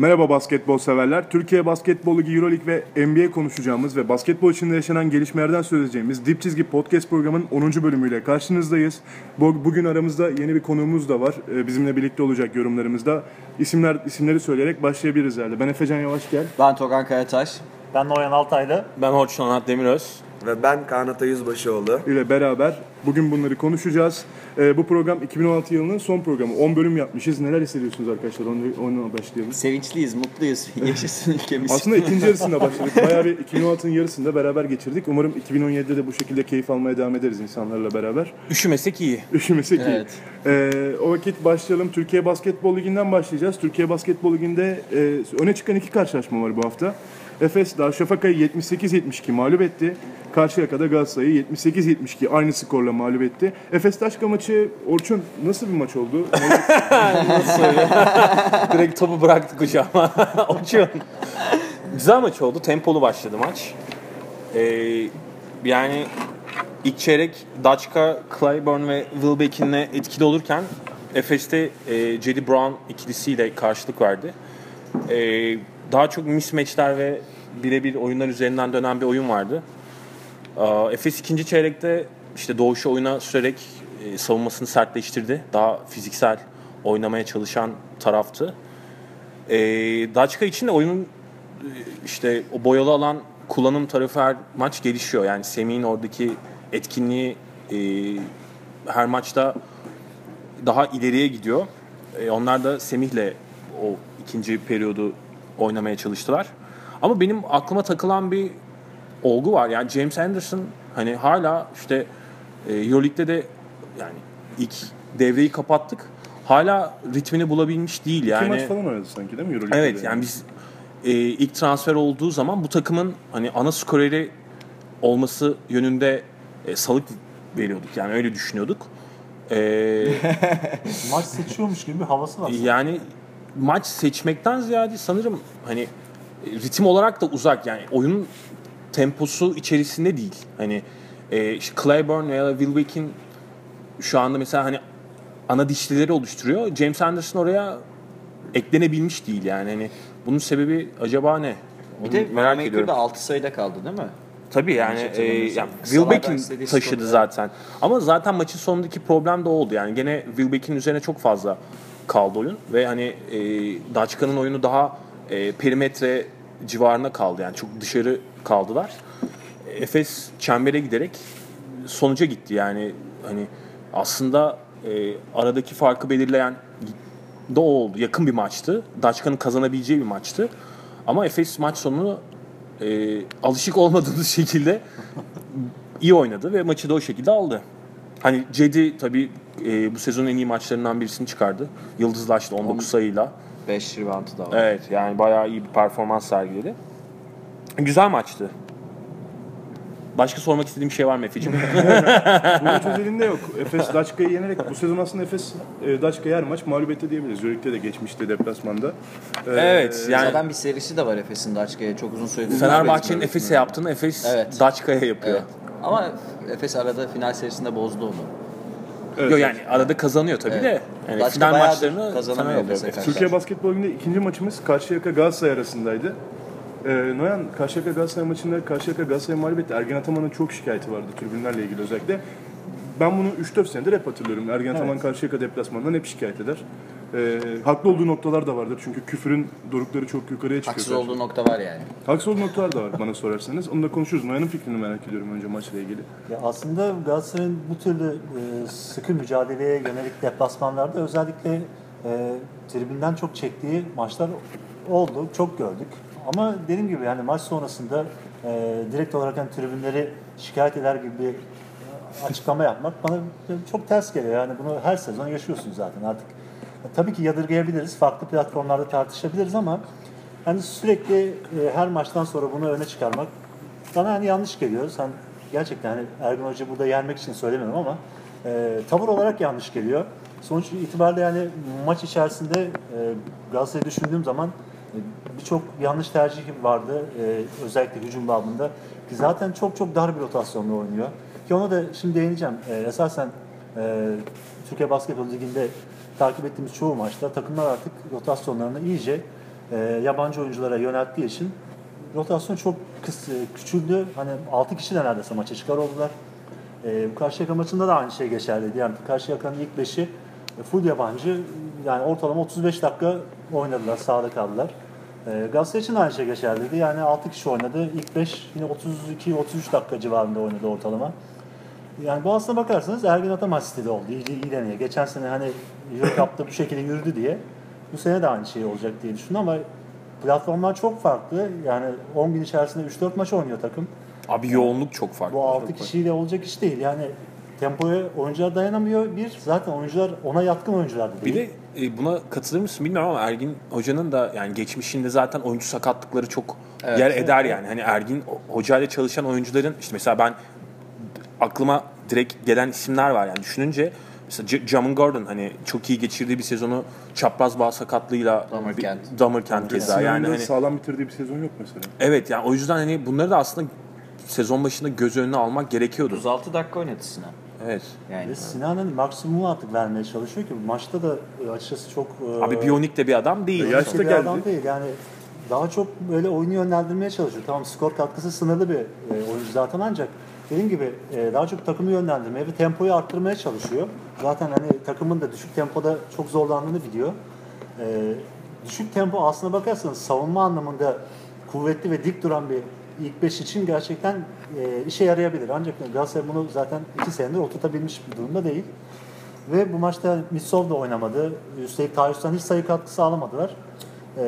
Merhaba basketbol severler. Türkiye Basketbol Ligi Euroleague ve NBA konuşacağımız ve basketbol içinde yaşanan gelişmelerden söz edeceğimiz Dip Çizgi Podcast programının 10. bölümüyle karşınızdayız. Bu- Bugün aramızda yeni bir konuğumuz da var. Ee, Bizimle birlikte olacak yorumlarımızda. İsimler isimleri söyleyerek başlayabiliriz herhalde. Ben Efecan Yavaş gel. Ben Togan Kayataş. Ben Noyan Altaylı. Ben Orçun Anat Demiröz. Ve ben Kaan Ata Yüzbaşıoğlu. ile beraber bugün bunları konuşacağız. Ee, bu program 2016 yılının son programı. 10 bölüm yapmışız. Neler hissediyorsunuz arkadaşlar? Onu, onu başlayalım. Sevinçliyiz, mutluyuz. Yaşasın ülkemiz. Aslında ikinci yarısında başladık. Bayağı bir 2016'nın yarısında beraber geçirdik. Umarım 2017'de de bu şekilde keyif almaya devam ederiz insanlarla beraber. Üşümesek iyi. Üşümesek iyi. Evet. Ee, o vakit başlayalım. Türkiye Basketbol Ligi'nden başlayacağız. Türkiye Basketbol Ligi'nde e, öne çıkan iki karşılaşma var bu hafta. Efes Darüşşafaka'yı 78-72 mağlup etti. Karşıyaka'da Galatasaray'ı 78-72 aynı skorla mağlup etti. Efes Daşka maçı Orçun nasıl bir maç oldu? Direkt topu bıraktı kucağıma. Orçun. Güzel maç oldu. Tempolu başladı maç. Ee, yani ilk çeyrek Daçka, Clyburn ve Wilbeck'inle etkili olurken Efes'te e, Jedi Brown ikilisiyle karşılık verdi. Ee, daha çok mismatchler ve birebir oyunlar üzerinden dönen bir oyun vardı. Aa, Efes ikinci çeyrekte işte doğuşu oyuna sürerek e, savunmasını sertleştirdi. Daha fiziksel oynamaya çalışan taraftı. E, Daçka için de oyunun e, işte o boyalı alan kullanım tarafı her maç gelişiyor. Yani Semih'in oradaki etkinliği e, her maçta daha ileriye gidiyor. Onlar da Semih'le o ikinci periyodu oynamaya çalıştılar. Ama benim aklıma takılan bir olgu var. Yani James Anderson hani hala işte e, Euroleague'de de yani ilk devreyi kapattık. Hala ritmini bulabilmiş değil İki yani. maç falan oynadı sanki değil mi Euroleague'de? Evet yani biz e, ilk transfer olduğu zaman bu takımın hani ana skoreri olması yönünde e, salık veriyorduk. Yani öyle düşünüyorduk. E, Maç seçiyormuş gibi bir havası var. yani maç seçmekten ziyade sanırım hani ritim olarak da uzak yani oyunun temposu içerisinde değil. Hani e, işte Clyburn veya Wilbeck'in şu anda mesela hani ana dişlileri oluşturuyor. James Anderson oraya eklenebilmiş değil yani. Hani bunun sebebi acaba ne? Bir Onu de merak Maker'da ediyorum. 6 sayıda kaldı değil mi? Tabii yani, Yanlış e, yani Wilbeck'in taşıdı zaten. Ama zaten maçın sonundaki problem de oldu. Yani gene Wilbeck'in üzerine çok fazla kaldı oyun ve hani e, Daçka'nın oyunu daha e, perimetre civarına kaldı. Yani çok dışarı kaldılar. Efes çembere giderek sonuca gitti. Yani hani aslında e, aradaki farkı belirleyen da o oldu. Yakın bir maçtı. Daçka'nın kazanabileceği bir maçtı. Ama Efes maç sonunu e, alışık olmadığımız şekilde iyi oynadı ve maçı da o şekilde aldı. Hani Cedi tabii e, bu sezonun en iyi maçlarından birisini çıkardı. Yıldızlaştı 19 sayıyla. 5 reboundu da var. Evet yani bayağı iyi bir performans sergiledi. Güzel maçtı. Başka sormak istediğim bir şey var mı Efe'cim? Bu maç özelinde yok. Efes Daçka'yı yenerek bu sezon aslında Efes e, Daçka'yı her maç mağlup etti diyebiliriz. Euroleague'de de geçmişti deplasmanda. Ee, evet yani Zaten bir serisi de var Efes'in Daçka'ya çok uzun süredir. Fenerbahçe'nin. Efes'e yaptığını Efes Evet. Daçka'ya yapıyor. Evet. Ama Efes arada final serisinde bozdu onu. evet. Yok yani arada kazanıyor tabii Evet. de. Yani Daçka final maçlarını kazanamıyor. Türkiye Basketbol Ligi'nde ikinci maçımız Karşıyaka Galatasaray arasındaydı. Ee, Noyan Karşıyaka Galatasaray maçında Karşıyaka Galatasaray mağlup etti. Ergen Ataman'ın çok şikayeti vardı tribünlerle ilgili özellikle. Ben bunu 3-4 senedir hep hatırlıyorum. Ergen Ataman Karşıyaka deplasmanından hep şikayet eder. Ee, haklı olduğu noktalar da vardır çünkü küfürün dorukları çok yukarıya çıkıyor. Haksız olduğu nokta var yani. Haksız olduğu noktalar da var bana sorarsanız. Onu da konuşuruz. Noyan'ın fikrini merak ediyorum önce maçla ilgili. Ya aslında Galatasaray'ın bu türlü e, sıkı mücadeleye yönelik deplasmanlarda özellikle e, tribünden çok çektiği maçlar oldu. Çok gördük. Ama dediğim gibi yani maç sonrasında e, direkt olarak hani tribünleri şikayet eder gibi bir e, açıklama yapmak bana çok ters geliyor. Yani bunu her sezon yaşıyorsunuz zaten artık. E, tabii ki yadırgayabiliriz. Farklı platformlarda tartışabiliriz ama hani sürekli e, her maçtan sonra bunu öne çıkarmak bana hani yanlış geliyor. Sen gerçekten hani Ergun Hoca burada yenmek için söylemiyorum ama e, tavır olarak yanlış geliyor. Sonuç itibariyle yani maç içerisinde e, Galatasaray'ı düşündüğüm zaman e, birçok yanlış tercih vardı. E, özellikle hücum babında. Ki zaten çok çok dar bir rotasyonla oynuyor. Ki ona da şimdi değineceğim. E, esasen e, Türkiye Basketbol Ligi'nde takip ettiğimiz çoğu maçta takımlar artık rotasyonlarını iyice e, yabancı oyunculara yönelttiği için rotasyon çok kıs, e, küçüldü. Hani 6 kişi de neredeyse maça çıkar oldular. E, bu Karşıyaka maçında da aynı şey geçerliydi. Yani Karşıyaka'nın ilk beşi e, full yabancı. Yani ortalama 35 dakika oynadılar, sahada kaldılar. E, Galatasaray için aynı şey geçerliydi. Yani 6 kişi oynadı. İlk 5 yine 32-33 dakika civarında oynadı ortalama. Yani bu aslına bakarsanız Ergin Ataman stili oldu. İyice iyi deneye. Geçen sene hani Euro Cup'ta bu şekilde yürüdü diye bu sene de aynı şey olacak diye düşündüm ama platformlar çok farklı. Yani 10 gün içerisinde 3-4 maç oynuyor takım. Abi yoğunluk çok farklı. Bu 6 kişiyle olacak iş değil. Yani tempoya oyuncular dayanamıyor. Bir, zaten oyuncular ona yatkın oyuncular da Bir değil. de e, buna katılır mısın bilmiyorum ama Ergin Hoca'nın da yani geçmişinde zaten oyuncu sakatlıkları çok yer eder yani. Hani Ergin Hoca ile çalışan oyuncuların işte mesela ben aklıma direkt gelen isimler var yani düşününce mesela J- Jamin Gordon hani çok iyi geçirdiği bir sezonu çapraz bağ sakatlığıyla Damerkent. Damerkent keza yani hani sağlam bitirdiği bir sezon yok mesela. evet yani o yüzden hani bunları da aslında sezon başında göz önüne almak gerekiyordu. 36 dakika oynadı Sinan. Evet. Yani Ve Sinan'ın maksimumu artık vermeye çalışıyor ki bu maçta da e, açıkçası çok e, Abi biyonik de bir adam değil. Ya yaşta bir geldi. adam değil. Yani daha çok böyle oyunu yönlendirmeye çalışıyor. Tamam skor katkısı sınırlı bir e, oyuncu zaten ancak dediğim gibi e, daha çok takımı yönlendirmeye ve tempoyu arttırmaya çalışıyor. Zaten hani takımın da düşük tempoda çok zorlandığını biliyor. E, düşük tempo aslına bakarsanız savunma anlamında kuvvetli ve dik duran bir ilk beş için gerçekten e, işe yarayabilir. Ancak Galatasaray bunu zaten iki senedir oturtabilmiş bir durumda değil. Ve bu maçta Mitsov da oynamadı. Üstelik Tayyip'ten hiç sayı katkısı alamadılar. Ee,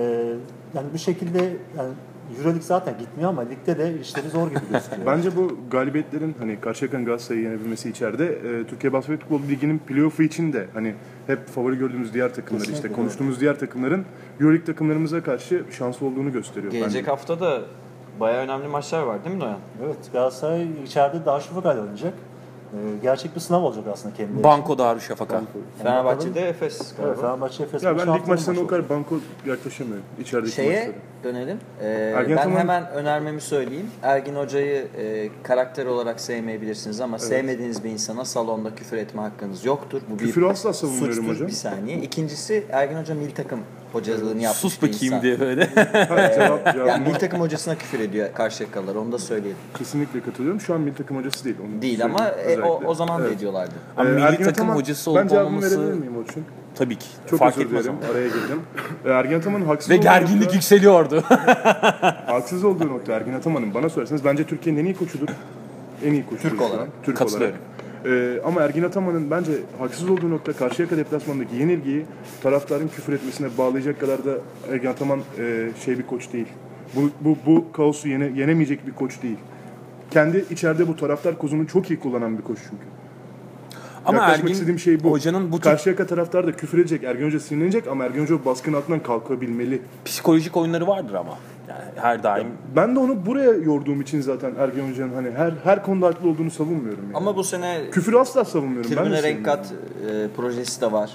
yani bu şekilde yani Euroleague zaten gitmiyor ama ligde de işleri zor gibi gözüküyor. Bence bu galibiyetlerin hani Karşıyaka'nın Galatasaray'ı yenebilmesi içeride e, Türkiye Basketbol Ligi'nin playoff'u için de hani hep favori gördüğümüz diğer takımları Kesinlikle. işte konuştuğumuz diğer takımların Euroleague takımlarımıza karşı şanslı olduğunu gösteriyor. gelecek bence. hafta da bayağı önemli maçlar var değil mi Noyan? evet Galatasaray içeride Darüşşafaka ile oynayacak. Ee, gerçek bir sınav olacak aslında kendileri için. Banko Darüşşafaka. Fenerbahçe'de Efes Evet, galiba. Fenerbahçe Efes Ya ben lig maçlarına o kadar banko yaklaşamıyorum içerideki Şeye maçlara. Dönelim. Ee, Ergin ben Ataman- hemen önermemi söyleyeyim. Ergin Hoca'yı e, karakter olarak sevmeyebilirsiniz ama sevmediğiniz bir insana salonda küfür etme hakkınız yoktur. Bu bir Küfürü asla savunmuyorum suçtur. hocam. Bir saniye. İkincisi Ergin Hoca milli takım hocalığını yapmış Sus bir bakayım insan. diye böyle. Yani milli takım hocasına küfür ediyor Karşıyakalılar. Onu da söyleyelim. Kesinlikle katılıyorum. Şu an milli takım hocası değil. Onu Değil ama e, o, o zaman da Evet. ediyorlardı. Ama Ee, milli Ergin takım Ataman- hocası olup Ben cevabımı olmaması verebilir miyim Orçun? Tabii ki. Çok Fark özür dilerim. ama. Araya girdim. Ergin Ataman'ın haksız Ve gerginlik nokta- yükseliyordu. Haksız olduğu nokta Ergin Ataman'ın bana sorarsanız bence Türkiye'nin en iyi koçudur. En iyi koçudur. Türk olarak. Türk Katılıyorum. olarak. Ee, ama Ergin Ataman'ın bence haksız olduğu nokta Karşıyaka deplasmanındaki yenilgiyi taraftarın küfür etmesine bağlayacak kadar da Ergin Ataman e, şey bir koç değil. Bu, bu, bu kaosu yene, yenemeyecek bir koç değil. Kendi içeride bu taraftar kozunu çok iyi kullanan bir koç çünkü. Ama Yaklaşmak Ergin istediğim şey bu. hocanın bu tür Karşıyaka taraftar da küfür edecek, Ergin Hoca sinirlenecek ama Ergin Hoca baskının altından kalkabilmeli. psikolojik oyunları vardır ama. Yani her daim. Ben de onu buraya yorduğum için zaten Ergen Hoca'nın hani her her konuda haklı olduğunu savunmuyorum yani. Ama bu sene Küfürü asla savunmuyorum. Tribüne renk kat e, projesi de var.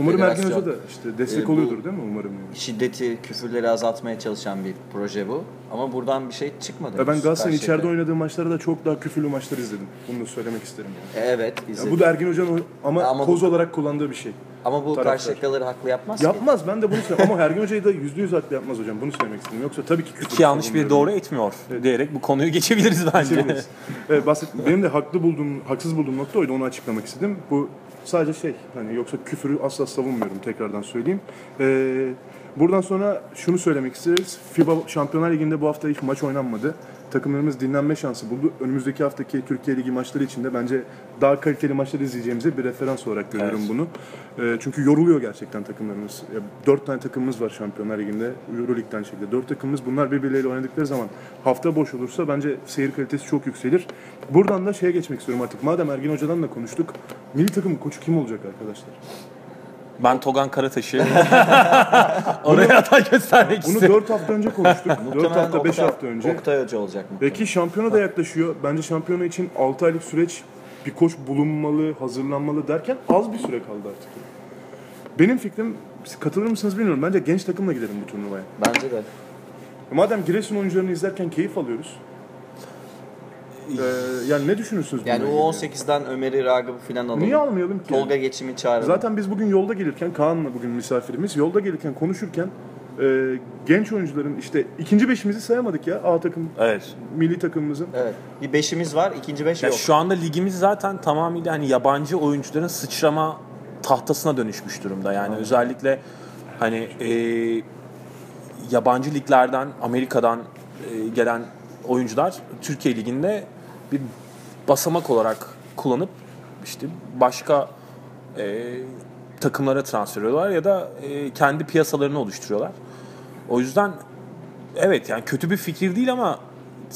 E, Umarım federasyon- Hoca da işte destek bu- oluyordur değil mi umarım yani. şiddeti, küfürleri azaltmaya çalışan bir proje bu. Ama buradan bir şey çıkmadı. Ya ben Galatasaray'ın içeride oynadığı maçlarda da çok daha küfürlü maçlar izledim. Bunu da söylemek isterim yani. E, Evet, Ya izledim. bu da Ergin Hoca'nın ama, Ama koz bu- olarak kullandığı bir şey. Ama bu taraftar. Karşıyakalıları haklı yapmaz ki. Yapmaz ben de bunu söylüyorum ama Ergin Hoca'yı da yüzde yüz haklı yapmaz hocam. Bunu söylemek istedim. Yoksa tabii ki küfür İki yanlış bir doğru etmiyor diyerek bu konuyu geçebiliriz bence. Geçebiliriz. evet, bahset, benim de haklı bulduğum, haksız bulduğum nokta oydu. Onu açıklamak istedim. Bu sadece şey, hani yoksa küfürü asla savunmuyorum tekrardan söyleyeyim. Ee, buradan sonra şunu söylemek isteriz. FIBA Şampiyonlar Ligi'nde bu hafta hiç maç oynanmadı. Takımlarımız dinlenme şansı buldu. Önümüzdeki haftaki Türkiye Ligi maçları için de bence daha kaliteli maçlar izleyeceğimize bir referans olarak görüyorum bunu. Ee, çünkü yoruluyor gerçekten takımlarımız. Ya, dört tane takımımız var Şampiyonlar Ligi'nde. Euroleague'den şekilde. Dört takımımız bunlar birbirleriyle oynadıkları zaman hafta boş olursa bence seyir kalitesi çok yükselir. Buradan da şeye geçmek istiyorum artık. Madem Ergin Hoca'dan da konuştuk. Milli takımın koçu kim olacak arkadaşlar? Ben Togan Karataş'ı oraya aday göstermek Bunu istiyorum. 4 hafta önce konuştuk. 4 Muhtemelen hafta 5 Oktay- hafta önce. Oktay Hoca olacak mı? Peki şampiyona da yaklaşıyor. Bence şampiyona için 6 aylık süreç bir koç bulunmalı, hazırlanmalı derken az bir süre kaldı artık. Benim fikrim, siz katılır mısınız bilmiyorum. Bence genç takımla gidelim bu turnuvaya. Bence de. Madem Giresun oyuncularını izlerken keyif alıyoruz. Ee, yani ne düşünürsünüz Yani ilgili? U18'den Ömer'i, Ragıp'ı falan alalım. Niye almayalım ki? Tolga Geçim'i çağıralım. Zaten biz bugün yolda gelirken, Kaan'la bugün misafirimiz, yolda gelirken konuşurken Ee, genç oyuncuların işte ikinci beşimizi sayamadık ya A takım Evet. milli takımımızın. Evet. Bir beşimiz var, ikinci beş Ya yok. şu anda ligimiz zaten tamamıyla hani yabancı oyuncuların sıçrama tahtasına dönüşmüş durumda. Yani özellikle hani e, yabancı liglerden, Amerika'dan e, gelen oyuncular Türkiye liginde bir basamak olarak kullanıp işte başka e, takımlara transfer ediyorlar ya da e, kendi piyasalarını oluşturuyorlar. O yüzden evet yani kötü bir fikir değil ama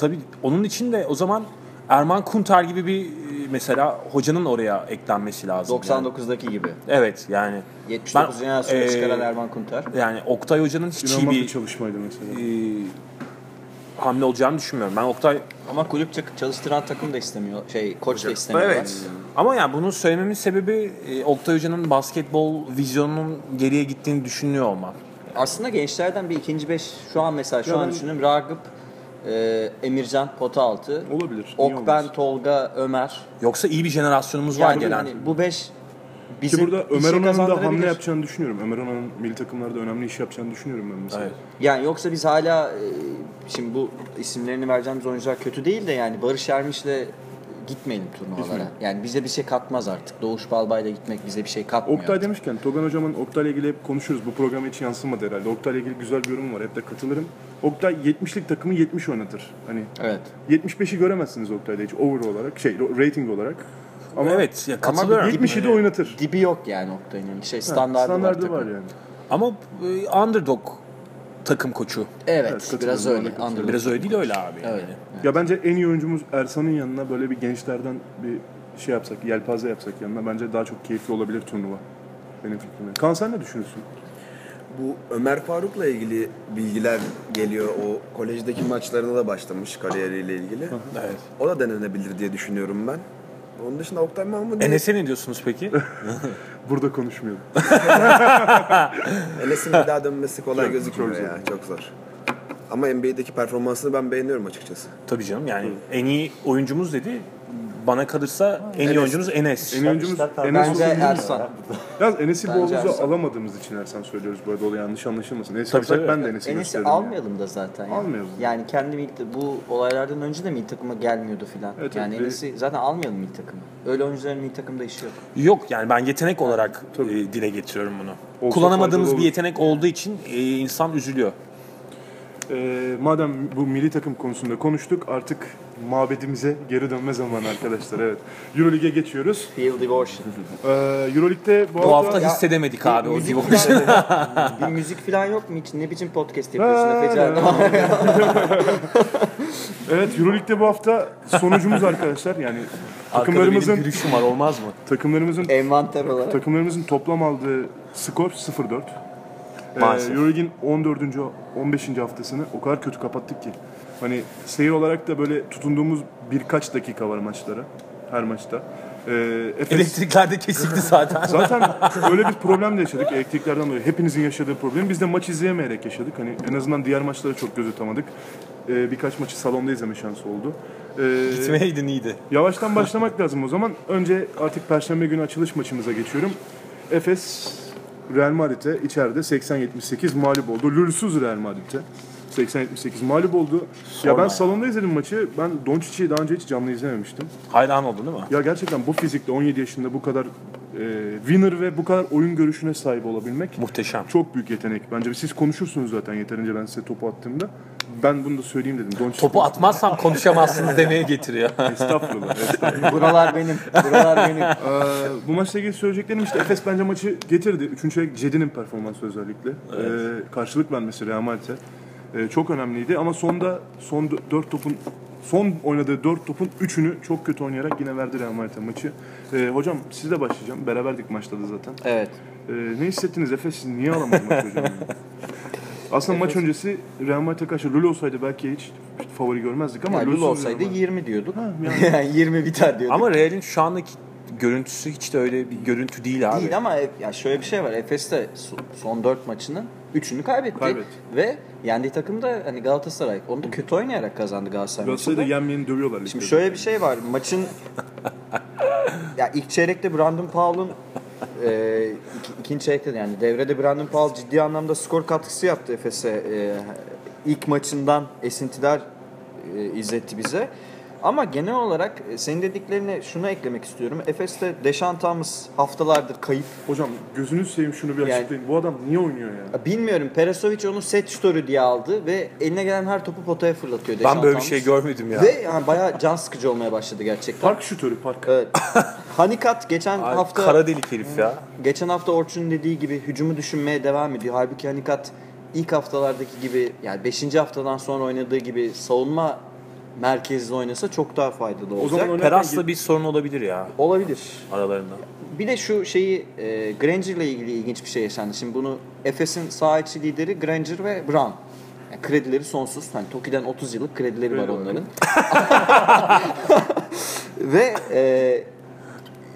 tabii onun için de o zaman Erman Kunter gibi bir e, mesela hocanın oraya eklenmesi lazım. Yani. 99'daki gibi. Evet yani 79 Ben, jenerasyonu e, çıkaran Erman Kunter. yani Oktay Hoca'nın hiç iyi bir çalışmaydı mesela. e, hamle olacağını düşünmüyorum. Ben Oktay Ama kulüp çalıştıran takım da istemiyor. Şey, koç da istemiyor. Evet. Ama yani bunu söylememin sebebi e, Oktay Hoca'nın basketbol vizyonunun geriye gittiğini düşünüyor olmam. Aslında gençlerden bir ikinci beş şu an mesela şu Ya an ben- düşünüyorum. Ragıp, e, Emircan, Potaaltı, Olabilir. niye Okben, olmasın? Tolga, Ömer. Yoksa iyi bir jenerasyonumuz var Yani gelen. hani bu beş Ki bizi burada Ömer Onan'ın da hamle yapacağını düşünüyorum. Ömer Onan'ın milli takımlarda önemli iş yapacağını düşünüyorum ben mesela. Evet. Yani yoksa biz hala e, şimdi bu isimlerini vereceğimiz oyuncular kötü değil de yani Barış Ermiş'le gitmeyelim turnuvalara. Gitmeyelim. Yani bize bir şey katmaz artık. Doğuş Balbay'la gitmek bize bir şey katmıyor. Oktay artık. demişken Togan hocamın Oktay'la ilgili hep konuşuruz. Bu programa hiç yansımadı herhalde. Oktay'la ilgili güzel bir yorum var. Hep de katılırım. Oktay 70'lik takımı 70 oynatır. Hani Evet. 75'i göremezsiniz Oktay'da hiç over olarak, şey rating olarak. Ama evet ya katılıyorum. 70'i de oynatır. Dibi yok yani Oktay'ın. Şey Ha, standardı, standardı var. var, yani. Ama e, underdog takım koçu. Evet, Evet, biraz öyle. Underdog. Biraz öyle değil öyle abi. Yani. Evet. Ya bence en iyi oyuncumuz Ersan'ın yanına böyle bir gençlerden bir şey yapsak, yelpaze yapsak yanına bence daha çok keyifli olabilir turnuva. Benim fikrimle. Kaan sen ne düşünüyorsun? Bu Ömer Faruk'la ilgili bilgiler geliyor. O kolejdeki maçlarına da başlamış kariyeriyle ilgili. Evet. O da denenebilir diye düşünüyorum ben. Onun dışında Oktay Mahmut Enes'e ne diyorsunuz peki? Burada konuşmayalım. Enes'in bir daha dönmesi kolay Çok- gözükmüyor çok zor. ya. Çok zor. Ama NBA'deki performansını ben beğeniyorum açıkçası. Tabii canım yani en iyi oyuncumuz dedi. Bana kalırsa en iyi oyuncumuz Enes. En iyi oyuncumuz Enes Bence olsa iyi mi? Ersan. Yalnız Enes'i Bence Boğaz'ı Ersan. alamadığımız için Ersan söylüyoruz bu arada. O da yanlış anlaşılmasın. Enes Tabii, tabii. ben de Enes'i Enes'i gösteririm. yani. almayalım da zaten. Yani. Almayalım. Yani kendi milli bu olaylardan önce de milli takıma gelmiyordu filan. Evet, yani evet. Enes'i zaten almayalım milli takıma. Öyle oyuncuların milli takımda işi yok. Yok yani ben yetenek olarak e, dile getiriyorum bunu. Olsa Kullanamadığımız faydalı bir olur. yetenek olduğu için e, insan üzülüyor. Ee, madem bu milli takım konusunda konuştuk artık mabedimize geri dönme zamanı arkadaşlar. Evet. Euroleague'e geçiyoruz. Feel devotion. Ee, Euroleague'de bu, Bu hafta Ya, hissedemedik abi o müzik falan- bir müzik falan yok mu hiç? Ne biçim podcast yapıyorsun Ha, Efecan? Evet Euroleague'de bu hafta sonucumuz arkadaşlar. Yani takımlarımızın gülüşüm var olmaz mı? takımlarımızın Envanter olarak. takımlarımızın toplam aldığı skor 0-4. Ee, Maalesef. Euroleague'in 14. 15. haftasını o kadar kötü kapattık ki. Hani seyir olarak da böyle tutunduğumuz birkaç dakika var maçlara. Her maçta. Ee, Efes- Elektrikler de kesildi zaten. Zaten öyle bir problem de yaşadık elektriklerden dolayı. Hepinizin yaşadığı problem. Biz de maç izleyemeyerek yaşadık. Hani en azından diğer maçları çok göz atamadık. Ee, birkaç maçı salonda izleme şansı oldu. Ee, Gitmeyeydin iyiydi. Yavaştan başlamak lazım o zaman. Önce artık Perşembe günü açılış maçımıza geçiyorum. Efes Real Madrid'e içeride 80-78 mağlup oldu. Lülsüz Real Madrid'e 80-78 mağlup oldu. ya Sorma ben ya. salonda izledim maçı. Ben Doncic'i daha önce hiç canlı izlememiştim. Hayran oldun değil mi? Ya gerçekten bu fizikte 17 yaşında bu kadar e, winner ve bu kadar oyun görüşüne sahip olabilmek Muhteşem. çok büyük yetenek. Bence siz konuşursunuz zaten yeterince ben size topu attığımda. Ben bunu da söyleyeyim dedim. Doncic Topu atmazsam konuşamazsınız demeye getiriyor. Estağfurullah. estağfurullah. Buralar benim. Buralar benim. Ee, bu maçla ilgili söyleyeceklerim işte Efes bence maçı getirdi. Üçüncü çeyrek Cedi'nin performansı özellikle. Ee, karşılık vermesi Real Madrid'e. Ee, çok önemliydi ama sonda son dö- dört topun son oynadığı dört topun üçünü çok kötü oynayarak yine verdi Real Madrid'e maçı. Ee, hocam sizle başlayacağım. Beraberdik maçta da zaten. Evet. Ee, ne hissettiniz Efes niye alamadı maçı hocam? Aslında maç öncesi Real Madrid'e karşı Lul olsaydı belki hiç favori görmezdik ama Yani Lul olsaydı Real Madrid. 20 diyorduk. Ha, yani. Yani 20 biter diyorduk. Ama Real'in şu andaki görüntüsü hiç de öyle bir görüntü değil abi. Değil ama ya şöyle bir şey var. Efes de so- son 4 maçının 3'ünü kaybetti. Kaybetti. Ve yendiği takım da hani Galatasaray. Onu da kötü oynayarak kazandı Galatasaray Galatasaray'da yenmeyeni dövüyorlar. Şimdi ligde. şöyle bir şey var. Maçın ya ilk çeyrekte Brandon Powell'ın e, iki- ikinci çeyrekte de yani devrede Brandon Powell ciddi anlamda skor katkısı yaptı Efes'e. E, ilk maçından esintiler e, izletti bize. Ama genel olarak e, senin dediklerine şunu eklemek istiyorum. Efes'te Deşan Thomas haftalardır kayıp. Hocam gözünüzü seveyim şunu bir Yani- açıklayın. Bu adam niye oynuyor ya? Ya Bilmiyorum Peresovic onu set şutörü diye aldı ve eline gelen her topu potaya fırlatıyor Deşan Ben böyle bir şey görmedim ya. Ve yani bayağı can sıkıcı olmaya başladı gerçekten. Park şutörü park. Evet. Hanikat geçen Ay, hafta Kara delik herif ya. geçen hafta Orçun'un dediği gibi hücumu düşünmeye devam ediyor. Halbuki Hanikat ilk haftalardaki gibi yani 5. haftadan sonra oynadığı gibi savunma merkezli oynasa çok daha faydalı olacak. zaman oynarken Peras'la bir sorun olabilir ya olabilir. aralarında. Bir de şu şeyi e, Granger ile ilgili ilginç bir şey yaşandı. Şimdi bunu Efes'in sağ içi lideri Granger ve Brown. Yani kredileri sonsuz. Hani Toki'den 30 yıllık kredileri var Kredi var. onların. ve e,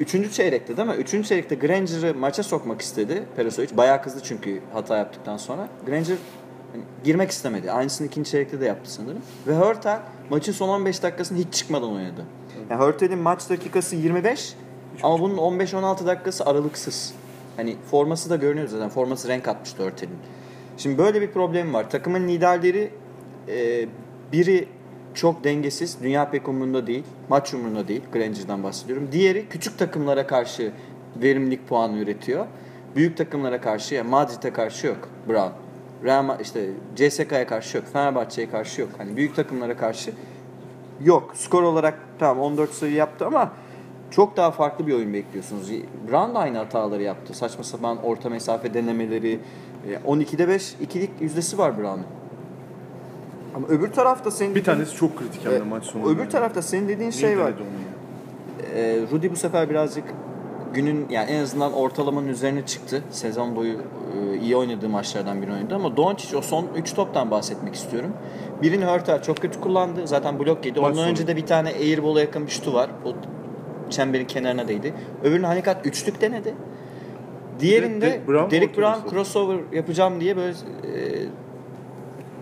üçüncü çeyrekte değil mi? Üçüncü çeyrekte Granger'ı maça sokmak istedi Perosovic. Bayağı kızdı çünkü hata yaptıktan sonra. Granger girmek istemedi. Aynısını ikinci çeyrekte de yaptı sanırım. Ve Hurtel maçın son 15 dakikasını hiç çıkmadan oynadı. Yani Hurtel'in maç dakikası 25 ama bunun 15-16 dakikası aralıksız. Hani forması da görünüyor zaten. Forması renk atmıştı Hurtel'in. Şimdi böyle bir problem var. Takımın liderleri e, biri çok dengesiz. Dünya pek umurunda değil. Maç umurunda değil. Granger'dan bahsediyorum. Diğeri küçük takımlara karşı verimlilik puanı üretiyor. Büyük takımlara karşı, yani Madrid'e karşı yok Brown. Real işte CSK'ya karşı yok. Fenerbahçe'ye karşı yok. Hani büyük takımlara karşı yok. Skor olarak tamam 14 sayı yaptı ama çok daha farklı bir oyun bekliyorsunuz. Brown da aynı hataları yaptı. Saçma sapan orta mesafe denemeleri. E, 12'de 5 ikilik yüzdesi var Brown'un. Ama öbür tarafta senin Bir dediğin- tanesi çok kritik de Evet, maç sonunda. Öbür tarafta senin dediğin şey var. Ee, Rudy bu sefer birazcık günün yani en azından ortalamanın üzerine çıktı. Sezon boyu e, iyi oynadığı maçlardan biri oynadı ama Doncic o son 3 toptan bahsetmek istiyorum. Birini Hurtel çok kötü kullandı. Zaten blok yedi. Maç Ondan sonu. önce de bir tane airball'a yakın bir şutu var. O çemberin kenarına değdi. Öbürünü Hanikat üçlük denedi. Diğerinde Brown Derek orta Brown crossover yapacağım diye böyle e,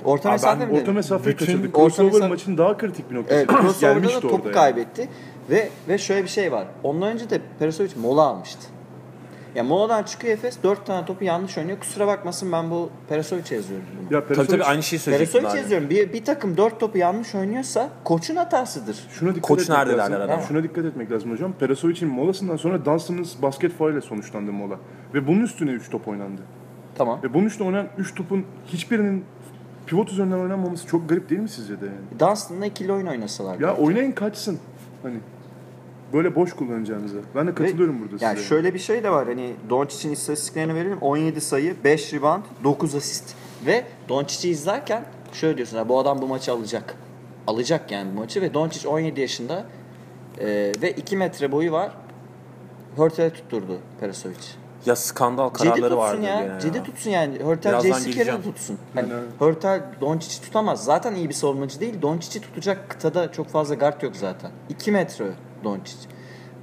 orta Abi mesafe ben mi orta dedi? mesafeyi bütün kaçırdı. orta Crossover mesafe- maçın daha kritik bir noktası. Evet, crossover'da Gelmişti da topu orada yani. kaybetti. Ve ve şöyle bir şey var. Ondan önce de Perisovic mola almıştı. Ya moladan çıkıyor Efes 4 tane topu yanlış oynuyor. Kusura bakmasın ben bu Perisovic'e yazıyorum. bunu. Ya Tabii Perisovic, tabii aynı şeyi söyleyecektim. Perisovic'e abi. yazıyorum. Bir, bir takım 4 topu yanlış oynuyorsa koçun hatasıdır. Şuna dikkat Koç etmek nerede lazım. derler adama. Şuna dikkat etmek lazım hocam. Perasovic'in molasından sonra Dunstan'ın basket faul ile sonuçlandı mola. Ve bunun üstüne 3 top oynandı. Tamam. Ve bunun üstüne oynanan 3 topun hiçbirinin pivot üzerinden oynanmaması çok garip değil mi sizce de yani? Dunstan'la ikili oyun oynasalar. Ya oynayın kaçsın. Hani böyle boş kullanacağınıza. Ben de katılıyorum burada Yani size. şöyle bir şey de var. Hani Doncic'in istatistiklerini verelim. 17 sayı, 5 rebound, 9 asist. Ve Doncic'i izlerken şöyle diyorsun. "Ha, Bu adam bu maçı alacak. Alacak yani bu maçı. Ve Doncic 17 yaşında e, ve 2 metre boyu var. Hurtel'e tutturdu Perisovic. Ya skandal kararları tutsun vardı ya. gene Ciddi ya. tutsun yani. Birazdan J.C. Carroll'ı tutsun. Hani Aynen. Hurtel Doncic'i tutamaz. Zaten iyi bir savunmacı değil. Doncic'i tutacak kıtada çok fazla guard yok zaten. 2 metre Doncic.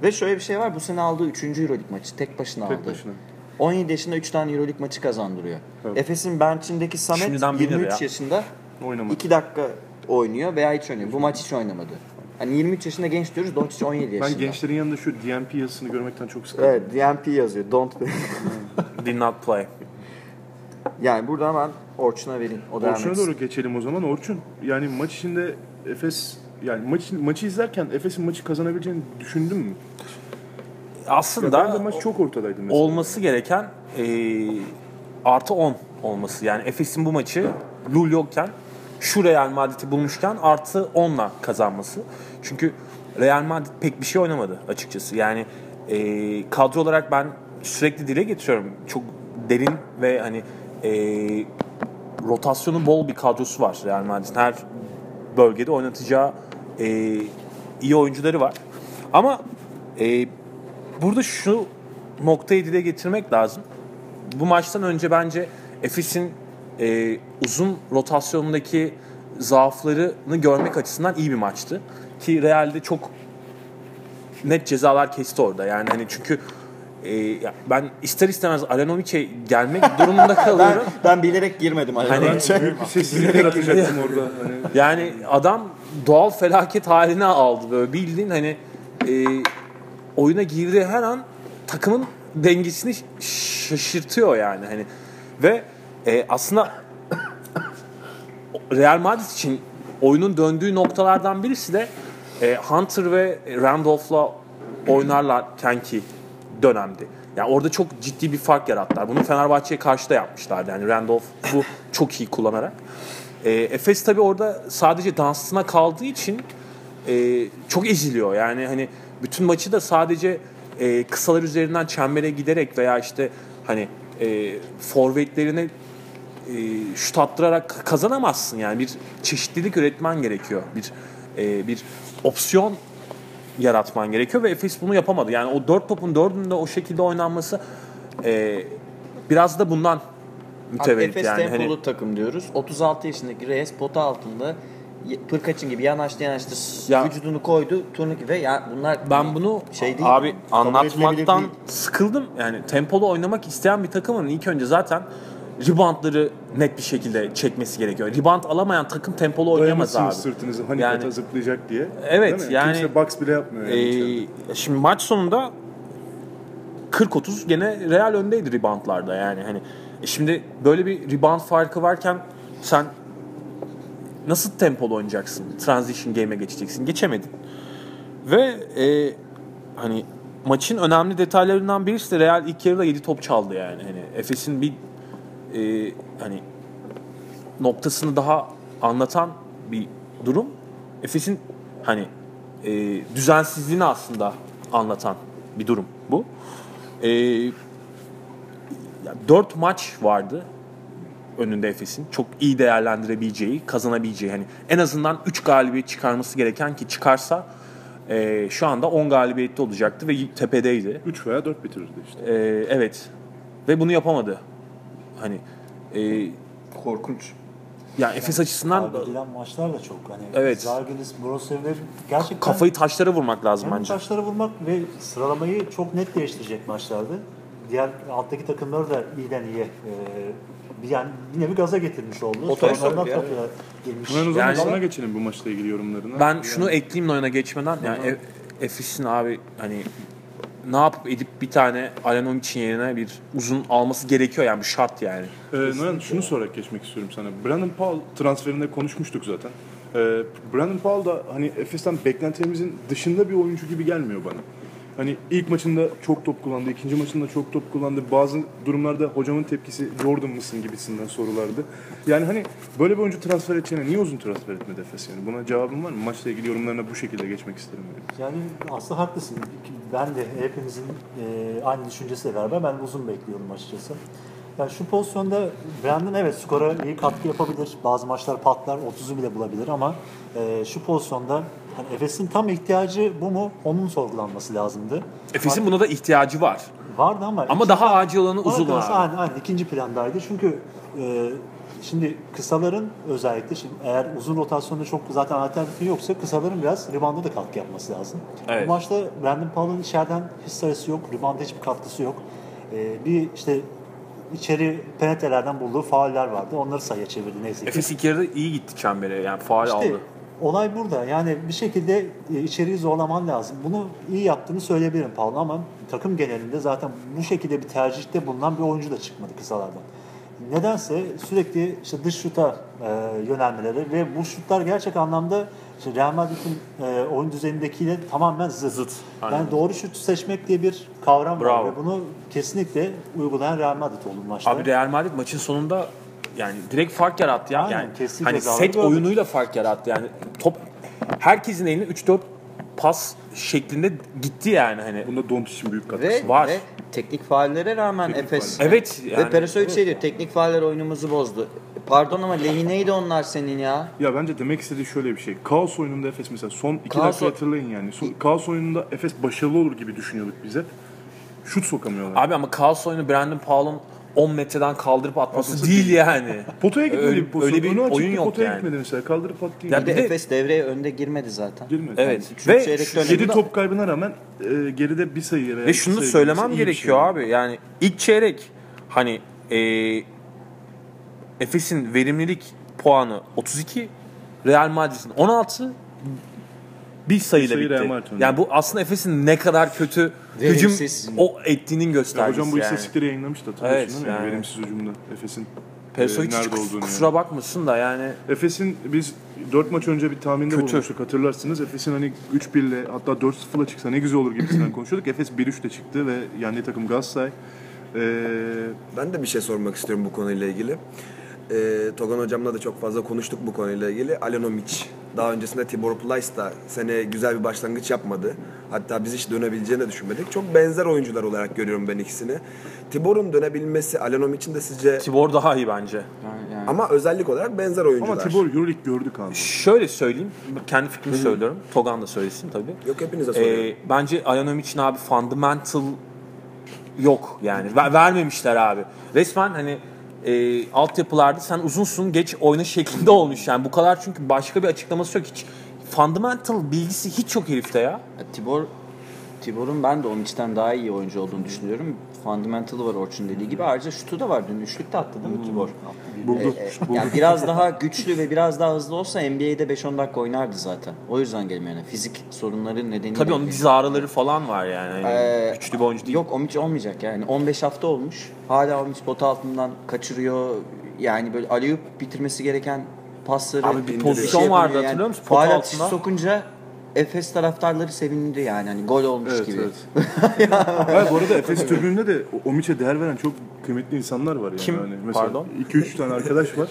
Ve şöyle bir şey var. Bu sene aldığı 3. Euroleague maçı. Tek başına Tek aldı. başına. 17 yaşında 3 tane Euroleague maçı kazandırıyor. Evet. Efes'in bench'indeki Samet Şimdiden bilir 23 ya. yaşında Oynamadı. 2 dakika oynuyor veya hiç oynamıyor. Bu maç hiç oynamadı. Hani 23 yaşında genç diyoruz. Doncic 17 yaşında. Ben gençlerin yanında şu DMP yazısını görmekten çok sıkıldım. Evet DMP yazıyor. Don't play. Did not play. yani burada ben Orçun'a vereyim. O Orçun'a doğru geçelim o zaman. Orçun yani maç içinde Efes yani maç, maçı izlerken Efes'in maçı kazanabileceğini düşündün mü? Ya Aslında bence maç çok ortadaydı mesela. olması gereken eee, artı 10 olması. Yani Efes'in bu maçı Lul yokken şu Real Madrid'i bulmuşken artı 10'la kazanması. Çünkü Real Madrid pek bir şey oynamadı açıkçası. Yani eee, kadro olarak ben sürekli dile getiriyorum. Çok derin ve hani eee, rotasyonu bol bir kadrosu var Real Madrid'in. Her bölgede oynatacağı eee, iyi oyuncuları var. Ama eee burada şu noktayı dile getirmek lazım. Bu maçtan önce bence Efes'in e, uzun rotasyonundaki zaaflarını görmek açısından iyi bir maçtı. Ki Real'de çok net cezalar kesti orada. Yani hani çünkü e, ben ister istemez Alanovic'e gelmek durumunda Ben, kalıyorum. ben bilerek girmedim. Hani Hani- Ben büyük bir yaratacaktım orada. Hani Yani adam doğal felaket haline aldı böyle bildiğin hani e, oyuna girdiği her an takımın dengesini şaşırtıyor yani hani ve e, aslında Real Madrid için oyunun döndüğü noktalardan birisi de e, Hunter ve Randolph'la oynarlarken ki dönemdi. Yani orada çok ciddi bir fark yarattılar. Bunu Fenerbahçe'ye karşı da yapmışlardı. Yani Randolph bu çok iyi kullanarak. E, Efes tabi orada sadece dansına kaldığı için e, çok eziliyor. Yani hani bütün maçı da sadece e, kısalar üzerinden çembere giderek veya işte hani e, forvetlerine e, şut attırarak kazanamazsın. Yani bir çeşitlilik üretmen gerekiyor. Bir e, bir opsiyon yaratman gerekiyor ve Efes bunu yapamadı. Yani o dört topun dördünün de o şekilde oynanması e, biraz da bundan mütevellit Efes yani. tempolu Hani, takım diyoruz. 36 yaşındaki Reyes pota altında Pırkaç'ın gibi yanaştı yanaştı Ya- vücudunu koydu turnike ve ya bunlar ben bunu şey değil. abi anlatmaktan değil. sıkıldım. Yani tempolu oynamak isteyen bir takımın ilk önce zaten reboundları net bir şekilde çekmesi gerekiyor. Rebound alamayan takım tempolu oynayamaz abi. Sırtınızı hani Yani- zıplayacak diye. Evet, yani- Kimse box bile yapmıyor yani. Ee, şimdi maç sonunda 40-30 gene Real öndeydi reboundlarda yani hani şimdi böyle bir rebound farkı varken sen nasıl tempolu oynayacaksın? Transition game'e geçeceksin. Geçemedin. Ve e, hani maçın önemli detaylarından birisi de Real ilk yarıda 7 top çaldı yani. Hani Efes'in bir e, hani noktasını daha anlatan bir durum. Efes'in hani e, düzensizliğini aslında anlatan bir durum bu. E, dört maç vardı önünde Efes'in. Çok iyi değerlendirebileceği, kazanabileceği. Hani en azından 3 galibiyet çıkarması gereken ki çıkarsa e, şu anda 10 galibiyette olacaktı ve tepedeydi. 3 veya 4 bitirirdi işte. E, evet. Ve bunu yapamadı. Hani e, korkunç. yani Efes açısından Kaybedilen maçlar da çok. Hani Evet. Zargilis, Brosevler gerçekten kafayı taşlara vurmak lazım bence. taşlara vurmak ve sıralamayı çok net değiştirecek maçlardı. Diğer alttaki takımları da iyiden iyiye e, bir yani yine bir gaza getirmiş oldu. Otobüs Sonradan tabii ya. topla girmiş. Zaman Yani- sana geçelim bu maçla ilgili yorumlarına. Ben şunu ekleyeyim oyuna geçmeden. Yani E- Efes'in abi hani ne yapıp edip bir tane Alanovic'in yerine bir uzun alması gerekiyor yani bir şart yani. Ee, Noyan şunu sorarak geçmek istiyorum sana. Brandon Paul transferinde konuşmuştuk zaten. Ee, Brandon Paul da hani Efes'ten beklentilerimizin dışında bir oyuncu gibi gelmiyor bana. Hani ilk maçında çok top kullandı, ikinci maçında çok top kullandı. Bazı durumlarda hocamın tepkisi Jordan mısın gibisinden sorulardı. Yani hani böyle bir oyuncu transfer edeceğine niye uzun transfer etmedi Efes yani? Buna cevabın var mı? Maçla ilgili yorumlarına bu şekilde geçmek isterim. Yani. Yani aslında haklısın. Ben de hepimizin e, aynı düşüncesiyle beraber ben uzun bekliyorum açıkçası. Yani şu pozisyonda Brandon evet skora iyi katkı yapabilir. Bazı maçlar patlar, 30'u bile bulabilir ama e, şu pozisyonda hani Efes'in tam ihtiyacı bu mu? Onun sorgulanması lazımdı. Efes'in buna da ihtiyacı var. Vardı ama Ama daha acil olanı uzun abi. Aynen, aynen ikinci plandaydı. Çünkü e, şimdi kısaların özellikle şimdi eğer uzun rotasyonda çok zaten alternatifi yoksa kısaların biraz rebound'a da katkı yapması lazım. Evet. Bu maçta Brandon Powell'ın içeriden hiç sayısı yok. Rebound'a hiçbir katkısı yok. E, bir işte içeri penetrelerden bulduğu fauller vardı. Onları sayıya çevirdi neyse ki. Efes ilk yarıda iyi gitti çembere yani faal İşte aldı. Olay burada. Yani bir şekilde e, içeriği zorlaman lazım. Bunu iyi yaptığını söyleyebilirim Paul ama takım genelinde zaten bu şekilde bir tercihte bulunan bir oyuncu da çıkmadı kısalardan. Nedense sürekli işte dış şuta e, yönelmeleri ve bu şutlar gerçek anlamda işte Real Madrid'in e, oyun düzenindekiyle tamamen zıt. Zıt, Yani doğru şut seçmek diye bir kavram var Bravo. ve bunu kesinlikle uygulayan Real Madrid oldu maçta. Abi Real Madrid maçın sonunda yani direkt fark yarattı ya. Aynen, yani kestiği hani set gördük. oyunuyla fark yarattı yani. Top herkesin eline 3-4 pas şeklinde gitti yani hani. Bunda Doncic'in büyük katkısı Ve, Var. ve teknik faallere rağmen Teknik Efes fauller. Evet ve yani. Peresovic şey diyor teknik faaller oyunumuzu bozdu. Pardon ama lehineydi onlar senin ya. Ya bence demek istediği şöyle bir şey. Kaos oyununda Efes mesela son iki Kaos dakika hatırlayın yani. Son, kaos oyununda Efes başarılı olur gibi düşünüyorduk bize. Şut sokamıyorlar. Abi ama kaos oyunu Brandon Powell'ın 10 metreden kaldırıp atması Atması değil yani. Potaya gitmedi Öyle- bir pozisyon. öyle bir Önü açıktı, oyun yok potaya yani. gitmedi mesela. Kaldırıp attı. Ya Bir de Efes devreye önde girmedi zaten. Girmedi. Evet. üçüncü Ve. 7 top kaybına rağmen e, geride bir sayı veya Ve şunu söylemem gerekiyor şey. abi. Yani ilk çeyrek hani e, Efes'in verimlilik puanı 32, Real Madrid'in 16, bir sayıyla sayı bitti. Yani bu aslında Efes'in ne kadar kötü Verimsiz. hücum o ettiğinin Ya göstergesi hocam bu yani. istatistikleri yayınlamıştı hatırlıyorsun Evet, değil mi? yani. Verimsiz hücumda Efes'in Perosovic e, nerede kus- olduğunu. kusura yani. bakmasın da yani Efes'in biz 4 maç önce bir tahminde Kötü. bulmuştuk hatırlarsınız. Efes'in hani 3-1 ile hatta 4-0'la çıksa ne güzel olur gibisinden konuşuyorduk. Efes 1-3 ile çıktı ve yendiği takım Galatasaray. Ee, Ben de bir şey sormak istiyorum bu konuyla ilgili. Ee, Togan hocamla da çok fazla konuştuk bu konuyla ilgili. Alenomic. Daha öncesinde Tibor Plyce da sene güzel bir başlangıç yapmadı. Hatta biz hiç dönebileceğini de düşünmedik. Çok benzer oyuncular olarak görüyorum ben ikisini. Tibor'un dönebilmesi Alenomic'in de sizce... Tibor daha iyi bence. Yani, yani. Ama özellik olarak benzer oyuncular. ama Tibor Euroleague gördük abi. Şöyle söyleyeyim, kendi fikrimi söylüyorum. Togan da söylesin tabii. Yok hepinize soruyorum. Ee, bence Ayanovic'in abi fundamental yok yani. Ver- vermemişler abi. Resmen hani e, altyapılarda sen uzunsun geç oyna şeklinde olmuş yani. Bu kadar çünkü başka bir açıklaması yok hiç. Fundamental bilgisi hiç yok herifte ya. Tibor Tibor'un ben de onun içten daha iyi oyuncu olduğunu düşünüyorum. Fundamental'ı var Orçun dediği gibi. Ayrıca şutu da var. Dün üçlük de attı değil mi Tibor? Buldu. E, e, yani biraz daha güçlü ve biraz daha hızlı olsa NBA'de 5-10 dakika oynardı zaten. O yüzden gelmiyor yani. Fizik sorunları nedeniyle. Tabii onun diz ağrıları falan var yani. Ee, güçlü bir oyuncu değil. Yok Omic olmayacak yani. 15 hafta olmuş. Hala Omic pot altından kaçırıyor. Yani böyle Aliyup bitirmesi gereken pasları Abi bir pozisyon şey vardı, yapamıyor hatırlıyor musun? Pot Faal altına. atışı sokunca Efes taraftarları sevindi yani. Hani gol olmuş Evet, gibi. evet. Hayır, bu arada Efes tribününde de Omiç'e değer veren çok kıymetli insanlar var yani. Kim? Hani mesela Pardon? 2-3 tane arkadaş var.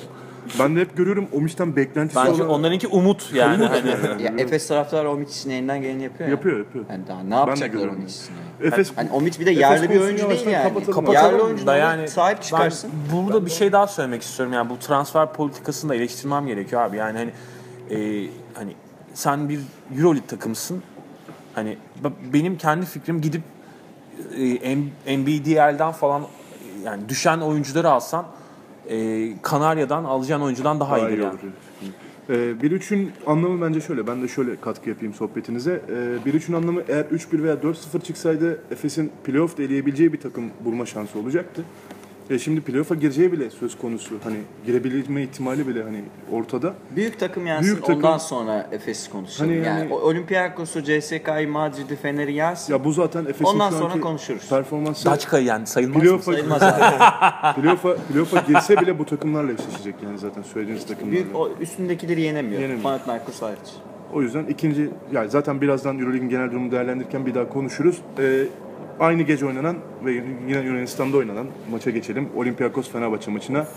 Ben de hep görüyorum Omiç'ten beklentisi Bence olan- onlarınki umut yani. hani. Ya Efes taraftarı Omic için elinden geleni yapıyor ya. Yapıyor, yapıyor. Yani daha ne yapacaklar için? yani? Efes Hani Omic bir de Efes yerli bir oyuncu değil yani. kapatalım. Yerli oyuncu da yani yani sahip çıkarsın. Ben burada bir şey daha söylemek istiyorum. Yani bu transfer politikasını da eleştirmem gerekiyor abi. Yani hani e, hani sen bir EuroLeague takımısın. Hani benim kendi fikrim gidip e, NBDL'den falan e, yani düşen oyuncuları alsan e, Kanarya'dan alacağın oyuncudan daha, Daha iyidir iyi yani. olur. Ee, 1-3'ün anlamı bence şöyle. Ben de şöyle katkı yapayım sohbetinize. Ee, 1-3'ün anlamı eğer 3-1 veya 4-0 çıksaydı Efes'in playoff eleyebileceği bir takım bulma şansı olacaktı. E şimdi playoff'a gireceği bile söz konusu. Hani girebilme ihtimali bile hani ortada. Büyük takım yensin Büyük takım- ondan sonra Efes konuşalım. Hani yani, yani- o Olympiakos'u, CSK'yı, Madrid'i, Fener'i yersin. Ya bu zaten Efes'in Ondan şu sonra anki konuşuruz. performansı. Daçka'yı yani sayılmaz mı? Playoff'a, Sayılmaz abi. playoff'a, playoff'a girse bile bu takımlarla eşleşecek yani zaten söylediğiniz takımlarla. Büyük o üstündekileri yenemiyor. Yenemiyor. Panathinaikos hariç. O yüzden ikinci, yani zaten birazdan Euroleague'in genel durumu değerlendirirken bir daha konuşuruz. Ee, aynı gece oynanan ve yine Yunanistan'da oynanan maça geçelim. Olympiakos Fenerbahçe maçına.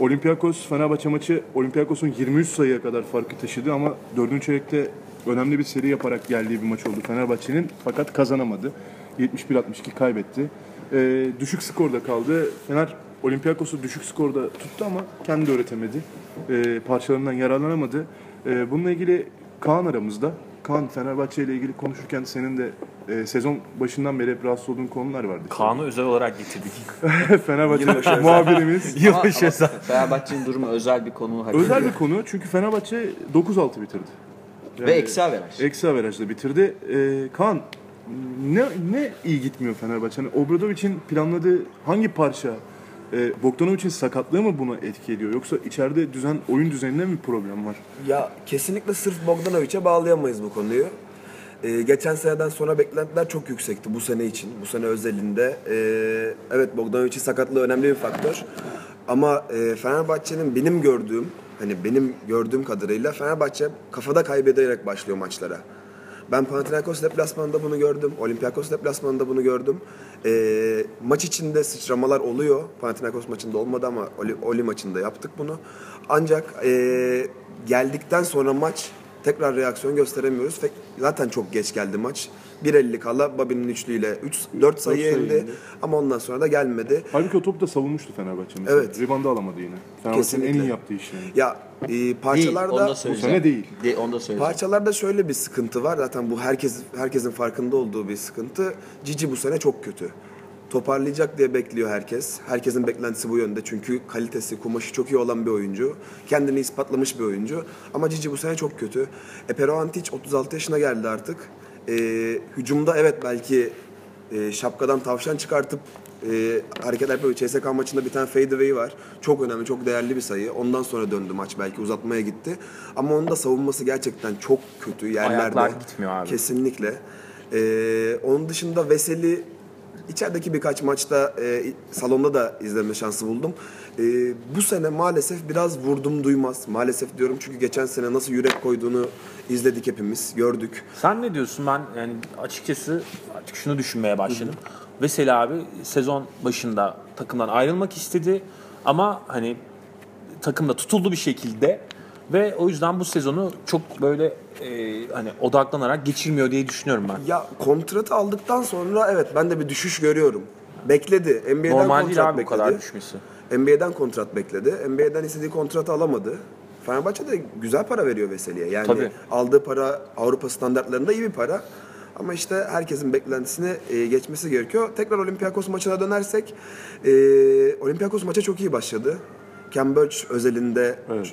Olympiakos Fenerbahçe maçı Olympiakos'un 23 sayıya kadar farkı taşıdı ama 4. çeyrekte önemli bir seri yaparak geldiği bir maç oldu Fenerbahçe'nin fakat kazanamadı. 71-62 kaybetti. Ee, düşük skorda kaldı. Fener Olympiakos'u düşük skorda tuttu ama kendi öğretemedi. Ee, parçalarından yararlanamadı. Ee, bununla ilgili Kaan aramızda. Kaan Fenerbahçe ile ilgili konuşurken senin de e, sezon başından beri hep rahatsız olduğun konular vardı. Kaan'ı özel olarak getirdik. Fenerbahçe muhabirimiz. Ama, ama Fenerbahçe'nin durumu özel bir konu. hak Özel ediyor. bir konu çünkü Fenerbahçe 9-6 bitirdi. Ve eksi averaj. Eksi averajla bitirdi. Ee, Kaan ne, ne iyi gitmiyor Fenerbahçe? Hani Obradovic'in planladığı hangi parça e, Bogdanovic'in sakatlığı mı buna etki ediyor? Yoksa içeride düzen oyun düzeninde mi problem var? Ya kesinlikle sırf Bogdanovic'e bağlayamayız bu konuyu. Ee, geçen seneden sonra beklentiler çok yüksekti bu sene için, bu sene özelinde. Ee, evet Bogdanovic'in sakatlığı önemli bir faktör. Ama e, Fenerbahçe'nin benim gördüğüm, hani benim gördüğüm kadarıyla Fenerbahçe kafada kaybederek başlıyor maçlara. Ben Panathinaikos deplasmanında bunu gördüm. Olympiakos deplasmanında bunu gördüm. Ee, maç içinde sıçramalar oluyor. Panathinaikos maçında olmadı ama Oli, Oli maçında yaptık bunu. Ancak ee, geldikten sonra maç tekrar reaksiyon gösteremiyoruz. Ve zaten çok geç geldi maç. 1.50 kala Babi'nin üçlüyle 3 4 sayı indi. Ama ondan sonra da gelmedi. Halbuki o topu da savunmuştu Fenerbahçe mesela. Evet. Rebound'ı alamadı yine. Fenerbahçe'nin en iyi yaptığı iş yani. Ya Değil, parçalarda onu da söyleyeceğim. sene değil. De, onu da söyleyeceğim. Parçalarda şöyle bir sıkıntı var. Zaten bu herkes herkesin farkında olduğu bir sıkıntı. Cici bu sene çok kötü. Toparlayacak diye bekliyor herkes. Herkesin beklentisi bu yönde. Çünkü kalitesi, kumaşı çok iyi olan bir oyuncu. Kendini ispatlamış bir oyuncu. Ama Cici bu sene çok kötü. E, Pero Antic 36 yaşına geldi artık. E, hücumda evet belki e, şapkadan tavşan çıkartıp e, hareketler yapıyor. CSK maçında bir tane fadeaway var. Çok önemli, çok değerli bir sayı. Ondan sonra döndü maç belki uzatmaya gitti. Ama onun da savunması gerçekten çok kötü yerlerde. Ayaklar gitmiyor abi. Kesinlikle. E, onun dışında Veseli içerideki birkaç maçta e, salonda da izleme şansı buldum. E, bu sene maalesef biraz vurdum duymaz. Maalesef diyorum çünkü geçen sene nasıl yürek koyduğunu izledik hepimiz, gördük. Sen ne diyorsun? Ben yani açıkçası artık şunu düşünmeye başladım. Veseli abi sezon başında takımdan ayrılmak istedi ama hani takımda tutuldu bir şekilde ve o yüzden bu sezonu çok böyle e, hani odaklanarak geçirmiyor diye düşünüyorum ben. Ya kontratı aldıktan sonra evet ben de bir düşüş görüyorum. Bekledi. NBA'den Normal kontrat değil abi bu bekledi. kadar düşmesi. NBA'den kontrat bekledi. NBA'den istediği kontratı alamadı. Fenerbahçe de güzel para veriyor Veseli'ye. Yani Tabii. aldığı para Avrupa standartlarında iyi bir para. Ama işte herkesin beklentisini e, geçmesi gerekiyor. Tekrar Olympiakos maçına dönersek, e, Olympiakos maça çok iyi başladı. Cambridge özelinde Evet.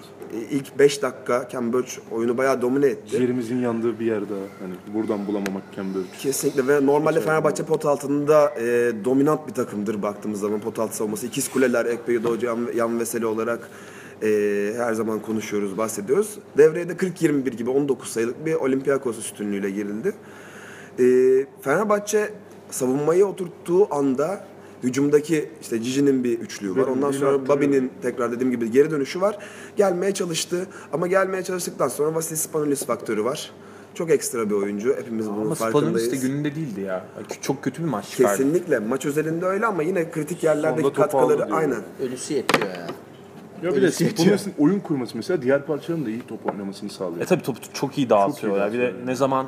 ilk 5 dakika Cambridge oyunu bayağı domine etti. Ciğerimizin yandığı bir yerde hani buradan bulamamak Cambridge. Kesinlikle ve normalde Fenerbahçe pot altında e, dominant bir takımdır baktığımız zaman pot altı savunması. İkiz kuleler, Ekbeyi Doğucu, Yan, Yan Veseli olarak e, her zaman konuşuyoruz, bahsediyoruz. Devreye de 40-21 gibi 19 sayılık bir Olympiakos üstünlüğüyle girildi. E, Fenerbahçe savunmayı oturttuğu anda hücumdaki işte Cici'nin bir üçlüğü var. Ondan sonra. Babi'nin tekrar dediğim gibi geri dönüşü var. Gelmeye çalıştı ama gelmeye çalıştıktan sonra Vasilis Spanoulis faktörü var. Çok ekstra bir oyuncu. Hepimiz bunun Ama farkındayız. Spanulis de gününde değildi ya. Çok kötü bir maç çıkardı. Kesinlikle. Maç özelinde öyle ama yine kritik yerlerdeki topu katkıları aynen. Ölüsü yetiyor ya. Ya bir de Spanulis'in oyun kurması mesela diğer parçaların da iyi top oynamasını sağlıyor. E tabi topu çok iyi dağıtıyor Çok iyi ya. Bir de dağıtıyor. ne zaman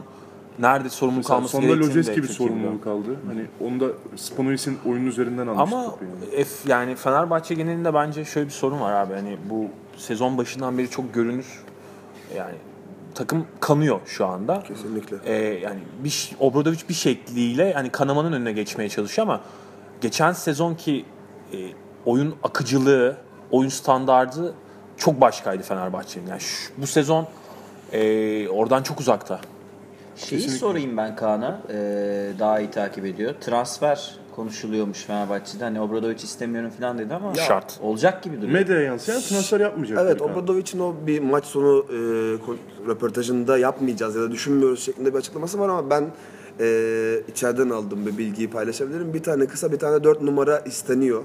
nerede sorumluluk Mesela alması sonunda gerektiğini Lojeski bir çok iyi sorumluluk aldı. Hani onu da Spanulis'in oyunun üzerinden almıştı Ama yani. F yani Fenerbahçe genelinde bence şöyle bir sorun var abi. Hani bu sezon başından beri çok görünür. Yani takım kanıyor şu anda. Kesinlikle. Ee, yani bir Obradovic bir şekliyle yani kanamanın önüne geçmeye çalışıyor ama geçen sezonki e, oyun akıcılığı, oyun standardı çok başkaydı Fenerbahçe'nin. Yani şu- bu sezon e, oradan çok uzakta. Şeyi sorayım ben Kaan'a. Ee, daha iyi takip ediyor. Transfer konuşuluyormuş Fenerbahçe'de. Hani Obradovic istemiyorum falan dedi ama Şart. olacak gibi duruyor. Medyaya yansıyan transfer yapmayacak. Evet, Obradovic'in o bir maç sonu e, röportajında yapmayacağız ya da düşünmüyoruz şeklinde bir açıklaması var ama ben e, içeriden aldığım bir bilgiyi paylaşabilirim. Bir tane kısa, bir tane dört numara isteniyor.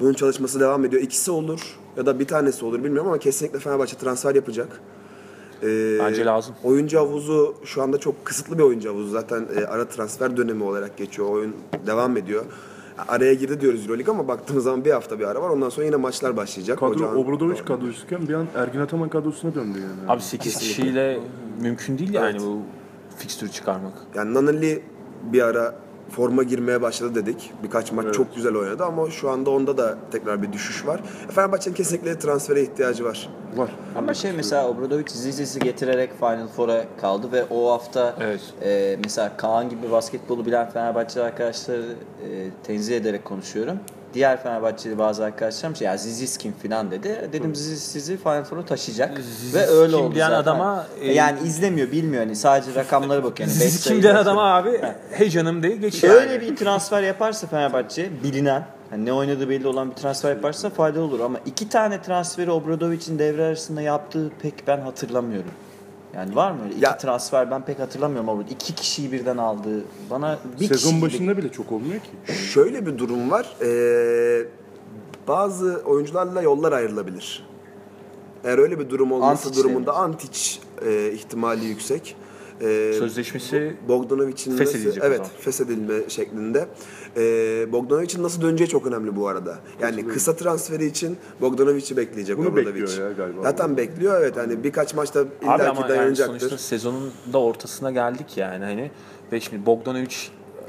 Bunun çalışması devam ediyor. İkisi olur ya da bir tanesi olur bilmiyorum ama kesinlikle Fenerbahçe transfer yapacak. E, Bence lazım. Oyuncu havuzu şu anda çok kısıtlı bir oyuncu havuzu. Zaten e, ara transfer dönemi olarak geçiyor. Oyun devam ediyor. Araya girdi diyoruz Euroleague ama baktığımız zaman bir hafta bir ara var. Ondan sonra yine maçlar başlayacak. Kadro Ocağın- Obradovic kadrosuyken bir an Ergin Ataman kadrosuna döndü yani. Abi 8 kişiyle mümkün değil yani bu fikstürü çıkarmak. Yani Nanali bir ara forma girmeye başladı dedik. Birkaç maç Evet. çok güzel oynadı ama şu anda onda da tekrar bir düşüş var. Fenerbahçe'nin kesinlikle transfere ihtiyacı var. Var. Ama şey mesela Obradovic Zizis'i getirerek Final Four'a kaldı ve o hafta Evet. e, mesela Kaan gibi basketbolu bilen Fenerbahçe arkadaşları e, tenzih ederek konuşuyorum. Diğer Fenerbahçeli bazı arkadaşlarım şey ya Zizis kim filan dedi. Dedim Zizis sizi Final Four'a taşıyacak Zizis ve öyle kim oldu diyen zaten. adama, e, yani izlemiyor bilmiyor hani sadece rakamlara bakıyor. Yani sayı kim diyen adama abi hey canım diye geçiyor. Öyle bir transfer yaparsa Fenerbahçe bilinen hani ne oynadığı belli olan bir transfer yaparsa faydalı olur ama iki tane transferi Obradovic'in devre arasında yaptığı pek ben hatırlamıyorum. Yani var mı öyle? İki Ya- transfer ben pek hatırlamıyorum ama iki kişiyi birden aldığı bana bir kişi Sezon gibi- başında bile çok olmuyor ki. Şöyle bir durum var. Ee, bazı oyuncularla yollar ayrılabilir. Eğer öyle bir durum olması Antic durumunda Antic e, ihtimali yüksek. Ee, Sözleşmesi Bogdanovic'in Feshedilecek evet feshedilme şeklinde. Ee, Bogdanovic'in nasıl döneceği çok önemli bu arada. Yani kısa transferi için Bogdanovic'i bekleyecek Bunu Obradovic. bekliyor ya galiba. Zaten bekliyor evet hani birkaç maçta Abi illaki ama yani dayanacaktır. sonuçta sezonun da ortasına geldik yani hani ve şimdi Bogdanovic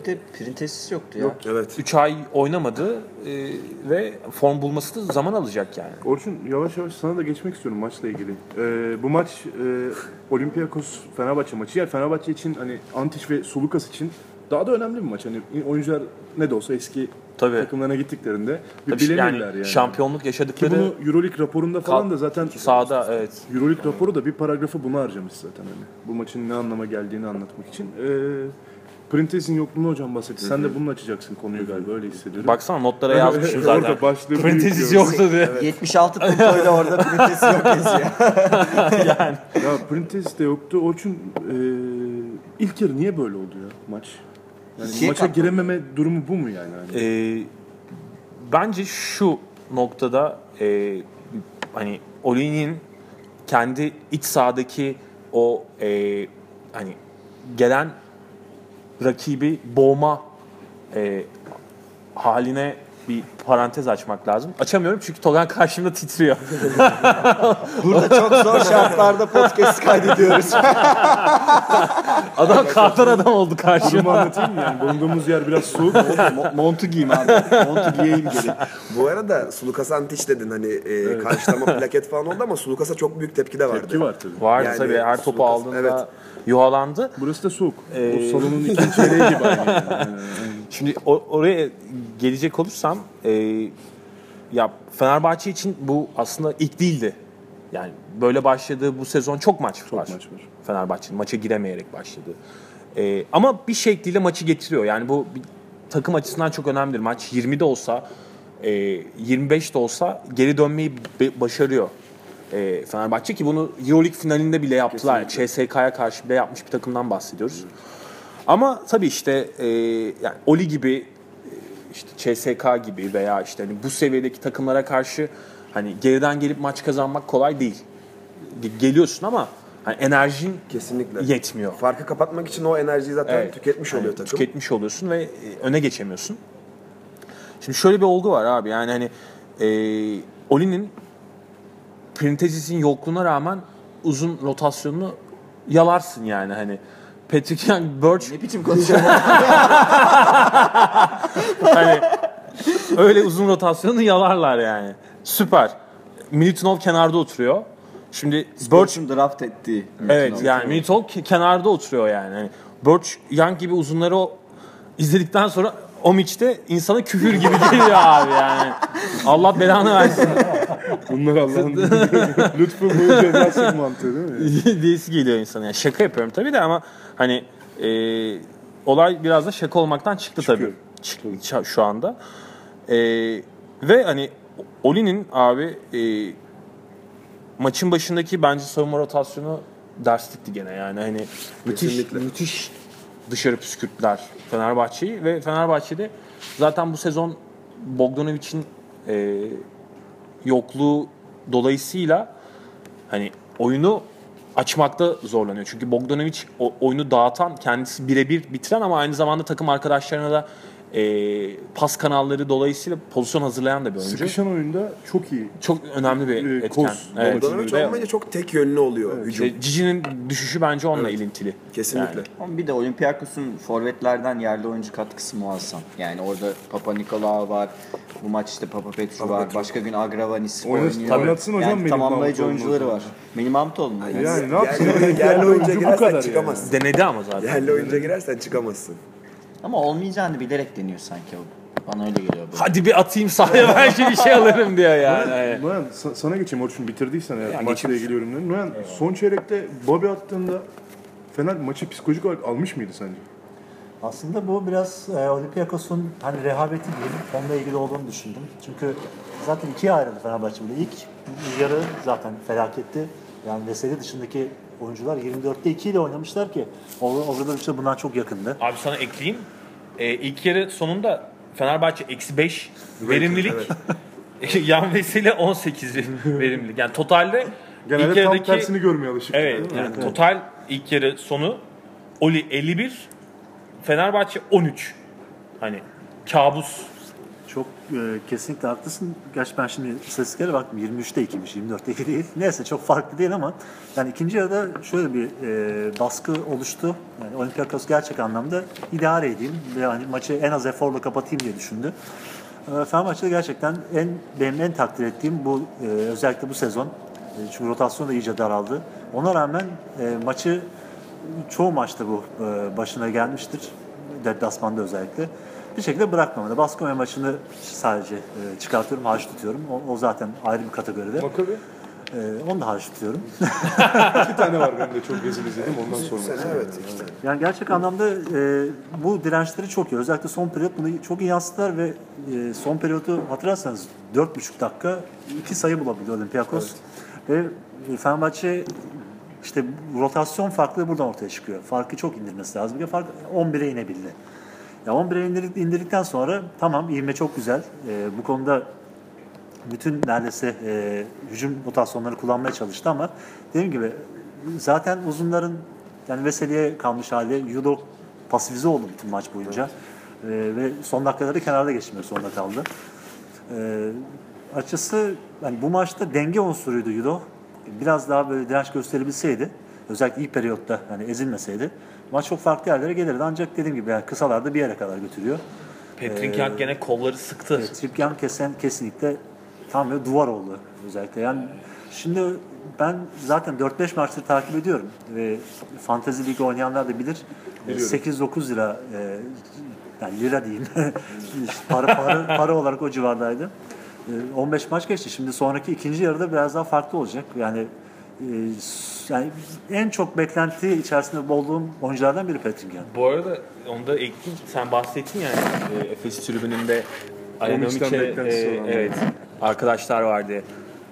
bir de Printezis yoktu ya. evet. 3 ay oynamadı e, ve form bulması da zaman alacak yani. Orçun yavaş yavaş sana da geçmek istiyorum maçla ilgili. Ee, bu maç e, Olympiakos Fenerbahçe maçı. Yani Fenerbahçe için hani Antic ve Sulukas için daha da önemli bir maç. Hani oyuncular ne de olsa eski Tabii. takımlarına gittiklerinde bir Tabii yani, yani. şampiyonluk Ki yaşadıkları bunu Euroleague raporunda falan da zaten sahada evet. Euroleague raporu da bir paragrafı bunu harcamış zaten hani. Bu maçın ne anlama geldiğini anlatmak için. Ee, Printez'in yokluğunu hocam bahsetti. Sen de bununla açacaksın konuyu galiba öyle hissediyorum. Baksana notlara yazmışım zaten. Orada başlığı diyoruz. yoktu diye. 76 puntoyla orada Printez yok yazıyor. Ya Printez de yoktu. Orçun e, ilk yarı niye böyle oldu ya maç? Yani İkiye maça katladı. girememe durumu bu mu yani? Hani Ee, bence şu noktada e, hani Oli'nin kendi iç sahadaki o e, hani gelen rakibi boğma e, haline bir parantez açmak lazım. Açamıyorum çünkü Togan karşımda titriyor. Burada çok zor şartlarda podcast kaydediyoruz. Adam kahtar adam oldu Durumu karşıma. anlatayım mı? Yani bulunduğumuz yer biraz soğuk. Montu giyeyim abi. Montu giyeyim geri. Bu arada Sulukas'a antiç dedin hani e, karşılama plaket falan oldu ama Sulukas'a çok büyük tepki de vardı. Tepki var tabii. Vardı Yani tabii her topu Lucas- aldığında evet. Yuhalandı. Burası da soğuk. Ee, Bu salonun ikinci çeyreği gibi aynı. Yani. Şimdi o- oraya gelecek olursam e, ya Fenerbahçe için bu aslında ilk değildi. Yani böyle başladığı bu sezon çok maç Çok var. maç var. Fenerbahçe'nin maça giremeyerek başladı. E, ama bir şekliyle maçı getiriyor. Yani bu bir takım açısından çok önemlidir. Maç 20 de olsa, e, 25 de olsa geri dönmeyi be- başarıyor. E, Fenerbahçe ki bunu Euroleague finalinde bile yaptılar. CSK'ya karşı bile yapmış bir takımdan bahsediyoruz. Ama tabii işte e, yani Oli gibi e, işte CSK gibi veya işte hani bu seviyedeki takımlara karşı hani geriden gelip maç kazanmak kolay değil. Ge- Geliyorsun ama hani enerjin Kesinlikle. yetmiyor. Farkı kapatmak için o enerjiyi zaten Evet. tüketmiş oluyor Yani takım. Tüketmiş oluyorsun ve e, öne geçemiyorsun. Şimdi şöyle bir olgu var abi yani hani e, Oli'nin Printezis'in yokluğuna rağmen uzun rotasyonunu yalarsın yani hani Patrick Young, Birch Ne biçim konuşuyorsun? hani öyle uzun rotasyonu yalarlar yani. Süper. Militinov kenarda oturuyor. Şimdi Birch Birch'un draft ettiği. evet yani Militinov ke- kenarda oturuyor yani. Hani Birch Young gibi uzunları o izledikten sonra Omic de insana küfür gibi geliyor abi yani. Allah belanı versin Bunlar Allah'ın lütfu bu cezası mantığı değil mi? diyesi geliyor insana. Yani şaka yapıyorum tabii de ama hani e, olay biraz da şaka olmaktan çıktı tabii. Çıkıyor. Çık- şu anda. E, ve hani Oli'nin abi e, maçın başındaki bence savunma rotasyonu derslikti gene yani hani müthiş Kesinlikle. müthiş dışarı püskürttüler Fenerbahçe'yi ve Fenerbahçe'de zaten bu sezon Bogdanovic'in e, yokluğu dolayısıyla hani oyunu açmakta zorlanıyor. Çünkü Bogdanovic oyunu dağıtan, kendisi birebir bitiren ama aynı zamanda takım arkadaşlarına da e, pas kanalları dolayısıyla pozisyon hazırlayan da bir oyuncu. Sıkışan oyunda çok iyi. Çok önemli bir Ee, etken. koz, Evet. Bogdanovic Ve- olmayınca çok tek yönlü oluyor hücum. işte Cici'nin düşüşü bence onunla ilintili. Kesinlikle. Yani. Ama bir de Olympiakos'un forvetlerden yerli oyuncu katkısı muazzam. Yani orada Papa Nikolaou var. Bu maç işte Papa Petru Papa var. Petru. Başka gün Agravanis oynuyor. hocam yani Melih tamamlayıcı oyuncuları var. Melih Mahmutoğlu mu? Yani ne yapsın? Yerli, Yerli oyuncuya girersen yani. çıkamazsın. Denedi ama zaten. Yerli oyuncuya girersen çıkamazsın. Ama olmayacağını bilerek deniyor sanki o. Bana öyle geliyor. böyle. Hadi bir atayım sahaya belki bir şey alırım diyor yani. Noyan sa- sana geçeyim Orçun bitirdiysen eğer Ya maçla ilgili yorumlarını. Noyan son çeyrekte Bobby attığında Fener maçı psikolojik olarak almış mıydı sence? Aslında bu biraz e, Olympiakos'un hani rehaveti diyelim onunla ilgili olduğunu düşündüm. Çünkü zaten ikiye ayrıldı Fenerbahçe burada. İlk yarı zaten felaketti. Yani Veseli dışındaki oyuncular 24'te 2 ile oynamışlar ki Obradoviç de bundan çok yakındı. Abi sana ekleyeyim. Ee, ilk yarı sonunda Fenerbahçe eksi 5 verimlilik. Yan Veseli 18 verimlilik. Yani totalde Genelde ilk tam yarıdaki tersini görmeye alışık. Evet, yani total ilk yarı sonu Oli 51, Fenerbahçe 13. Hani kabus. Çok e, kesinlikle haklısın. Gerçi ben şimdi istatistiklere baktım. 23'te 2'miş, 24'te 2 değil. Neyse çok farklı değil ama yani ikinci yarıda şöyle bir e, baskı oluştu. Yani Olympiakos gerçek anlamda idare edeyim ve hani maçı en az eforla kapatayım diye düşündü. E, Fenerbahçe'de gerçekten en benim en takdir ettiğim bu e, özellikle bu sezon. E, çünkü rotasyon da iyice daraldı. Ona rağmen e, maçı çoğu maçta bu e, başına gelmiştir. Deplasmanda özellikle. Bir şekilde bırakmamalı. Baskonya maçını sadece e, çıkartıyorum, haş tutuyorum. O, o zaten ayrı bir kategoride. Makabi Ee, onu da hariç tutuyorum. İki tane var benim de çok rezil izledim ondan sonra. Sene evet işte. Yani gerçek anlamda e, bu dirençleri çok iyi. Özellikle son periyot bunu çok iyi yansıttılar ve e, son periyodu hatırlarsanız 4,5 dakika iki sayı bulabildi Olympiakos. Ve e, Fenerbahçe işte rotasyon farklı buradan ortaya çıkıyor. Farkı çok indirmesi lazım. Bir fark 11'e inebildi. Ya 11'e indirdik, indirdikten sonra tamam ivme çok güzel. E, bu konuda bütün neredeyse e, hücum rotasyonları kullanmaya çalıştı ama dediğim gibi zaten uzunların yani Veseli'ye kalmış hali Yudo pasifize oldu bütün maç boyunca. E, ve son dakikaları kenarda geçmek zorunda kaldı. E, açısı yani bu maçta denge unsuruydu Yudo. Biraz daha böyle direnç gösterebilseydi özellikle ilk periyotta hani ezilmeseydi maç çok farklı yerlere gelirdi. Ancak dediğim gibi yani kısalarda bir yere kadar götürüyor. Patrick Young gene kolları sıktı. Evet, Trippier kesen kesinlikle tam bir duvar oldu özellikle. Yani şimdi ben zaten 4-5 maçtır takip ediyorum ve Fantasy League oynayanlar da bilir. E, 8-9 lira e, yani lira diyeyim. para, para, para olarak o civardaydı. E, 15 maç geçti. Şimdi sonraki ikinci yarıda biraz daha farklı olacak. Yani e, yani en çok beklenti içerisinde olduğum oyunculardan biri Patrick Young. Bu arada onu da ekleyeyim. Sen bahsettin yani e, Efes tribününde beklentisi e, evet arkadaşlar vardı.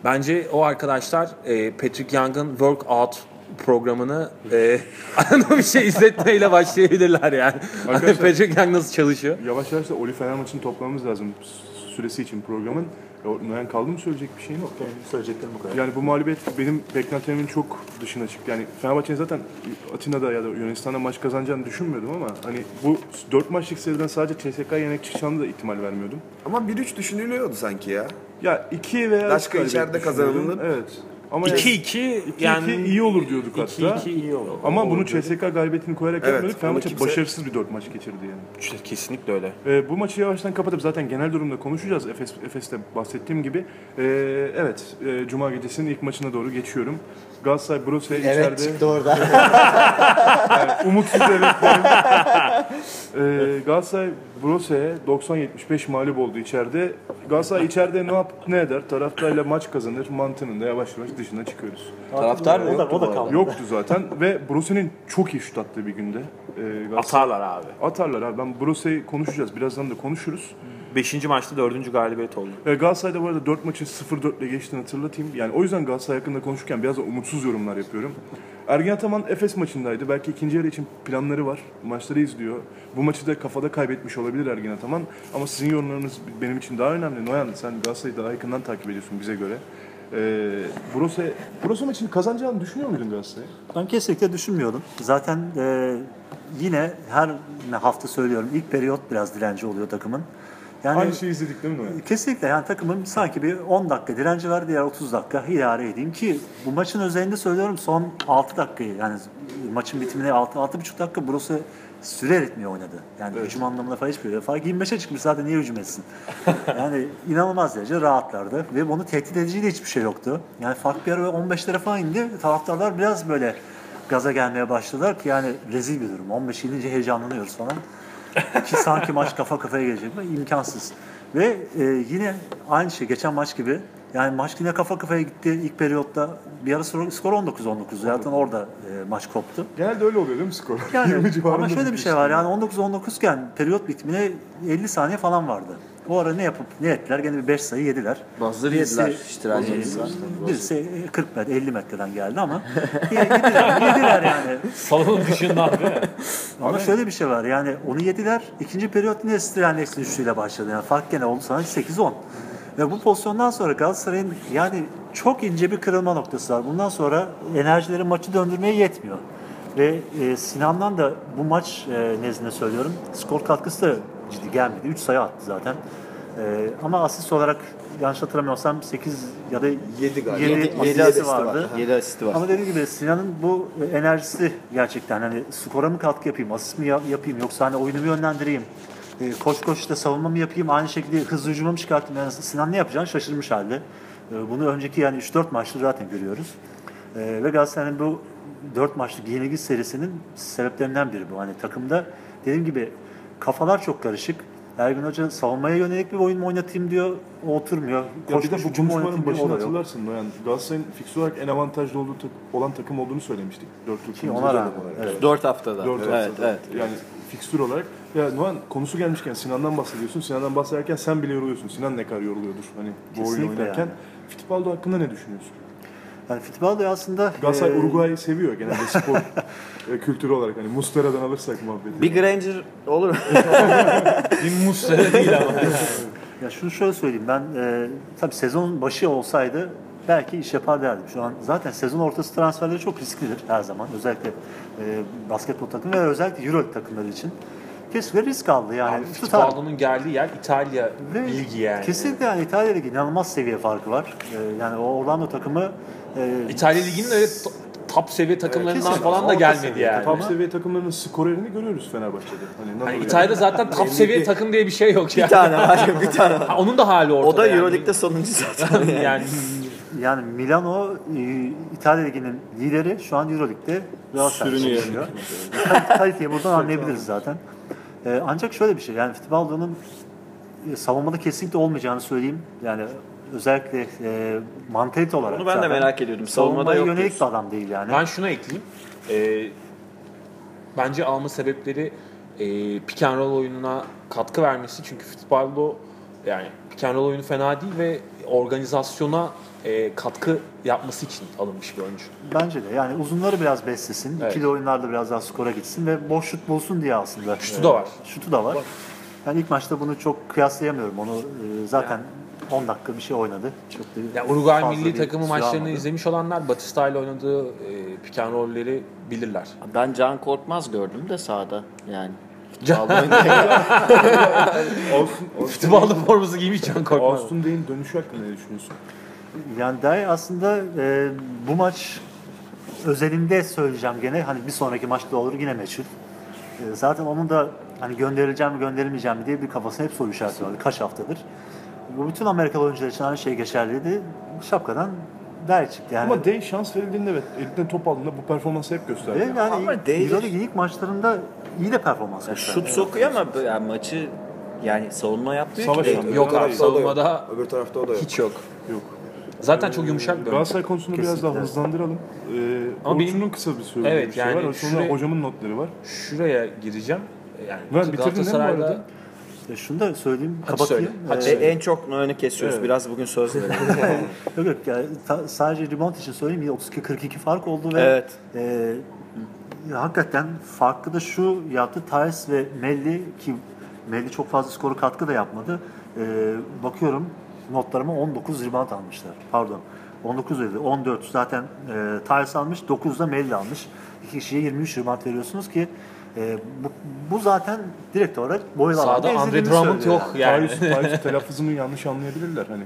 Bence o arkadaşlar e, Patrick Young'ın workout programını e, Ayanovic'e izletmeyle başlayabilirler yani. Arkadaşlar- Patrick Young nasıl çalışıyor? Yavaş yavaş da Oli Fener maçını toplamamız lazım süresi için programın. Noyan kaldı mı söyleyecek bir şeyin yok. Benim söyleyeceklerim bu kadar. Yani bu mağlubiyet benim beklentilerimin çok dışına çıktı. Yani Fenerbahçe'nin zaten Atina'da ya da Yunanistan'da maç kazanacağını düşünmüyordum ama hani bu 4 maçlık seriden sadece CSK'ya yenek çıkacağını da ihtimal vermiyordum. Ama 1-3 düşünülüyordu sanki ya. Ya 2 veya Daşka içeride kazanılır. Evet. Ama yani 2-2 2-2 iyi olur diyorduk hatta. 2-2 iyi olur. Ama bunu CSK galibiyetini koyarak Evet, yapmadık. onu Fenerbahçe kimse- başarısız bir 4 maç geçirdi yani. Kesinlikle öyle. Ee, bu maçı yavaştan kapatıp zaten genel durumda konuşacağız. Efes, Efes'te bahsettiğim gibi. Ee, evet, e, Cuma gecesinin ilk maçına doğru geçiyorum. Galatasaray Brose içeride. orada. Yani umutsuz evetlerim. ee, Galatasaray Brose'ye 90-75 mağlup oldu içeride. Galatasaray içeride ne yap ne eder? Taraftarıyla maç kazanır. Mantığının da yavaş yavaş dışına çıkıyoruz. Taraftar da o da, o da kaldı. Yoktu zaten ve Brose'nin çok iyi şut attığı bir günde. Ee, Galatasaray- Atarlar abi. Atarlar abi. Ben Brose'yi konuşacağız. Birazdan da konuşuruz. 5. maçta 4. galibiyet oldu. E, Galatasaray'da bu arada 4 maçı 0-4 ile geçtiğini hatırlatayım. Yani o yüzden Galatasaray hakkında konuşurken biraz da umutsuz yorumlar yapıyorum. Ergin Ataman Efes maçındaydı. Belki ikinci yarı için planları var. Maçları izliyor. Bu maçı da kafada kaybetmiş olabilir Ergin Ataman. Ama sizin yorumlarınız benim için daha önemli. Noyan sen Galatasaray'ı daha yakından takip ediyorsun bize göre. E, Brose, Brose maçını kazanacağını düşünüyor muydun Galatasaray'ı? Ben kesinlikle düşünmüyordum. Zaten e, yine her hafta söylüyorum ilk periyot biraz direnci oluyor takımın. Yani Aynı şeyi izledik değil mi kesinlikle yani takımın sanki bir 10 dakika direnci var diğer 30 dakika idare edeyim ki bu maçın özelinde söylüyorum son 6 dakikayı yani maçın bitimine 6 6,5 dakika burası süre etmiyor oynadı. Yani hücum anlamında falan hiçbir fark 25'e çıkmış zaten niye hücum etsin? yani inanılmaz derece rahatlardı ve bunu tehdit edici de hiçbir şey yoktu. Yani fark bir ara 15'lere falan indi. Taraftarlar biraz böyle gaza gelmeye başladılar ki yani rezil bir durum. 15 inince heyecanlanıyoruz falan. Ki sanki maç kafa kafaya gelecek mi? İmkansız. Ve e, yine aynı şey geçen maç gibi. Yani maç yine kafa kafaya gitti ilk periyotta. Bir ara skor skor 19-19. Zaten orada e, maç koptu. Genelde öyle oluyor değil mi skor? Yani 20 civarında ama şöyle bir şey var yani 19-19 iken periyot bitimine 50 saniye falan vardı. O ara ne yapıp ne ettiler? Gene bir 5 sayı yediler. Bazıları Birisi- yediler. İştiral e, yediler. Birisi 40 metre 50 metreden geldi ama yediler, yediler yani. Salonun dışından değil mi? Ama şöyle bir şey var yani onu yediler. İkinci periyot yine Strian eksi üçlüyle başladı. Yani fark gene oldu sana 8-10. Ve bu pozisyondan sonra Galatasaray'ın yani çok ince bir kırılma noktası var. Bundan sonra enerjileri maçı döndürmeye yetmiyor. Ve e, Sinan'dan da bu maç e, nezdinde söylüyorum. Skor katkısı da ciddi gelmedi. 3 sayı attı zaten. E, ama asist olarak yanlış hatırlamıyorsam 8 ya da 7 galiba. yedi Yedi- asisti yedi asisti var. vardı. 7 asisti var. Ama dediğim gibi Sinan'ın bu enerjisi gerçekten hani skora mı katkı yapayım, asist mi ya- yapayım yoksa hani oyunumu yönlendireyim. E, koş koş işte savunma mı yapayım, aynı şekilde hızlı hücuma mı çıkartayım. Yani Sinan ne yapacağını şaşırmış halde. E, bunu önceki yani 3-4 maçta zaten görüyoruz. E, ve Galatasaray'ın bu 4 maçlık yenilgi serisinin sebeplerinden biri bu. Hani takımda dediğim gibi kafalar çok karışık. Ergin Hoca savunmaya yönelik bir oyun mu oynatayım diyor. O oturmuyor. Ya bir de bu konuşmanın oynatayım diyor. başını O da yok. hatırlarsın Noyan. Galatasaray'ın fiksür olarak en avantajlı olduğu tak- olan takım olduğunu söylemiştik. Dört tur Ki ona rağmen. Evet. 4 haftada. Dört evet, haftada. evet. Yani fikstür olarak. Ya Noyan konusu gelmişken Sinan'dan bahsediyorsun. Sinan'dan bahsederken sen bile yoruluyorsun. Sinan ne kadar yoruluyordur hani bu oyunu oynarken. yani. Fittipaldo hakkında ne düşünüyorsun? Yani Fittipaldo aslında Galatasaray e, Uruguay'ı seviyor genelde spor e, kültürü olarak. Hani Mustera'dan alırsak muhabbeti. Bir Granger olur? Bir Muslera değil ama. Ya şunu şöyle söyleyeyim ben e, tabii sezon başı olsaydı belki iş yapar derdim. Şu an zaten sezon ortası transferleri çok risklidir her zaman. Özellikle e, basketbol takımı ve özellikle Euro takımları için. Kesinlikle risk aldı yani. Abi tutar. Fittipaldo'nun geldiği yer İtalya Ve bilgi yani. Kesinlikle yani İtalya Ligi inanılmaz seviye farkı var. E, yani o Orlando takımı e, İtalya Ligi'nin öyle top seviye takımlarından kesin. falan da gelmedi seviye. yani. Top seviye takımlarının skorerini görüyoruz Fenerbahçe'de. Hani, Hani Nando İtalya'da zaten top seviye takım diye bir şey yok bir yani. tane var, bir tane var. Ha, onun da hali ortada O da yani. Euroleague'de sonuncu zaten. yani yani Milano e, İtalya Ligi'nin lideri şu an Euroleague'de Galatasaray Sürünüyor. çalışıyor. Kal- Kaliteyi buradan anlayabiliriz zaten. E, ancak şöyle bir şey yani Fittipaldo'nun e, savunmada kesinlikle olmayacağını söyleyeyim. Yani özellikle e, mantalite olarak. Bunu ben de zaten merak ediyordum. Savunmada Savunmaya yok yönelik diyorsun. bir adam değil yani. ben şuna ekleyeyim. Ee, bence alma sebepleri e, pick and roll oyununa katkı vermesi. Çünkü Fittipaldo yani pick and roll oyunu fena değil ve organizasyona e, katkı yapması için alınmış bir oyuncu. Bence de yani uzunları biraz beslesin. Evet. ikili oyunlarda biraz daha skora gitsin ve boş şut bulsun diye aslında. Şutu da var. Şutu da var. Yani ilk maçta bunu çok kıyaslayamıyorum. Onu e, zaten 10 dakika bir şey oynadı. Çok da Ya Uruguay milli takımı maçlarını almadı. izlemiş olanlar Batista ile oynadığı e, pick and roll'leri bilirler. Ben Can Korkmaz gördüm de sahada yani. Can- Austin, Austin, Fittipaldo forması giymiş Can Korkmaz. Austin Day'in dönüşü hakkında ne düşünüyorsun? Yani Day aslında e, bu maç özelinde söyleyeceğim gene hani bir sonraki maçta olur yine meçhul. E, zaten onun da hani gönderileceğim mi gönderilmeyeceğim mi diye bir kafasında hep soru işareti vardı kaç haftadır. Bu bütün Amerikalı oyuncular için aynı şey geçerliydi. Şapkadan Day çıktı yani. Ama Day şans verildiğinde evet elinden top aldığında bu performansı hep gösterdi. Ve yani Ama Day- Euroleague ilk maçlarında iyi de performans Ya gösterdi. şut sokuyor ama yani maçı yani savunma yapmıyor Savaş ki. Yok abi savunmada Öbür tarafta o da yok. hiç yok. Yok. Zaten çok yumuşak bir oyuncu. Galatasaray konusunu biraz Kesinlikle. daha hızlandıralım. Ee, Ama Orçun'un benim- kısa bir söylediği Evet, bir şey yani var. Sonra şuraya- hocamın notları var. Şuraya gireceğim. Yani Ben Galatasaray'da arada? E, şunu da söyleyeyim, Hadi kapatayım. söyle, hadi E, söyle. En çok önü kesiyoruz. Evet. Biraz bugün söz. Yok yok yani ta- sadece rebound için söyleyeyim yine 32-42 fark oldu ve Evet. e, hakikaten farklı da şu yaptı Thais ve Melli ki Melli çok fazla skoru katkı da yapmadı. E, bakıyorum notlarıma 19 rebound almışlar. Pardon. 19 dedi. 14 zaten e, Thais almış. 9 da Melli almış. İki kişiye 23 rebound veriyorsunuz ki e, bu, bu zaten direkt olarak boyalı Sağda alanda Andre ezildiğini Drummond yok yani. Paris, Paris telaffuzunu yanlış anlayabilirler hani.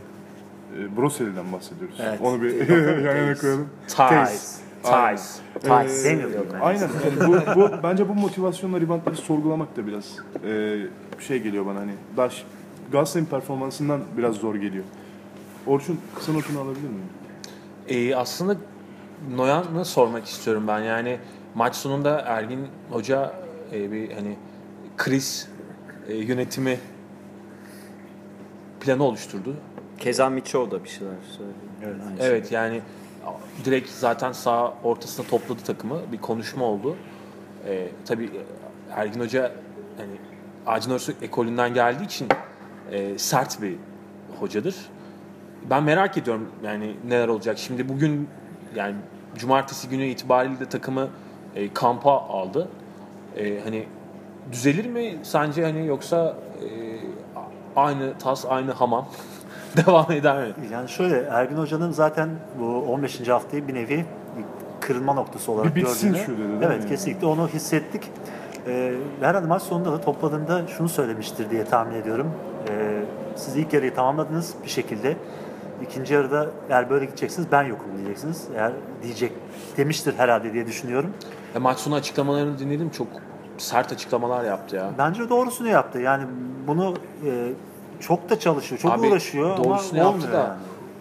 E, Broseli'den bahsediyoruz. Evet. Onu bir yan yana koyalım. Ties. Ties. Thais demiyorum ben. Aynen. Yani bu, bu, bence bu motivasyonla ribantları sorgulamak da biraz e, şey geliyor bana hani. Daha ş- Galatasaray'ın performansından biraz zor geliyor. Orçun kısa notunu alabilir miyim? Ee, aslında Noyan'ı sormak istiyorum ben. Yani maç sonunda Ergin Hoca e, bir hani kriz e, yönetimi planı oluşturdu. Keza Miçov da bir şeyler söyledi. Evet. Evet yani direkt zaten sağ ortasına topladı takımı. Bir konuşma oldu. Ee, tabii Ergin Hoca hani Acun Ilıcalı ekolünden geldiği için e, sert bir hocadır. Ben merak ediyorum yani neler olacak. Şimdi bugün yani cumartesi günü itibariyle de takımı e, kampa aldı. E, hani düzelir mi sence hani yoksa e, aynı tas aynı hamam devam eder mi? Yani şöyle Ergin Hoca'nın zaten bu 15. haftayı bir nevi kırılma noktası olarak Bir gördüğünü. şu dedi, Evet kesinlikle onu hissettik. Ee, herhalde maç sonunda da topladığında şunu söylemiştir diye tahmin ediyorum. Ee, siz ilk yarıyı tamamladınız bir şekilde. İkinci yarıda eğer böyle gideceksiniz ben yokum diyeceksiniz. Eğer diyecek demiştir herhalde diye düşünüyorum. E, maç sonu açıklamalarını dinledim. Çok sert açıklamalar yaptı ya. Bence doğrusunu yaptı. Yani bunu e, çok da çalışıyor, çok Abi, uğraşıyor ama doğrusunu yaptı olmuyor da. yani.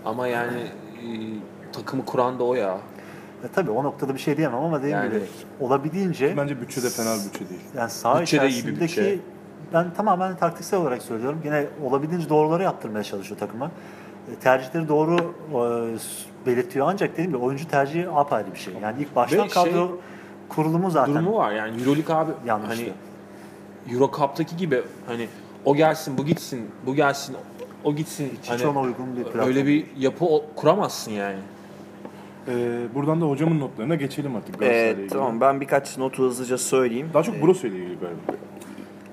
Ama yani e, takımı kuran da o ya. E, tabii o noktada bir şey diyemem ama dediğim Yani- gibi olabildiğince Bence bütçede fena bir bütçe değil. yani saha Bütçe de iyi bir içerisindeki bütçe. Ben tamamen taktiksel olarak söylüyorum. Yine olabildiğince doğruları yaptırmaya çalışıyor takıma. E, Tercihleri doğru e, belirtiyor ancak dediğim gibi oyuncu tercihi apayrı bir şey. Yani ilk baştan Ve şey, kadro kurulumu zaten Durumu var yani Euroleague abi Yanlıştı. hani Euro Cup'taki gibi hani o gelsin bu gitsin bu gelsin o gitsin hiç hani ona uygun bir platform. öyle bir yapı o- kuramazsın yani. Ee, buradan da hocamın notlarına geçelim artık Evet ilgili. tamam ben birkaç notu hızlıca söyleyeyim. Daha çok Broso ile ilgili galiba.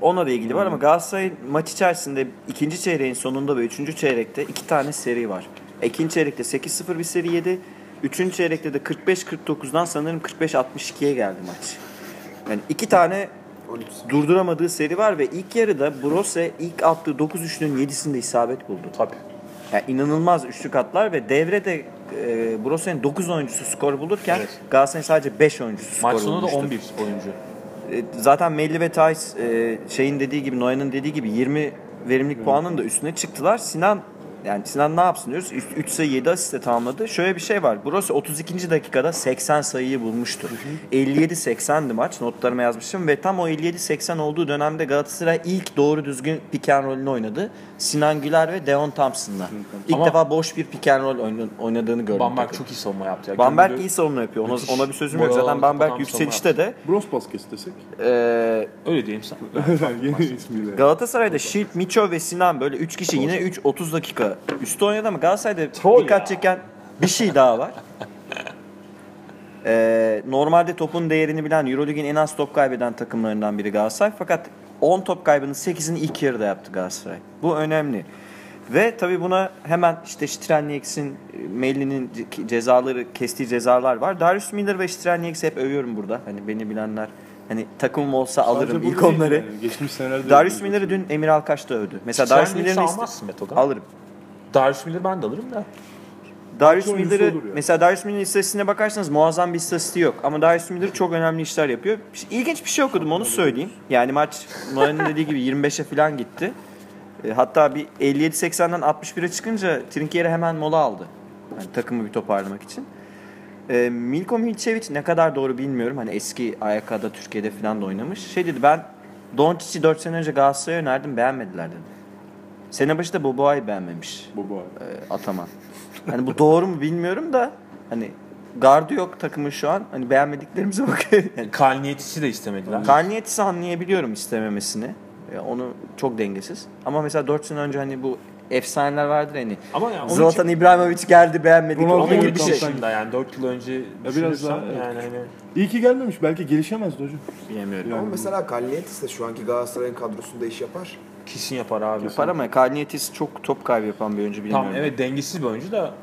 Onunla da ilgili var ama Galatasaray maç içerisinde ikinci çeyreğin sonunda ve üçüncü çeyrekte iki tane seri var. İkinci çeyrekte 8-0 bir seri yedi. Üçüncü çeyrekte de 45-49'dan sanırım 45-62'ye geldi maç. Yani iki tane durduramadığı seri var ve ilk yarıda Brose ilk attığı 9 üçlünün 7'sinde isabet buldu. Tabii. Yani inanılmaz üçlük atlar ve devrede e, Brose'nin 9 oyuncusu skor bulurken Evet. Galatasaray'ın sadece 5 oyuncusu skor Maç sonunda da bulmuştu. 11 oyuncu. E, zaten Melli ve Tays e, şeyin dediği gibi Noyan'ın dediği gibi 20 verimlilik puanının da üstüne çıktılar. Sinan yani Sinan ne yapsın diyoruz? 3 sayı 7 asiste tamamladı. Şöyle bir şey var. Brose 32. dakikada 80 sayıyı bulmuştu. 57-80'di maç. Notlarıma yazmışım ve tam o 57-80 olduğu dönemde Galatasaray ilk doğru düzgün pick and roll'ünü oynadı. Sinan Güler ve Deon Thompson'la. İlk Ama- defa boş bir pick and roll oyna- oynadığını gördüm. Bamberg çok iyi savunma yaptı. Ya. Bamberg iyi savunma yapıyor. Ona, Müthiş. ona bir sözüm yok. Zaten Bamberg yükselişte de Bros Baskets desek. e, Öyle diyeyim sen. Yeni ismiyle. Galatasaray'da Şilt, Miço ve Sinan böyle 3 kişi yine 3 30 dakika da üstü oynadı mı Galatasaray'da Troll dikkat ya. çeken bir şey daha var. ee, normalde topun değerini bilen Eurolig'in en az top kaybeden takımlarından biri Galatasaray. Fakat 10 top kaybının 8'ini ilk yarıda yaptı Galatasaray. Bu önemli. Ve tabi buna hemen işte Strelniks'in, Melli'nin cezaları, kestiği cezalar var. Darius Miller ve Strelniks'i hep övüyorum burada. Hani beni bilenler Hani takımım olsa Sadece alırım ilk onları. Yani. Geçmiş senelerde. Darius Miller'ı dün Emir Alkaç da övdü. Mesela Darius Miller'ı almazsın Beto Alırım. Darius Miller ben de alırım da. Darius Miller'ı yani. mesela Darius Miller'ın istatistiğine bakarsanız muazzam bir istatistiği yok. Ama Darius Miller çok önemli işler yapıyor. İlginç bir şey okudum onu söyleyeyim. Yani maç Noyan'ın dediği gibi 25'e falan gitti. E, Hatta bir 57-80'den 61'e çıkınca Trinkieri hemen mola aldı. Yani takımı bir toparlamak için. E, Milko Milcevic ne kadar doğru bilmiyorum. Hani eski AYK'da Türkiye'de falan da oynamış. Şey dedi ben Doncic'i 4 sene önce Galatasaray'a önerdim beğenmediler dedi. Sene başı da Boboa'yı beğenmemiş Bu bu. e, Ataman. Hani bu doğru mu bilmiyorum da hani gardı yok takımın şu an. Hani beğenmediklerimize bakıyor. Yani Kalniyetisi de istemediler. Karniyetis'i anlayabiliyorum istememesini. E, onu çok dengesiz. Ama mesela 4 sene önce hani bu efsaneler vardır hani. Ama ya onun Zlatan İbrahimovic geldi beğenmedik. Ronaldo gibi bir şey. yani 4 yıl önce biraz düşünürsen daha, evet. yani hani İyi ki gelmemiş. Belki gelişemezdi hocam. Bilemiyorum. Ama mesela Kalniyetis de şu anki Galatasaray'ın kadrosunda iş yapar. Kesin yapar abi. Yapar ama Karniyetis çok top kaybı yapan bir oyuncu bilmiyorum. Tamam evet dengesiz bir oyuncu da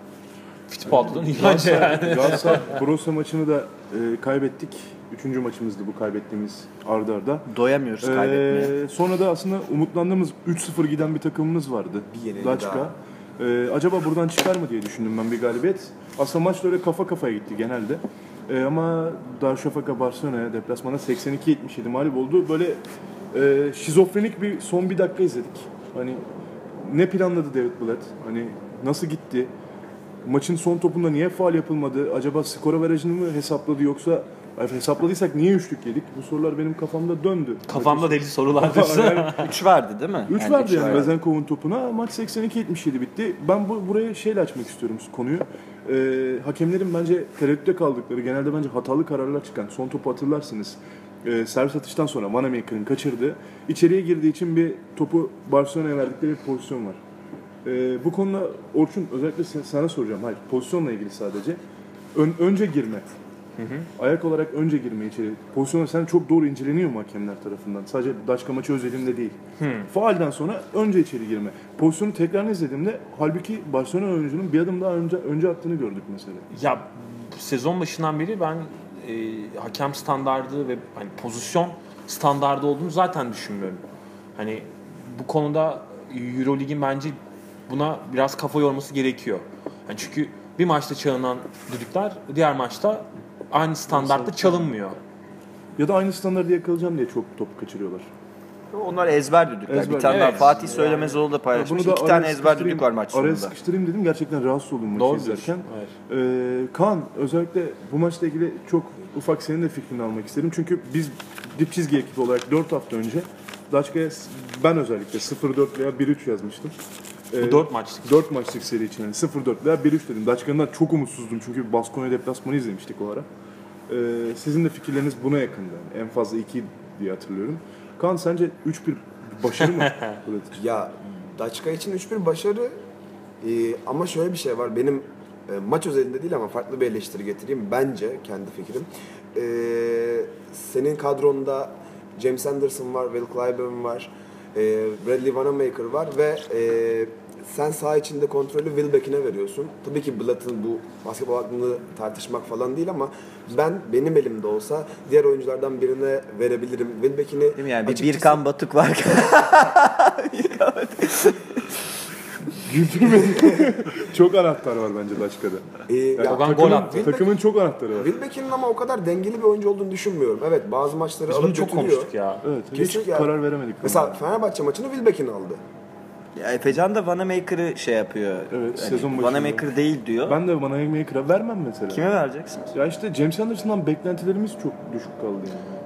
Fittipaldi'den iyi bence yani. Galatasaray, Borussia maçını da e, kaybettik. Üçüncü maçımızdı bu kaybettiğimiz arda arda. Doyamıyoruz kaybetmeye. Ee, sonra da aslında umutlandığımız 3-0 giden bir takımımız vardı. Bir yenilgi Daçka. Ee, acaba buradan çıkar mı diye düşündüm ben bir galibiyet. Aslında maç da öyle kafa kafaya gitti genelde. Ee, ama Darüşşafaka Barcelona'ya deplasmana 82-77 mağlup oldu. Böyle e, şizofrenik bir son bir dakika izledik. Hani ne planladı David Blatt? Hani nasıl gitti? Maçın son topunda niye faal yapılmadı? Acaba skor averajını mı hesapladı yoksa hesapladıysak niye üçlük yedik? Bu sorular benim kafamda döndü. Kafamda deli sorular diyorsun. Yani 3 verdi değil mi? 3 Yani verdi üç yani verdi. Vezenkov'un topuna. Maç 82-77 bitti. Ben bu, buraya şeyle açmak istiyorum konuyu. Ee, hakemlerin bence tereddütte kaldıkları, genelde bence hatalı kararlar çıkan. Son topu hatırlarsınız. Ee, servis atıştan sonra Vanamaker'ın kaçırdı. İçeriye girdiği için bir topu Barcelona'ya verdikleri bir pozisyon var. Ee, bu konuda Orçun özellikle sana soracağım. Hayır pozisyonla ilgili sadece. Ön- önce girme. Ayak olarak önce girme içeri. Pozisyonlar sen çok doğru inceleniyor mu hakemler tarafından? Sadece Daşka maçı özelinde değil. Faalden sonra önce içeri girme. Pozisyonu tekrar izlediğimde halbuki Barcelona oyuncunun bir adım daha önce önce attığını gördük mesela. Ya sezon başından beri ben e, hakem standardı ve hani pozisyon standardı olduğunu zaten düşünmüyorum. Hani bu konuda EuroLeague'in bence buna biraz kafa yorması gerekiyor. Yani çünkü bir maçta çalınan düdükler diğer maçta aynı standartta çalınmıyor. Ya da aynı standarda yakalayacağım diye çok top kaçırıyorlar. Onlar ezber düdükler. Ezber, bir tane daha evet. Fatih Söylemezoğlu da paylaşmış. Bunu da İki araya tane ezber düdük var maç Araya sonunda. sıkıştırayım dedim. Gerçekten rahatsız oldum maçı Doğru izlerken. diyorsun, Ee, Kaan özellikle bu maçla ilgili çok ufak senin de fikrini almak isterim. Çünkü biz dip çizgi ekibi olarak 4 hafta önce Daçka'ya ben özellikle 0-4 veya 1-3 yazmıştım. Bu 4 maçlık. 4 maçlık seri için yani 0-4 veya 1-3 dedim. Daçka'dan çok umutsuzdum çünkü Baskonya deplasmanı izlemiştik o ara. Ee, sizin de fikirleriniz buna yakındı. Yani en fazla 2 diye hatırlıyorum. Kaan sence 3-1 başarı mı? Burada? Ya Daçka için 3-1 başarı Ee, ama şöyle bir şey var. Benim e, maç özelinde değil ama farklı bir eleştiri getireyim. Bence kendi fikrim. Ee, senin kadronda James Anderson var, Will Clyburn var, e, Bradley Wanamaker var ve e, sen saha içinde kontrolü Will Beck'ine veriyorsun. Tabii ki Blatt'ın bu basketbol aklını tartışmak falan değil ama ben benim elimde olsa diğer oyunculardan birine verebilirim. Will Beck'ini Değil mi yani bir açıkçası- Birkan Batık var. Güldürmedi. çok anahtar var bence Daçka'da. Ee, ya takımın, gol attı. takımın çok anahtarı var. Wilbeck'in ama o kadar dengeli bir oyuncu olduğunu düşünmüyorum. Evet bazı maçları Biz alıp çok götürüyor. konuştuk ya. Evet, hiç Kesinlikle yani. karar veremedik. Mesela. Fenerbahçe maçını Wilbeck'in aldı. ya Efecan da Vanamaker'ı şey yapıyor. Evet, Hani sezon başında. Vanamaker değil diyor. Ben de bana Maker'a vermem mesela. Kime vereceksiniz? Ya işte James Anderson'dan beklentilerimiz çok düşük kaldı yani.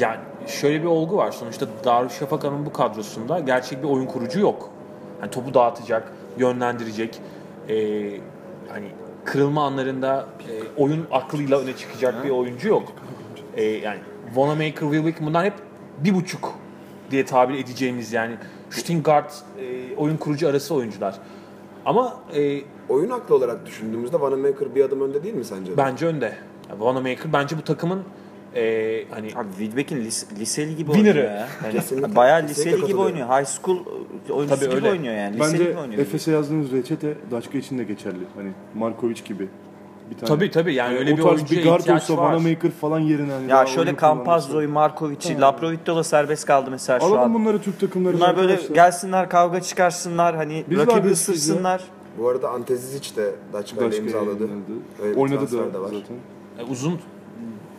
Yani şöyle bir olgu var. Sonuçta Darüşşafaka'nın bu kadrosunda gerçek bir oyun kurucu yok. Hani topu dağıtacak, yönlendirecek, e, hani kırılma anlarında e, oyun aklıyla öne çıkacak bir oyuncu yok. E, yani Wanamaker, Wilbeck bunlar hep bir buçuk diye tabir edeceğimiz yani shooting guard, e, oyun kurucu arası oyuncular. Ama e, Oyun aklı olarak düşündüğümüzde Vanamaker bir adım önde değil mi sence? de? bence önde. Yani bence bu takımın e, hani Abi lis- liseli gibi Winner'ı. oynuyor ya. Yani Kesinlikle. bayağı Kesinlikle liseli gibi katılıyorum. oynuyor. High school oyuncusu Tabii gibi öyle. oynuyor yani. Liseli Bence gibi oynuyor. Efes'e yazdığınız reçete Daçka için de geçerli. Hani Markovic gibi. Bir tane. Tabii tabii yani öyle o bir tarz oyuncuya bir guard ihtiyaç olsa var. Vanamaker falan yerine. Hani daha Ya şöyle oyunu. Campazzo'yu, Markovic'i, Laprovittola serbest kaldı mesela şu Alalım an. bunları Türk takımları. Bunlar böyle gelsinler kavga çıkarsınlar hani Biz de rakibi ya. ısırsınlar. Bu arada Antezic de Daçka ile imzaladı. Öyle bir Oynadı transfer da de var. zaten. E, uzun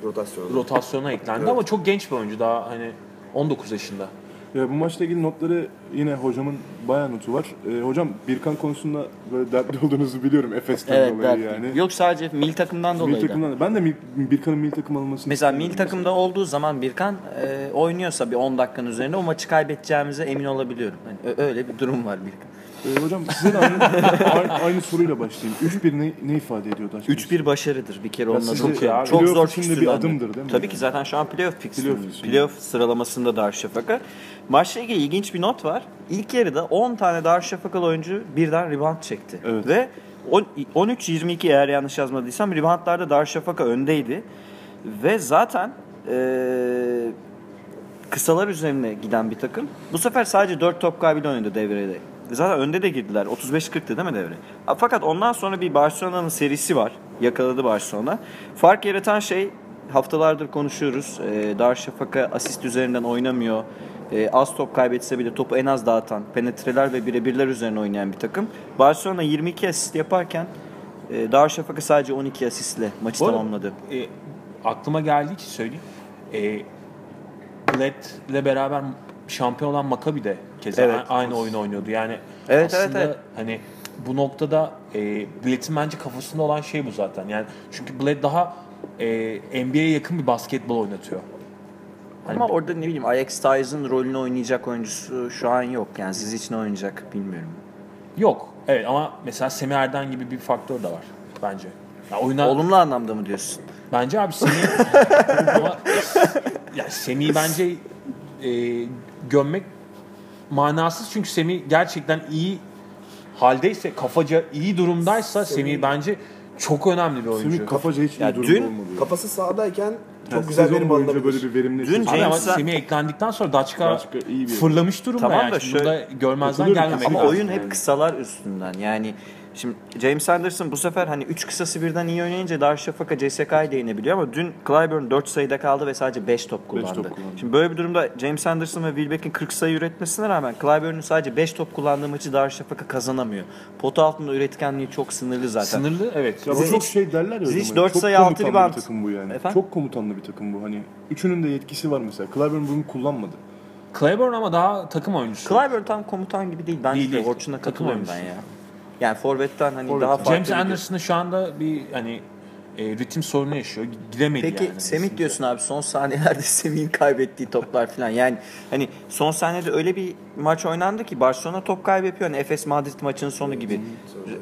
Rotasyon. rotasyona eklendi Evet. ama çok genç bir oyuncu daha hani 19 yaşında. Ya bu maçla ilgili notları yine hocamın bayağı notu var. Ee, hocam Birkan konusunda böyle dertli olduğunuzu biliyorum Efes'ten Evet, dolayı dertli. yani. Yok sadece mil takımdan Mil dolayı da. takımdan ben de Mil- Birkan'ın mil takım almasını Mesela mil takımda olduğu zaman Birkan e, oynuyorsa bir 10 dakikanın üzerinde o maçı kaybedeceğimize emin olabiliyorum. Yani öyle bir durum var Birkan. Ee, hocam size de aynı, aynı, aynı soruyla başlayayım. 3-1 ne, ne ifade ediyor Daçka? 3-1 başarıdır bir kere onun sizce çok ya, çok zor için de fikstür bir adımdır değil mi? Tabii ki zaten şu an playoff fikstür. Playoff Playoff, fikstürü. sıralamasında Darüşşafaka. Maçla ilgili ilginç bir not var. İlk yarıda 10 tane Darüşşafakalı oyuncu birden rebound çekti. Evet. Ve on- 13-22 eğer yanlış yazmadıysam reboundlarda Darüşşafaka öndeydi. Ve zaten eee kısalar üzerine giden bir takım. Bu sefer sadece 4 top kaybıyla oynadı devrede. Zaten önde de girdiler. 35-40'tı değil mi devre? Fakat ondan sonra bir Barcelona'nın serisi var. Yakaladı Barcelona. Fark yaratan şey haftalardır konuşuyoruz. Ee, Darüşşafaka asist üzerinden oynamıyor. Ee, az top kaybetse bile topu en az dağıtan, penetreler ve birebirler üzerine oynayan bir takım. Barcelona 22 asist yaparken e, Darüşşafaka sadece 12 asistle maçı Bu arada, tamamladı. e, aklıma geldiği için söyleyeyim. E, Bled'le beraber şampiyon olan Maccabi de keza Evet. aynı oyunu oynuyordu. Yani Evet, evet, aslında evet. hani bu noktada e, Bled'in bence kafasında olan şey bu zaten. Yani çünkü Bled daha e, NBA'ye yakın bir basketbol oynatıyor. Hani Ama orada ne bileyim Ajax Tyson rolünü oynayacak oyuncusu şu an yok. Yani siz için oynayacak bilmiyorum. Yok. Evet ama mesela Semih Erden gibi bir faktör de var bence. Ya oyuna Olumlu anlamda mı diyorsun? Bence abi Semih ama ya Semih'i bence e, gömmek manasız çünkü Semih gerçekten iyi haldeyse, kafaca iyi durumdaysa Semih, bence çok önemli bir oyuncu. Semih kafaca hiç Ya iyi durumda dün olmadı. ya. Kafası sahadayken çok Yani güzel sezon verim boyunca alınabilir. böyle bir verimli. Dün Abi ama Semih eklendikten sonra Daçka, Daçka iyi bir- fırlamış durumda Tamam yani. da Şimdi şöyle- burada görmezden Katılıyorum gelmemek Ama Ama lazım. oyun hep kısalar üstünden. Yani şimdi James Anderson bu sefer hani 3 kısası birden iyi oynayınca Darüşşafaka CSK'yı da yenebiliyor ama dün Clyburn 4 sayıda kaldı ve sadece 5 top kullandı. top kullandı. Şimdi böyle bir durumda James Anderson ve Wilbeck'in 40 sayı üretmesine rağmen Clyburn'un sadece 5 top kullandığı maçı Darüşşafaka kazanamıyor. Potu altında üretkenliği çok sınırlı zaten. Sınırlı evet. Ya bu Zizic- çok şey derler ya. zaman. dört Çok sayı, altı komutanlı rebound. bir takım bu yani. Efendim? Çok komutanlı bir takım bu. Hani üçünün de yetkisi var mesela. Clyburn bunu kullanmadı. Claiborne ama daha takım oyuncusu. Clyburn tam komutan gibi değil. Bence Değil, de değil. Orçun'a Takım katılıyorum ben ya. Yani forvetten hani Forvet. daha farklı James bir- Anderson'ı şu anda bir hani e, ritim sorunu yaşıyor. Gidemedi Peki yani. Semih diyorsun abi son saniyelerde Semih'in kaybettiği toplar falan. Yani hani son saniyede öyle bir maç oynandı ki Barcelona top kaybı yapıyor. Hani Efes Madrid maçının sonu gibi.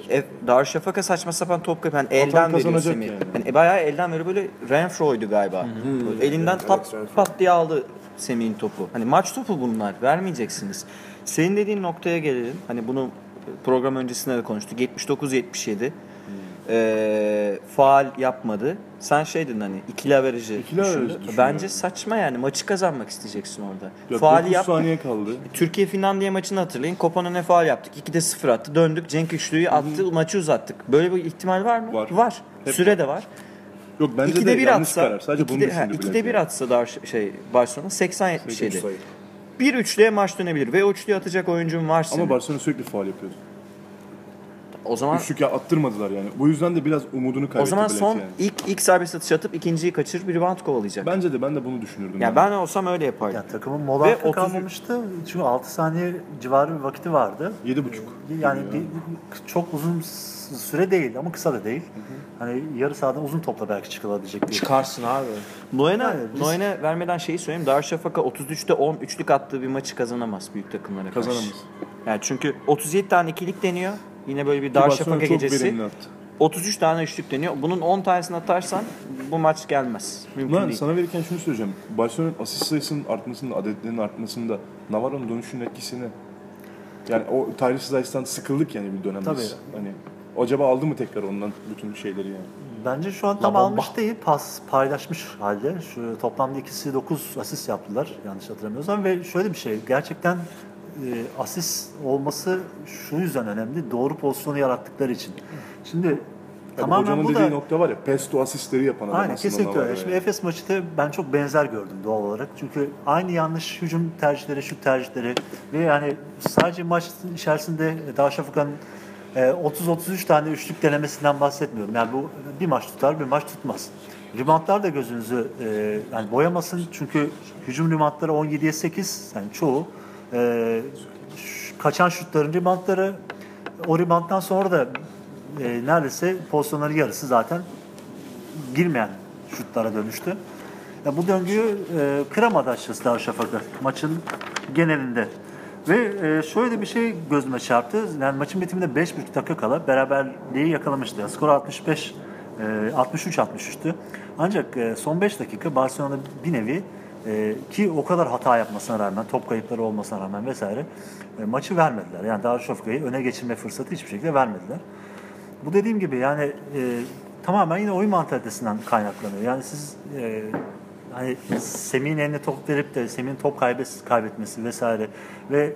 E, Darüşşafaka saçma sapan top kaybı. Hani elden veriyor Semih. yani. Hani bayağı elden veriyor böyle Renfro'ydu galiba. Böyle Elinden Evet, pat diye aldı Semih'in topu. Hani maç topu bunlar. Vermeyeceksiniz. Senin dediğin noktaya gelelim. Hani bunu program öncesinde de konuştuk. 79-77. Ee, faal yapmadı. Sen şey dedin hani ikili averajı İkili düşündü. Bence saçma yani. Maçı kazanmak isteyeceksin orada. Ya Faali 9 yaptı. saniye kaldı. Türkiye Finlandiya maçını hatırlayın. Kopan'a ne faal yaptık? 2'de 0 attı. Döndük. Cenk Üçlü'yü attı. Maçı uzattık. Böyle bir ihtimal var mı? Var. Süre Hep var. de var. Yok bence 2'de de 1 yanlış atsa, karar. Sadece bunu 2'de, ha, düşündü 2'de Bülent 1 yani. atsa daha şey Barcelona 80 Sekiz 77. Bir üçlüye maç dönebilir ve o üçlüyü atacak oyuncun varsa. Ama Barcelona sürekli faal yapıyordu. O zaman Üçlük ya attırmadılar yani. Bu yüzden de biraz umudunu kaybetti o zaman son yani. ilk ilk serbest atış atıp ikinciyi kaçırıp bir rebound kovalayacak. Bence de ben de bunu düşünürdüm. ya ben olsam öyle yapardım. Ya takımın mola Ve hakkı 30 kalmamıştı. Çünkü 6 saniye civarı bir vakti vardı. 7,5. Yani bir, çok uzun süre değil ama kısa da değil. Hani yarı sahadan uzun topla belki çıkılabilecek bir Çıkarsın abi. Noyen'e Yani biz- Noyen'e vermeden şeyi söyleyeyim. Darüşşafaka 33'te 10 üçlük attığı bir maçı kazanamaz büyük takımlara karşı. Kazanamaz. Yani çünkü 37 tane ikilik deniyor. Yine böyle bir Barcelona Darüşşafaka gecesi. verimli attı. 33 tane üçlük deniyor. Bunun 10 tanesini atarsan bu maç gelmez. Mümkün Ulan değil. sana verirken şunu söyleyeceğim. Barcelona'nın asist sayısının artmasında, adetlerinin artmasında Navarro'nun dönüşünün etkisini yani o Tyrese Rice'dan sıkıldık yani bir dönemde. Tabii. Hani acaba aldı mı tekrar ondan bütün şeyleri yani? Bence şu an tam almış değil, pas paylaşmış halde. Şu toplamda ikisi 9 asist yaptılar yanlış hatırlamıyorsam ve şöyle bir şey gerçekten e, asist olması şu yüzden önemli. Doğru pozisyonu yarattıkları için. Şimdi bu tamamen hocanın bu dediği da nokta var ya pesto asistleri yapan adam Aynen kesinlikle öyle. Şimdi yani. Efes maçı ben çok benzer gördüm doğal olarak. Çünkü aynı yanlış hücum tercihleri, şut tercihleri ve yani sadece maç içerisinde Darüşşafaka'nın e, 30-33 tane üçlük denemesinden bahsetmiyorum. Yani bu bir maç tutar, bir maç tutmaz. Reboundlar da gözünüzü e, yani boyamasın çünkü hücum reboundları 17'ye 8 yani çoğu e, kaçan şutların reboundları o rebounddan sonra da e, neredeyse pozisyonların yarısı zaten girmeyen şutlara dönüştü. Ya bu döngüyü e, kıramadı açıkçası Darüşşafaka maçın genelinde. Ve e, şöyle de bir şey gözüme çarptı. Yani maçın bitiminde 5,5 dakika kala beraberliği yakalamıştı. Skor 65 e, 63-63'tü. Ancak e, son 5 dakika Barcelona bir nevi e, ki o kadar hata yapmasına rağmen, top kayıpları olmasına rağmen vesaire e, maçı vermediler. Yani Darüşşafaka'yı öne geçirme fırsatı hiçbir şekilde vermediler. Bu dediğim gibi yani e, tamamen yine oyun mantalitesinden kaynaklanıyor. Yani siz e, hani Semih'in eline top verip de Semih'in top kaybes kaybetmesi vesaire ve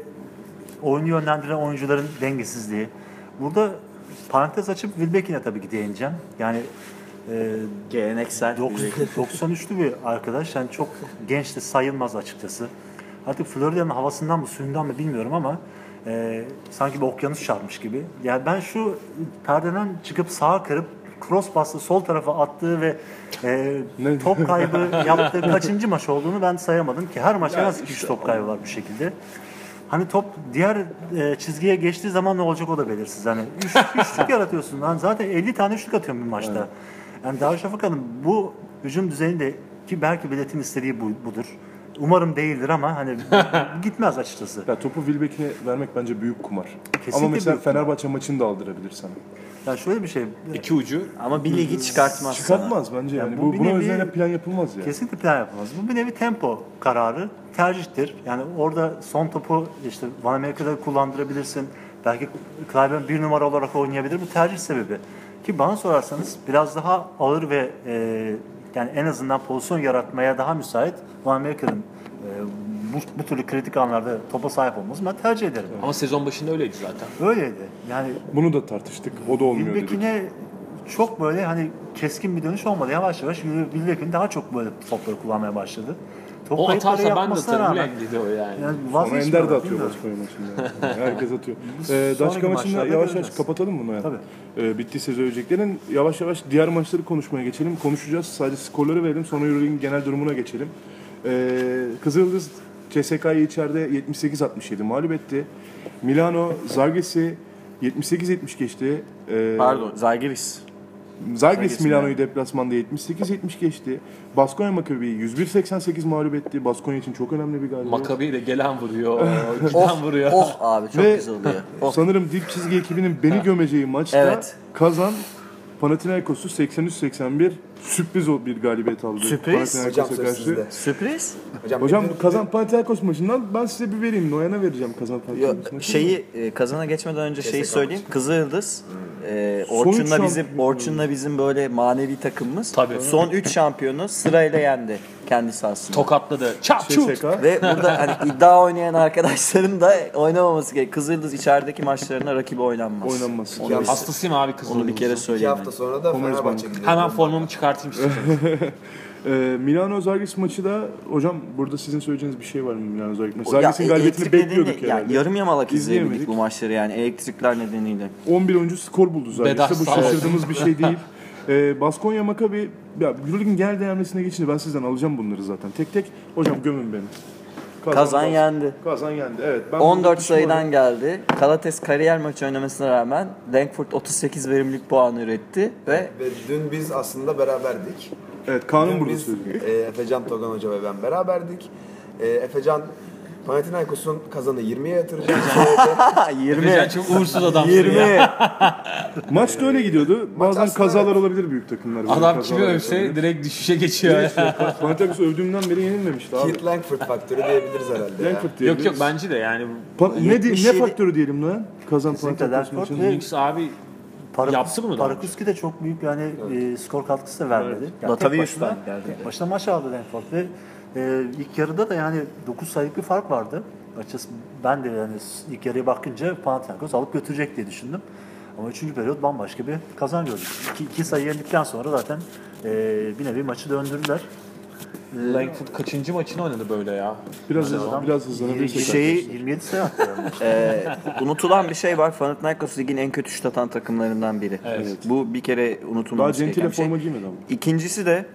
oyunu yönlendiren oyuncuların dengesizliği. Burada parantez açıp Wilbeck'ine tabii ki değineceğim. Yani e, Geleneksel. Dok- 93'lü bir arkadaş. Yani çok genç de sayılmaz açıkçası. Artık Florida'nın havasından mı suyundan mı bilmiyorum ama e, sanki bir okyanus çarpmış gibi. Yani ben şu perdeden çıkıp sağa kırıp cross pası sol tarafa attığı ve e, top kaybı yaptığı kaçıncı maç olduğunu ben sayamadım ki her maç en az 2 top kaybı var bu şekilde. Hani top diğer e, çizgiye geçtiği zaman ne olacak o da belirsiz. Hani üç, üçlük yaratıyorsun. Lan zaten 50 tane üçlük atıyorum bir maçta. Yani Darüşşafaka'nın bu hücum düzeninde ki belki biletin istediği bu, budur. Umarım değildir ama hani gitmez açıkçası. Ya topu Wilbeck'ine vermek bence büyük kumar. Kesinlikle Ama mesela büyük kumar. Fenerbahçe maçını da aldırabilir sana. Yani şöyle bir şey. İki ucu. Ama bir ligi çıkartmaz sana. Çıkartmaz bence yani. Yani bu, bu bir buna nevi- özel plan yapılmaz ya. Kesinlikle plan yapılmaz. Bu bir nevi tempo kararı, tercihtir. Yani orada son topu işte Van Amerika'da kullandırabilirsin. Belki Clyburn bir numara olarak oynayabilir. Bu tercih sebebi. Ki bana sorarsanız biraz daha ağır ve e, yani en azından pozisyon yaratmaya daha müsait Van Amerika'nın e, bu, bu türlü kritik anlarda topa sahip olması ben tercih ederim. Ama sezon başında öyleydi zaten. Öyleydi. Yani Bunu da tartıştık. O da olmuyor dedik. Wilbeck'ine çok böyle hani keskin bir dönüş olmadı. Yavaş yavaş Wilbeck'in daha çok böyle topları kullanmaya başladı. Top O atarsa ben de atarım. rağmen- Ulan o yani. Yani Sonra Ender de atıyor. Baskonya maçında. Yani Herkes atıyor. Ee, Daşka maçında maçlarda yavaş yavaş kapatalım mı Noyan? Tabii. Ee, bitti söyleyeceklerin. Yavaş yavaş diğer maçları konuşmaya geçelim. Konuşacağız. Sadece skorları verelim. Sonra Euroleague'in genel durumuna geçelim. Ee, Kızıldız CSK'yı içeride 78-67 mağlup etti. Milano Zargis'i 78-70 geçti. Ee, Pardon, Zalgiris. Zagris Zagris Milano'yu deplasmanda 78-70 geçti. Baskonya Makabi'yi 101-88 mağlup etti. Baskonya için çok önemli bir galibiyet. Makabi de gelen vuruyor, giden Oh, vuruyor. oh abi çok Ve- güzel oluyor. Oh. Sanırım dip çizgi ekibinin beni gömeceği maçta Evet. kazan Panathinaikos'u 83-81 sürpriz o bir galibiyet aldı. Sürpriz? Hocam karşı. sizde. Sürpriz. Hocam, Hocam bir- kazan Panathinaikos maçından ben size bir vereyim. Noyan'a vereceğim kazan Panathinaikos maçını. şeyi e, kazana geçmeden önce şeyi CSKA söyleyeyim. Kızıldız. E, Orçun'la bizim. Orçun'la bizim böyle manevi takımımız. Tabii. Son 3 şampiyonu sırayla yendi kendi sahasında. Tokatladı. Çap çut. CSK. Ve burada hani iddia oynayan arkadaşların da oynamaması gerekiyor. Kızıldız içerideki maçlarına rakibi oynanmaz. Oynanmaz. Onu, bir- Hastasıyım abi kızıl onu bir kere söyleyeyim. hafta sonra da. Fenerbahçe. Hemen formumu çıkartayım istiyorsanız. Ee, Milano Zagris maçı da hocam burada sizin söyleyeceğiniz bir şey var mı Milano Zagris maçı? Ya, Zagris'in galibiyetini bekliyorduk nedeniyle- herhalde. Ya, yarım yamalak izleyebildik İzleyemedik. bu maçları yani elektrikler nedeniyle. 11 oyuncu skor buldu Bedava Zagris'te. Bu şaşırdığımız bir şey değil. Ee, Baskonya Makabi ya Euroleague'in genel değermesine geçince ben sizden alacağım bunları zaten. Tek tek hocam gömün beni. Kazan Bas- yendi. Kazan yendi. Evet. Ben 14 burada sayıdan geldi. Kalates kariyer maçı oynamasına rağmen Dankford 38 verimlilik puanı üretti ve Ve dün biz aslında beraberdik. Evet Kaan'ın Dün burada biz sözü. e, Efecan Togan Hoca ve ben beraberdik. E, Efecan Panathinaikos'un kazanı 20'ye yatıracağını söyledi. 20 Efecan çok uğursuz adam. 20 Maç da öyle gidiyordu. Bazen aslında kazalar olabilir büyük takımlar. böyle Adam kazalar kimi övse yapabilir. direkt düşüşe geçiyor. Panathinaikos'u övdüğümden beri yenilmemişti abi. Keith Langford faktörü diyebiliriz herhalde ya. Langford yok diyebiliriz. yok bence de yani Pa- ne, di- 77 ne faktörü diyelim Noyan? Kazan Kesinlikle Panathinaikos Langford maçının. ve- Lynx abi Parakus- Yaptı bunu da. Parakuski de çok büyük yani e, skor katkısı da vermedi. Yani tek başına- geldi. Tek başına maç aldı Langford ve e, ilk yarıda da yani 9 sayılık bir fark vardı. Açıkçası ben de yani ilk yarıya bakınca Panathinaikos alıp götürecek diye düşündüm. Ama 3. periyot bambaşka bir kazan gördük. 2, iki sayı yendikten sonra zaten e, bir nevi maçı döndürdüler. Langford kaçıncı maçını oynadı böyle ya? Biraz, Adam biraz hızlanabilirsek. Şeyi- 27 sayı attı. yani. Ee, unutulan bir şey var. Panathinaikos ligin en kötü şut atan takımlarından biri. Evet. Bu bir kere Daha unutulmaması centile gereken bir şey. forma giymedi ama. İkincisi de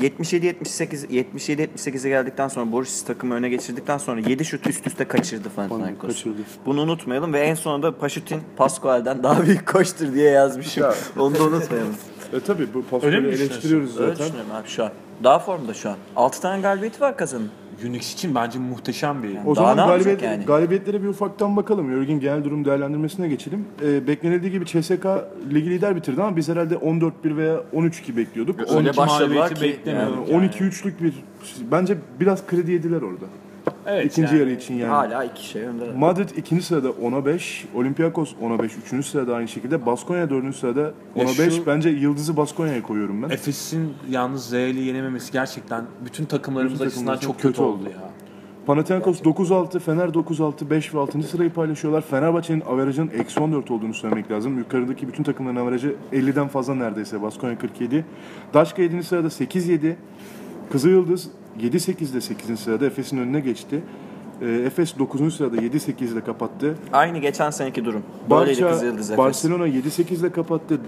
77-78 77-78'e geldikten sonra Borussia takımı öne geçirdikten sonra 7 şut üst üste kaçırdı Panathinaikos. Bunu unutmayalım ve en sonunda Paşutin Pascual'den daha büyük koştur diye yazmışım. Onu da unutmayalım. E tabi bu Öyle mi eleştiriyoruz Öyle zaten. düşünüyorum abi şu an. Daha formda şu an. 6 tane galibiyeti var kazanın. Unix için bence muhteşem bir. O Daha zaman ne galibiyet, yani? galibiyetlere bir ufaktan bakalım. Örgün genel durum değerlendirmesine geçelim. Ee, beklenildiği gibi CSK ligi lider bitirdi ama biz herhalde 14-1 veya 13-2 bekliyorduk. Öyle 12 başladılar ki Yani yani. 12-3'lük bir bence biraz kredi yediler orada. Evet, İkinci yani. yarı için yani. Hala iki şey önde. Madrid ikinci sırada 10'a 5, Olympiakos 10'a 5, üçüncü sırada aynı şekilde, Baskonya dördüncü sırada 10'a şu- 5. Bence yıldızı Baskonya'ya koyuyorum ben. Efes'in yalnız Real'i yenememesi gerçekten bütün takımlarımız Bütün açısından çok kötü kötü oldu oldu. ya. Panathinaikos 9-6, Fener 9-6, 5 ve 6. sırayı paylaşıyorlar. Fenerbahçe'nin averajının eksi 14 olduğunu söylemek lazım. Yukarıdaki bütün takımların averajı 50'den fazla neredeyse. Baskonya 47. Daşka 7. sırada 8-7. Kızılyıldız 7-8'de 8. sırada Efes'in önüne geçti. Ee, Efes 9. sırada 7-8'de kapattı. Aynı geçen seneki durum. Böyleydi Barça, Kızıldız Efes. Barcelona 7-8 ile kapattı.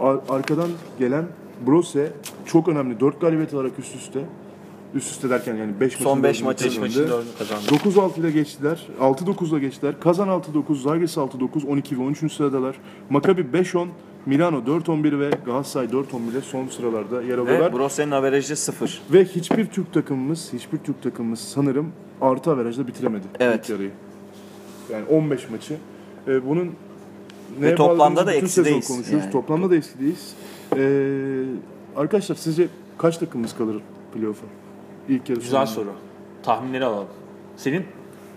Ar- arkadan gelen Brose çok önemli 4 galibiyet alarak üst üste. Üst üste derken yani 5 Son beş maçı- Beş maçın dördünü kazandı. 9-6 ile geçtiler. 6-9 ile geçtiler. Kazan 6-9, Zagris 6-9, 12 ve 13. sıradalar. Maccabi 5-10, Milano 4-11 ve Galatasaray 4-11 ile son sıralarda yer alıyorlar. Ve Brosse'nin averajı 0. Ve hiçbir Türk takımımız, hiçbir Türk takımımız sanırım artı averajla bitiremedi Evet. ilk yarıyı. Yani 15 maçı. Ee, bunun Ve neye toplamda da eksideyiz konuşuyoruz. yani. Toplamda da eksideyiz. Ee, arkadaşlar sizce kaç takımımız kalır playoff'a? İlk yarı Güzel soru. Tahminleri alalım. Senin?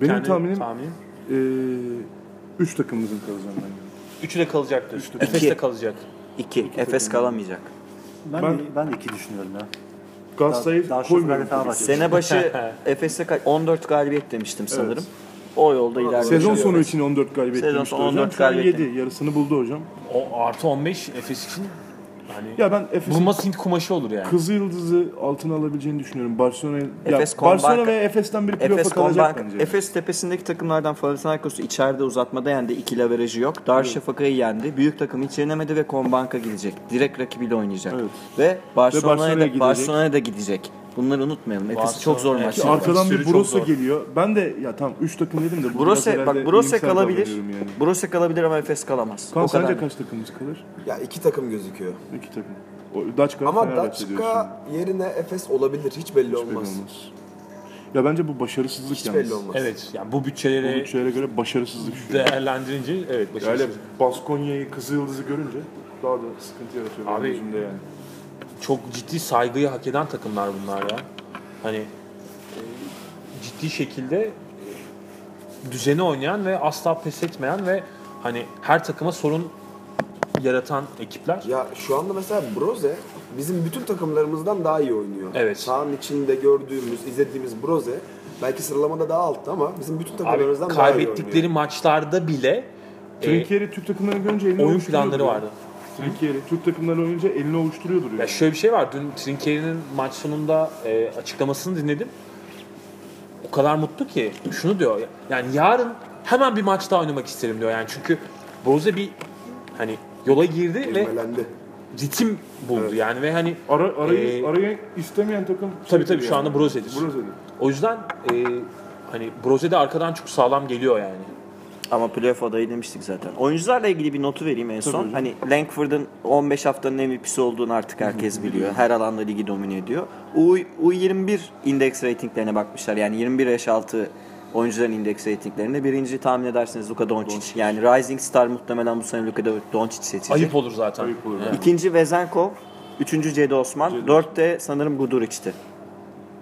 Benim kendi tahminim- tahminin? 3 takımımızın kalacağını ben. Üçü de kalacaktır. takım. Efes de İki. kalacak. 2. Efes kalamayacak. Ben, Ben- de, ben de iki düşünüyorum ya. Galatasaray'ı daha koymuyorum. Fenerbahçe. Sene başı Efes'e ka- 14 galibiyet demiştim sanırım. O yolda ilerliyor. Sezon sonu için 14 galibiyet Sezon demişti sonu hocam. 14 Şu an galibiyet 7 yarısını buldu hocam. O artı 15 Efes için hani Ya ben Efes'in bulması Hint kumaşı olur yani. Kızı Yıldız'ı altına alabileceğini düşünüyorum. Barcelona, Efes ya Barcelona Kombank- ve Efes'ten biri playoff'a Efes kalacak Kombank, bence. Efes tepesindeki takımlardan Panathinaikos'u içeride uzatmada yendi. İkili averajı yok. Darüşşafaka'yı yendi. Büyük takımı hiç yenemedi ve Kombank'a gidecek. Direkt rakibiyle oynayacak. Evet. Ve Barcelona'ya Barcelona'ya da, gidecek. Barcelona'ya da gidecek. Bunları unutmayalım. Efes çok zor maç. Şimdi arkadan bir zor. geliyor. Ben de ya tamam 3 takım dedim de bu Brose biraz bak iyimser kalabilir. Yani. Brose kalabilir ama Efes kalamaz. Kaan o kadar. sence kaç takımımız kalır? Ya iki takım gözüküyor. İki takım. O Daçka Ama. Daçka yerine Efes olabilir. Hiç belli Hiç belli olmaz. olmaz. Ya bence bu başarısızlık Hiç yalnız. belli olmaz. Evet yani bu Bu bütçeleri bütçelere göre başarısızlık şu. değerlendirince evet Yani başarısız. Baskonya'yı, Kızılyıldız'ı görünce daha da sıkıntı yaratıyor Abi- yani. Çok ciddi saygıyı hak eden takımlar bunlar ya. Hani e, ciddi şekilde e, düzeni oynayan ve asla pes etmeyen ve hani her takıma sorun yaratan ekipler. Ya şu anda mesela Broze bizim bütün takımlarımızdan daha iyi oynuyor. Evet. Sahanın içinde gördüğümüz, izlediğimiz Broze belki sıralamada daha altta ama bizim bütün Abi takımlarımızdan daha iyi kaybettikleri oynuyor. maçlarda bile e, Trinkieri Türk takımlarını görünce elini oyun planları ya. vardı. Trinkieri Türk takımlarını oynayınca elini ovuşturuyordur Ya yani. şöyle bir şey var. Dün Trinkeri'nin maç sonunda e, açıklamasını dinledim. O kadar mutlu ki şunu diyor. Yani yarın hemen bir maç daha oynamak isterim diyor. Yani çünkü Boze bir hani yola girdi ve İlmelendi. ritim buldu yani ve hani Ara, arayı, Ee, arayı istemeyen takım tabii tabii şeydir şu anda Broze'dir. Broze'dir. O yüzden e, hani Broze de arkadan çok sağlam geliyor yani. Ama playoff adayı demiştik zaten. Oyuncularla ilgili bir notu vereyim en son. hocam. Hani Langford'un 15 haftanın MVP'si olduğunu artık herkes biliyor. Her alanda ligi domine ediyor. U, U21 indeks ratinglerine bakmışlar. Yani 21 yaş altı oyuncuların indeks ratinglerinde. Birinci tahmin ederseniz Luka Doncic. Yani Rising Star muhtemelen bu sene Luka Doncic seçecek. Ayıp olur zaten. Ayıp olur. Yani. İkinci Vezenkov, üçüncü Cedi Osman, dörtte sanırım Guduric'ti.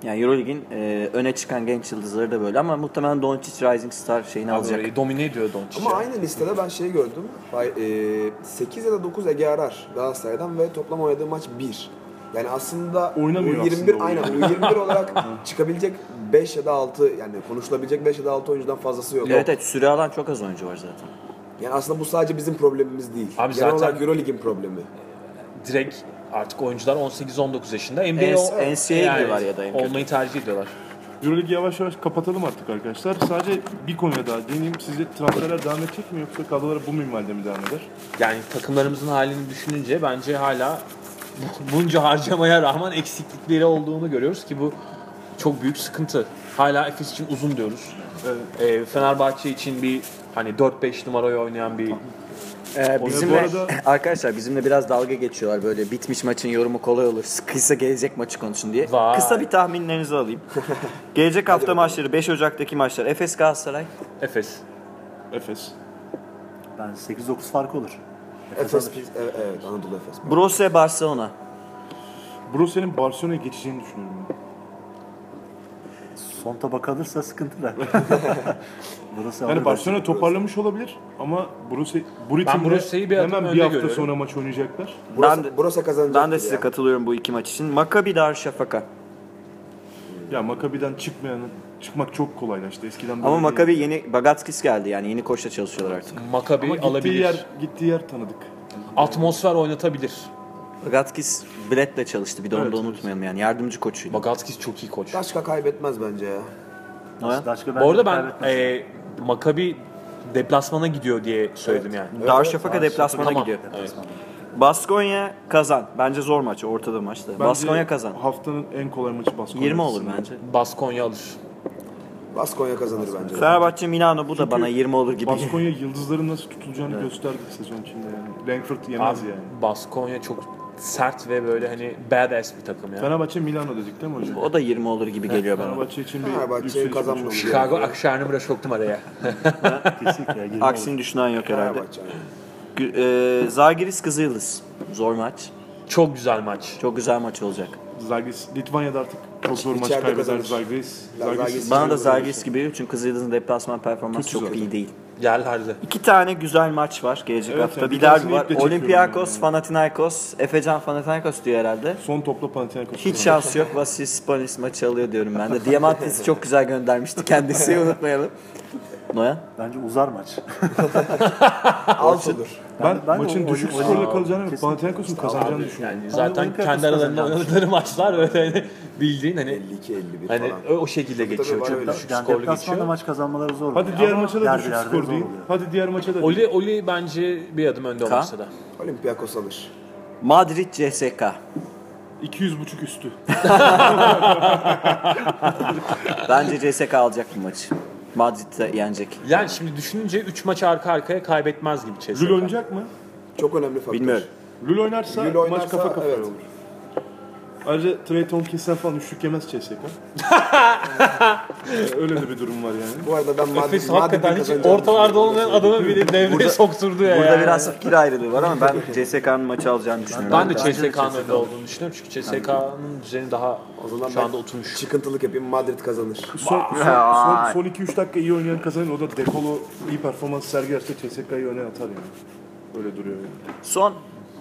Yani Euroleague'in e, öne çıkan genç yıldızları da böyle ama muhtemelen Doncic Rising Star şeyini alacak. Abi, domine ediyor Doncic. Ama aynı listede ben şey gördüm. Bay- e, 8 ya da 9 Ege Arar Galatasaray'dan ve toplam oynadığı maç 1. Yani aslında Oynamıyor U21 aslında o aynen U21 olarak çıkabilecek 5 ya da 6 yani konuşulabilecek 5 ya da 6 oyuncudan fazlası yok. Evet evet süre alan çok az oyuncu var zaten. Yani aslında bu sadece bizim problemimiz değil. Abi Genel zaten- olarak Euroleague'in problemi. Direkt artık oyuncular 18-19 yaşında. NBA N- NCAA gibi var ya da en olmayı tercih ediyorlar. Euroleague'i yavaş yavaş kapatalım artık arkadaşlar. Sadece bir konuya daha değineyim. Sizce transferler devam edecek mi yoksa kadrolar bu minvalde mi devam eder? Yani takımlarımızın halini düşününce bence hala bunca harcamaya rağmen eksiklikleri olduğunu görüyoruz ki bu çok büyük sıkıntı. Hala Efes için uzun diyoruz. Ee, Fenerbahçe için bir hani 4-5 numarayı oynayan bir Ee, bizimle arada- arkadaşlar bizimle biraz dalga geçiyorlar böyle bitmiş maçın yorumu kolay olur. Sıkıysa gelecek maçı konuşun diye. Vay. Kısa bir tahminlerinizi alayım. gelecek hafta maçları 5 Ocak'taki maçlar Efes Galatasaray. Efes. Efes. Ben 8-9 fark olur. Efes, alır. evet, evet Anadolu Efes. Brose Barcelona. Brose'nin Barcelona'ya geçeceğini düşünüyorum. ben. Son topa kalırsa sıkıntılar. Burası Yani Barcelona bence. toparlamış olabilir ama Brose, bu ritimde Brose'yi bir adım hemen bir önde hafta görüyorum. sonra maç oynayacaklar. Burası, Ben de- burası kazanacak. Ben de size katılıyorum bu iki maç için. Maccabi Darüşşafaka. Ya Maccabi'den çıkmayanın çıkmak çok kolaylaştı. Eskiden böyle Ama değildi. Maccabi yeni Bagatskis geldi yani yeni koçla çalışıyorlar artık. Maccabi ama gittiği alabilir. yer gittiği yer tanıdık. Atmosfer oynatabilir. Bagatskis Bled'le çalıştı bir de onu Evet, da evet. unutmayalım yani yardımcı koçuydu. Bagatskis çok iyi koç. Başka kaybetmez bence ya. Daşka Bu arada bence ben kaybetmez. e, Maccabi deplasmana gidiyor diye söyledim yani. Darüşşafaka deplasmana Tamam. gidiyor. Evet. Baskonya kazan. Bence zor maç ortada maçta. Bence Baskonya kazan. Haftanın en kolay maçı Baskonya. 20 olur bence. Baskonya alır. Baskonya kazanır bence. Fenerbahçe Milano bu da Çünkü bana 20 olur gibi. Baskonya yıldızların nasıl tutulacağını gösterdi sezon içinde yani. Langford yemez Abi, yani. Baskonya çok sert ve böyle hani badass bir takım ya. Fenerbahçe Milano dedik değil mi hocam? O da 20 olur gibi geliyor bana. Fenerbahçe için bir kazanmaması olacak. Chicago gerekiyor. Akşarnımıra soktum araya. Kesinlikle 20 olur. Aksini düşünen yok herhalde. Fenerbahçe. E, Zalgiris Kızıldız. Zor maç. Çok güzel maç. Çok güzel maç olacak. Zalgiris, Litvanya'da artık çok zor maç kaybeder Zalgiris Zalgiris- Bana da Zalgiris gibi çünkü Kızıldız'ın deplasman performansı çok iyi değil. Yerlerde. İki tane güzel maç var gelecek Evet, hafta. yani bir derbi var. Olympiakos, yani. Panathinaikos. Efecan Panathinaikos diyor herhalde. Son topla Panathinaikos. Hiç şansı yok. Vassilis Spanis maçı alıyor diyorum ben de. Diamantis çok güzel göndermişti kendisi unutmayalım. Noyan? Bence uzar maç. Alt olur. Ben, Ben maçın o- düşük skorla kalacağını ve. Panathinaikos'un kazanacağını düşünüyorum. Yani zaten kendi aralarında oynadıkları maçlar öyle hani bildiğin hani 52-51 hani falan. o, o şekilde Tabii, geçiyor. tabii, Çok düşük Yani skorlu geçiyor. maç kazanmaları zor Hadi diğer Ama maça da düşük skor değil. Hadi diğer maça da Oli, Oli bence bir adım önde olmasa da. Olympiakos alır. Madrid CSK. 200 buçuk üstü. Bence CSK alacak bu maçı. Madrid'de yenecek. Yani şimdi düşününce 3 maçı arka arkaya kaybetmez gibi CSK. Lül oynayacak mı? Çok önemli faktör. Bilmiyorum. Lül oynarsa, Lül maç oynarsa, kafa kafaya evet. olur. Ayrıca Trey Tompkinsen falan üçlük yemez CSK. Ee, Öyle de bir durum var yani. Bu arada ben Madrid, Efes hakikaten hiç ortalarda olmayan adamı bile devreye sokturdu ya. Burada yani. biraz fikir ayrılığı var ama ben CSK'nın maçı alacağını düşünüyorum. Ben de Bence CSK'nın önünde olduğunu düşünüyorum çünkü CSK'nın düzeni daha O zaman şu anda ben oturmuş. çıkıntılık yapayım Madrid kazanır. Son, son, son, son 2-3 dakika iyi oynayan kazanır. O da Dekolo iyi performans sergilerse CSK'yı öne atar yani. Öyle duruyor yani. Son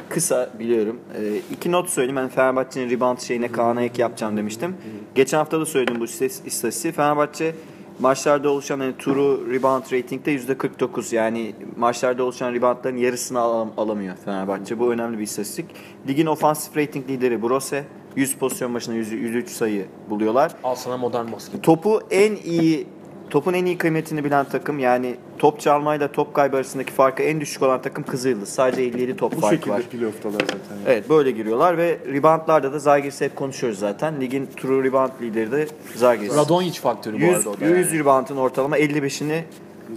kısa biliyorum. Ee, iki not söyleyeyim. Ben Fenerbahçe'nin rebound şeyine Kaan'a ek yapacağım demiştim. Geçen hafta da söyledim bu istatistiği. Fenerbahçe maçlarda oluşan hani turu rebound ratingde %49 yani maçlarda oluşan reboundların yarısını alam- alamıyor Fenerbahçe. Bu önemli bir istatistik. Ligin ofansif rating lideri Brose. 100 pozisyon başına 100, 103 sayı buluyorlar. Al sana modern basket. Topu en iyi topun en iyi kıymetini bilen takım yani top çalmayla top kaybı arasındaki farkı en düşük olan takım Kızılyıldız. Sadece 57 top Bu farkı şekilde var. playoff'talar zaten. Yani. Evet böyle giriyorlar ve reboundlarda da Zagiris'i hep konuşuyoruz zaten. Ligin true rebound lideri de Zagiris. Radonjic faktörü bu 100, arada o da. 100 reboundın ortalama 55'ini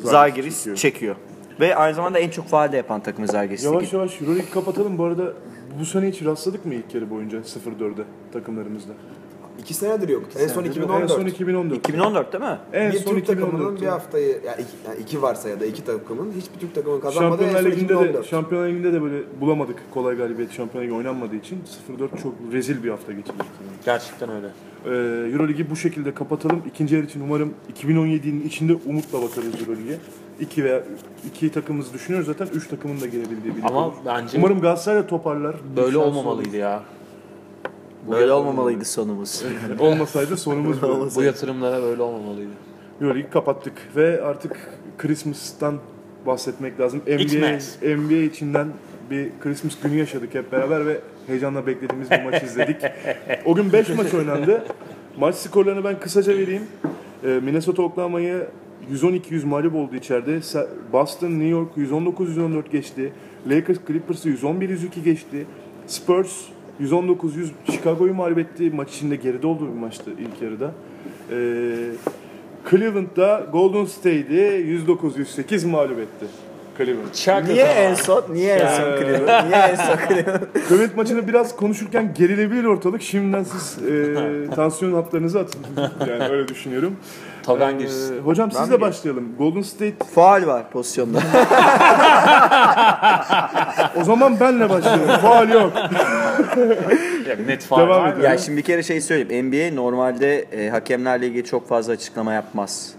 Zagiris çekiyor. çekiyor. Ve aynı zamanda en çok faal de yapan takımı Zagiris. Yavaş yavaş Euroleague kapatalım. Bu arada bu sene hiç rastladık mı ilk yarı boyunca 0-4'e takımlarımızda? İki senedir yok. En son En 2014. son 2014. 2014 değil mi? En bir son Türk takımının 2014. bir haftayı, yani iki, yani iki varsa ya da iki takımın hiçbir Türk takımının kazanmadığı en Şampiyonlar son Ligi'nde de, 2014. Şampiyonlar Ligi'nde de böyle bulamadık kolay galibiyet Şampiyonlar Ligi oynanmadığı için 0-4 çok rezil bir hafta geçirdik. Gerçekten öyle. Ee, Euroligi bu şekilde kapatalım. İkinci yarı için umarım 2017'nin içinde umutla bakarız Euroleague'e. İki veya iki takımımızı düşünüyoruz zaten. Üç takımın da gelebildiği bir Ama bence Umarım Galatasaray da toparlar. Böyle olmamalıydı ya. Böyle olmamalıydı sonumuz. Olmasaydı sonumuz bu. Bu yatırımlara böyle olmamalıydı. Euroleague kapattık ve artık Christmas'tan bahsetmek lazım. NBA. NBA içinden bir Christmas günü yaşadık hep beraber ve heyecanla beklediğimiz bir maç izledik. O gün 5 maç oynandı. Maç skorlarını ben kısaca vereyim. Ee, Minnesota Oklahoma'yı 112-100 mağlup oldu içeride. Boston New York 119-114 geçti. Lakers Clippers'ı 111-102 geçti. Spurs 119-100 Chicago'yu mağlup etti. Maç içinde geride olduğu bir maçtı ilk yarıda. Ee, Cleveland'da Golden State'i 109-108 mağlup etti. Cleveland. Şaka Niye en son? Niye en son Cleveland? Niye en son Cleveland? Cleveland maçını biraz konuşurken gerilebilir ortalık. Şimdiden siz e, tansiyon haplarınızı atın. Yani öyle düşünüyorum. Taban Ee, girsin. hocam sizle başlayalım. Golden State Faal var pozisyonda. o zaman benle başlayalım. Faal yok. Ya, net faal Devam var. Ya şimdi bir kere şey söyleyeyim. NBA normalde e, hakemlerle ilgili çok fazla açıklama yapmaz.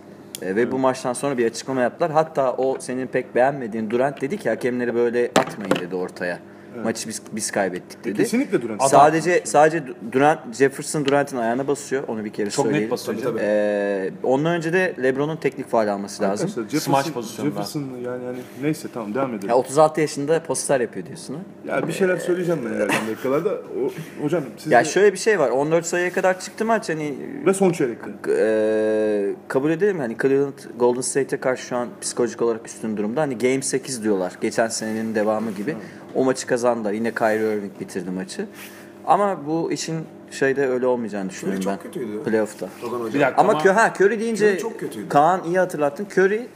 E, ve bu maçtan sonra bir açıklama yaptılar. Hatta o senin pek beğenmediğin Durant dedi ki hakemleri böyle atmayın dedi ortaya. Maçı biz biz kaybettik dedi. Kesinlikle Durant. Sadece sadece Durant Jefferson Durant'in ayağına basıyor. Onu bir kere Çok söyleyeyim. net basıyor. Tabii. Ee, ondan önce de LeBron'un teknik faal alması lazım. Arkadaşlar Smaç Jefferson, pozisyonda. Jefferson yani hani neyse tamam devam edelim. Ya 36 yaşında poster yapıyor diyorsun ha? Ya bir şeyler söyleyeceğim ben ilerleyen dakikalarda. O, hocam siz Ya de- şöyle bir şey var. 14 sayıya kadar çıktı maç hani ve son çeyrekte. e, kabul edelim hani Cleveland Golden State'e karşı şu an psikolojik olarak üstün durumda. Hani Game 8 diyorlar. Geçen senenin devamı gibi. O maçı kazandılar. Yine Kyrie Irving bitirdi maçı. Ama bu işin şeyde öyle olmayacağını düşünüyorum çok ben. kötüydü. Playoff'ta. Hoca. Bir dakika Ama, ama, Kö ha Curry deyince Curry çok kötüydü. Kaan iyi hatırlattın. Curry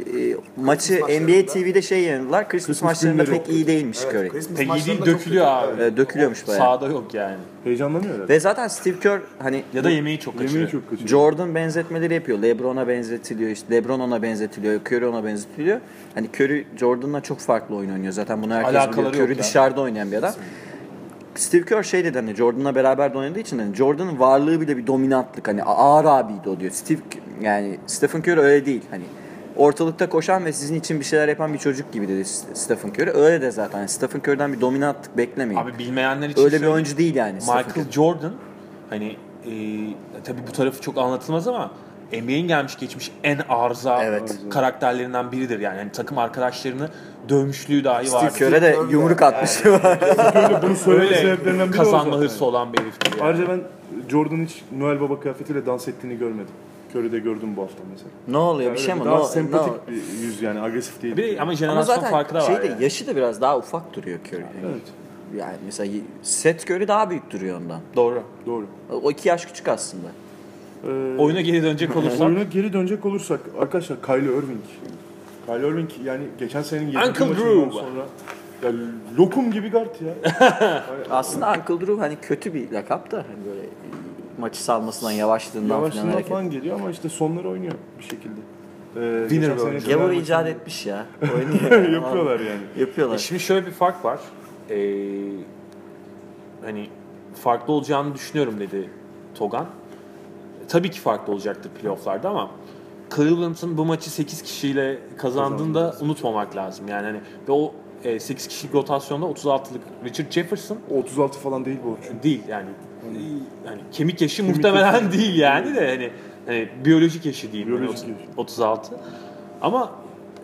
e, maçı NBA TV'de şey yayınladılar. Christmas, Christmas maçlarında pek iyi değilmiş Evet, Curry. Christmas pek iyi değil dökülüyor abi. E, dökülüyormuş bayağı. Sağda yok yani. Heyecanlanıyor herhalde. Ve zaten Steve Kerr hani Ya da yemeği çok kaçırıyor. Yemeği çok kötü. Jordan benzetmeleri yapıyor. LeBron'a benzetiliyor. işte LeBron ona benzetiliyor. Curry ona benzetiliyor. Hani Curry Jordan'la çok farklı oyun oynuyor. Zaten bunu herkes Alakaları biliyor. Curry yok ya. dışarıda oynayan bir adam. Steve Kerr şey dedi hani Jordan'la beraber de oynadığı için hani Jordan'ın varlığı bile bir dominantlık. Hani ağır abiydi o diyor. Steve yani Stephen Curry öyle değil. Hani ortalıkta koşan ve sizin için bir şeyler yapan bir çocuk gibi dedi Stephen Curry. Öyle de zaten. Stephen Curry'den bir dominantlık beklemeyin. Abi bilmeyenler için öyle bir oyuncu değil yani. Michael Jordan hani e, tabii bu tarafı çok anlatılmaz ama NBA'in gelmiş geçmiş en arıza Evet. karakterlerinden biridir yani. Yani takım arkadaşlarını dövmüşlüğü dahi Steve vardır. Kerr'e de yumruk atmıştı var. Öyle bunu söyleme Öyle sebeplerinden biri kazanma hırsı olan bir heriftir yani. Ayrıca ben Jordan hiç Noel Baba kıyafetiyle dans ettiğini görmedim. Curry'de gördüm bu hafta mesela. ne oluyor bir Öyle şey mi? Daha Ne- sempatik ne- bir yüz yani agresif değil. Bir ama Ama jenerasyon zaten farkı da var şey de yani. yaşı da biraz daha ufak duruyor Curry. Yani Evet. Yani mesela Seth Curry daha büyük duruyor ondan. Doğru. Doğru. O iki yaş küçük aslında. Ee, Oyuna geri dönecek olursak Oyuna geri dönecek olursak arkadaşlar Kylie Irving. Kylie Irving yani geçen senenin 7. Uncle maçından Drew. sonra ya lokum gibi guard ya. Aslında Uncle Drew hani kötü bir lakap da hani böyle maçı salmasından yavaşlığından falan Yavaşlığından hareket. falan geliyor ama işte sonları oynuyor bir şekilde. Ee, Winner. Fenerbahçe- Gavur icat etmiş ya. Oynuyor. Yapıyorlar yani. Yapıyorlar. E Şimdi şöyle bir fark var. Ee, hani farklı olacağını düşünüyorum dedi Togan. Tabii ki farklı olacaktır playofflarda ama Cleveland'ın bu maçı 8 kişiyle kazandığını da unutmamak lazım. Yani hani ve o e, 8 kişilik rotasyonda 36'lık Richard Jefferson O 36 falan değil bu çünkü. değil yani. Yani kemik yaşı muhtemelen değil yani de hani, hani biyolojik yaşı değil. Biyolojik yaşı. 36. Ama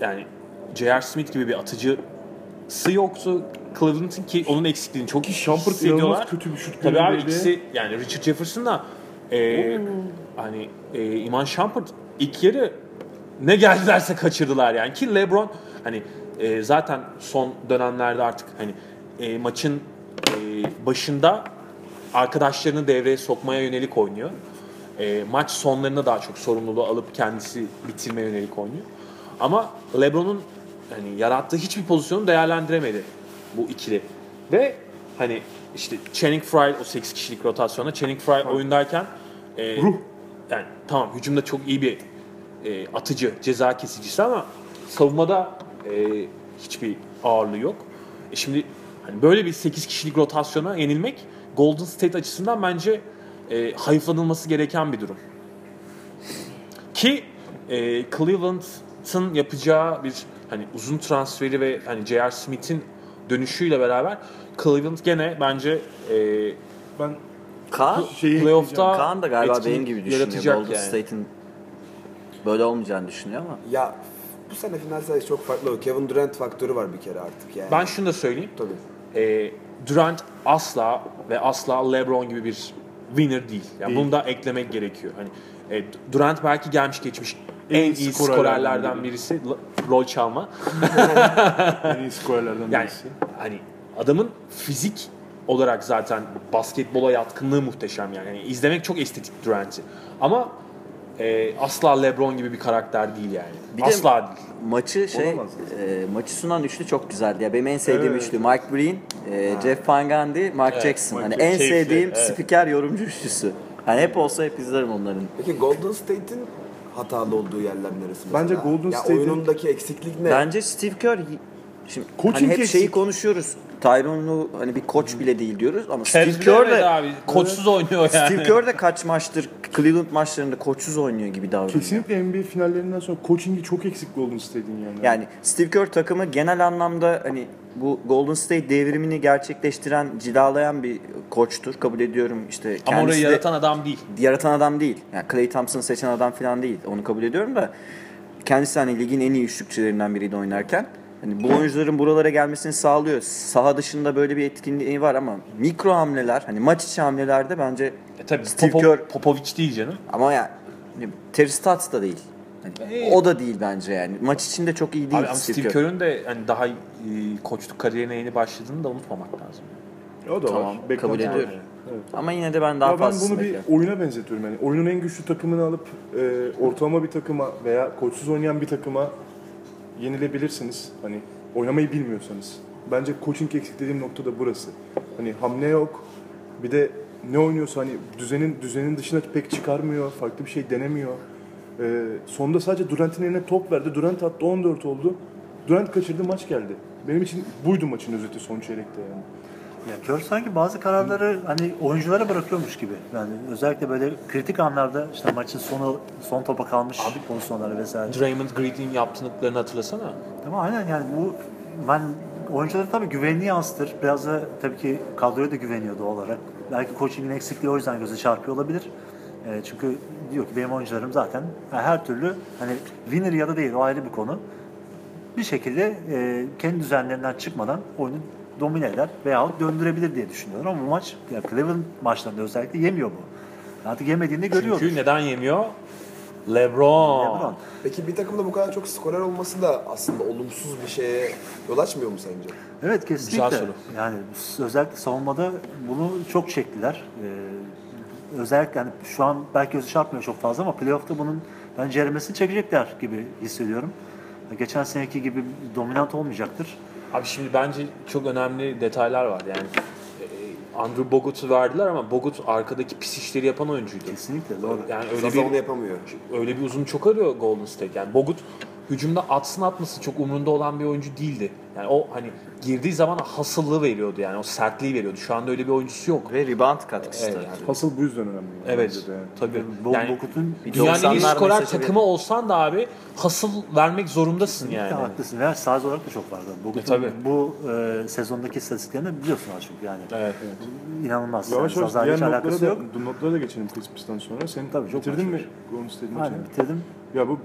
yani J.R. Smith gibi bir atıcısı yoktu Cleveland'ın ki onun eksikliğini çok iyi Shumpert inanılmaz kötü bir şut Tabii abi ikisi yani Richard Jefferson da e, hani e, Iman Shumpert ilk yarı ne geldilerse kaçırdılar yani ki LeBron hani e, zaten son dönemlerde artık hani e, maçın e, başında arkadaşlarını devreye sokmaya yönelik oynuyor. E, maç sonlarında daha çok sorumluluğu alıp kendisi bitirmeye yönelik oynuyor. Ama LeBron'un hani yarattığı hiçbir pozisyonu değerlendiremedi bu ikili. Ve hani işte Channing Frye o 8 kişilik rotasyonda Channing Frye oyundayken e, Ruh. yani tamam hücumda çok iyi bir e, atıcı, ceza kesicisi ama savunmada e, hiçbir ağırlığı yok. E şimdi hani böyle bir 8 kişilik rotasyona yenilmek Golden State açısından bence e, hayıflanılması gereken bir durum. Ki e, Cleveland'ın yapacağı bir hani uzun transferi ve hani J.R. Smith'in dönüşüyle beraber Cleveland gene bence e, Ben Kaan, şeyi playoff'ta Kaan da galiba benim gibi düşünüyor. Golden yani. State'in böyle olmayacağını düşünüyor ama. Ya bu sene final sayısı çok farklı. Kevin Durant faktörü var bir kere artık yani. Ben şunu da söyleyeyim. Tabii. E, Durant asla ve asla LeBron gibi bir winner değil. Yani Değil. bunu da eklemek gerekiyor. Hani e, Durant belki gelmiş geçmiş en, En iyi skorerlerden skorerlerden biri. birisi. Rol çalma. en iyi skorerlerden Yani birisi. hani adamın fizik olarak zaten basketbola yatkınlığı muhteşem yani. yani izlemek çok estetik Durant'i. Ama e, asla LeBron gibi bir karakter değil yani. Bir de- asla değil. Maçı şey Olamaz e, maçı sunan üçlü çok güzeldi. Ya benim en sevdiğim Evet. üçlü Mike Breen, e, Jeff Van Gundy, Mark Evet, Jackson. Hani en Keyifli, sevdiğim evet. spiker yorumcu üçlüsü. Hani hep olsa hep izlerim onların. Peki Golden State'in hatalı olduğu yerler neresi mesela? Bence Golden ya State'in- oyunundaki eksiklik ne? Bence Steve Kerr şimdi Coaching hani hep eksik. şeyi konuşuyoruz. Tyronn Lue hani bir koç bile değil diyoruz ama Steve Kerr de abi. Koçsuz oynuyor yani. Steve Kerr de kaç maçtır Cleveland maçlarında koçsuz oynuyor gibi davranıyor. Kesinlikle NBA finallerinden sonra coaching'i çok eksik Golden State'in yani. Yani Steve Kerr takımı genel anlamda hani bu Golden State devrimini gerçekleştiren, cilalayan bir koçtur. Kabul ediyorum işte Ama orayı de yaratan adam değil. yaratan adam değil. Yani Clay Thompson seçen adam falan değil. Onu kabul ediyorum da kendisi hani ligin en iyi üçlükçülerinden biriydi oynarken. Hani bu oyuncuların buralara gelmesini sağlıyor. Saha dışında böyle bir etkinliği var ama mikro hamleler, hani maç içi hamlelerde bence E tabii Steve Popov- Kerr- Popovic değil canım. ama yani Terry Stotts da değil. Hani Ee, o da değil bence yani. Maç içinde çok iyi değil Abi Steve, Steve Kerr. Kerr'ün de hani daha e, koçluk kariyerine yeni başladığını da unutmamak lazım. o da Tamam, var. kabul ediyorum. var. Evet. Ama yine de ben daha Ya ben bunu bir bekliyorum. oyuna benzetiyorum yani. Oyunun en güçlü takımını alıp e, ortalama bir takıma veya koçsuz oynayan bir takıma yenilebilirsiniz. Hani oynamayı bilmiyorsanız. Bence coaching eksik dediğim nokta da burası. Hani hamle yok. Bir de ne oynuyorsa hani düzenin düzenin dışına pek çıkarmıyor. Farklı bir şey denemiyor. E, sonunda sadece Durant'in eline top verdi. Durant attı 14 oldu. Durant kaçırdı maç geldi. Benim için buydu maçın özeti son çeyrekte yani. Ya Kerr sanki bazı kararları hani oyunculara bırakıyormuş gibi. Yani özellikle böyle kritik anlarda işte maçın sonu son topa kalmış pozisyonları vesaire. Draymond Green'in yaptıklarını hatırlasana. Ama aynen yani bu ben oyunculara tabii güvenini yansıtır. Biraz da tabii ki kadroya da güveniyor doğal olarak. Belki coaching'in eksikliği o yüzden göze çarpıyor olabilir. E, çünkü diyor ki benim oyuncularım zaten yani her türlü hani winner ya da değil o ayrı bir konu. Bir şekilde e, kendi düzenlerinden çıkmadan oyunu domine eder veyahut döndürebilir diye düşünüyorlar ama bu maç ya Cleveland maçlarında özellikle yemiyor bu. Artık yemediğini görüyoruz. Çünkü neden yemiyor? LeBron. LeBron. Peki bir takımda bu kadar çok skorer olması da aslında olumsuz bir şeye yol açmıyor mu sence? Evet kesinlikle. Güzel soru. Yani özellikle savunmada bunu çok çektiler. Ee, özellikle yani şu an belki gözü çarpmıyor çok fazla ama playoff'ta bunun ben ceremesini çekecekler gibi hissediyorum. Geçen seneki gibi dominant olmayacaktır. Abi şimdi bence çok önemli detaylar var yani. e, Andrew Bogut'u verdiler ama Bogut arkadaki pis işleri yapan oyuncuydu. Kesinlikle doğru. Yani öyle Zaza onu bir yapamıyor. öyle bir uzun çok arıyor Golden State. Yani Bogut hücumda atsın atması çok umurunda olan bir oyuncu değildi. Yani o hani girdiği zaman hasıllığı veriyordu yani o sertliği veriyordu. Şu anda öyle bir oyuncusu yok. Ve rebound katkısı Evet, da. yani. Asıl bu yüzden önemli. Evet. yani. Tabii. Yani Bogut'un Bir dünyanın en iyi 90'lar skorer takımı olsan da abi hasıl vermek zorundasın yani. yani. haklısın. Ve size olarak da çok vardı. Bogut'un E, bu e, sezondaki istatistiklerini biliyorsun az çok yani. Evet. İnanılmaz. Yavaş yani yavaş diğer hiç notlara da, yok. notlara da geçelim Christmas'tan sonra. Sen Tabii, çok bitirdin mi Golden State maçını? Aynen bitirdim. Ya bu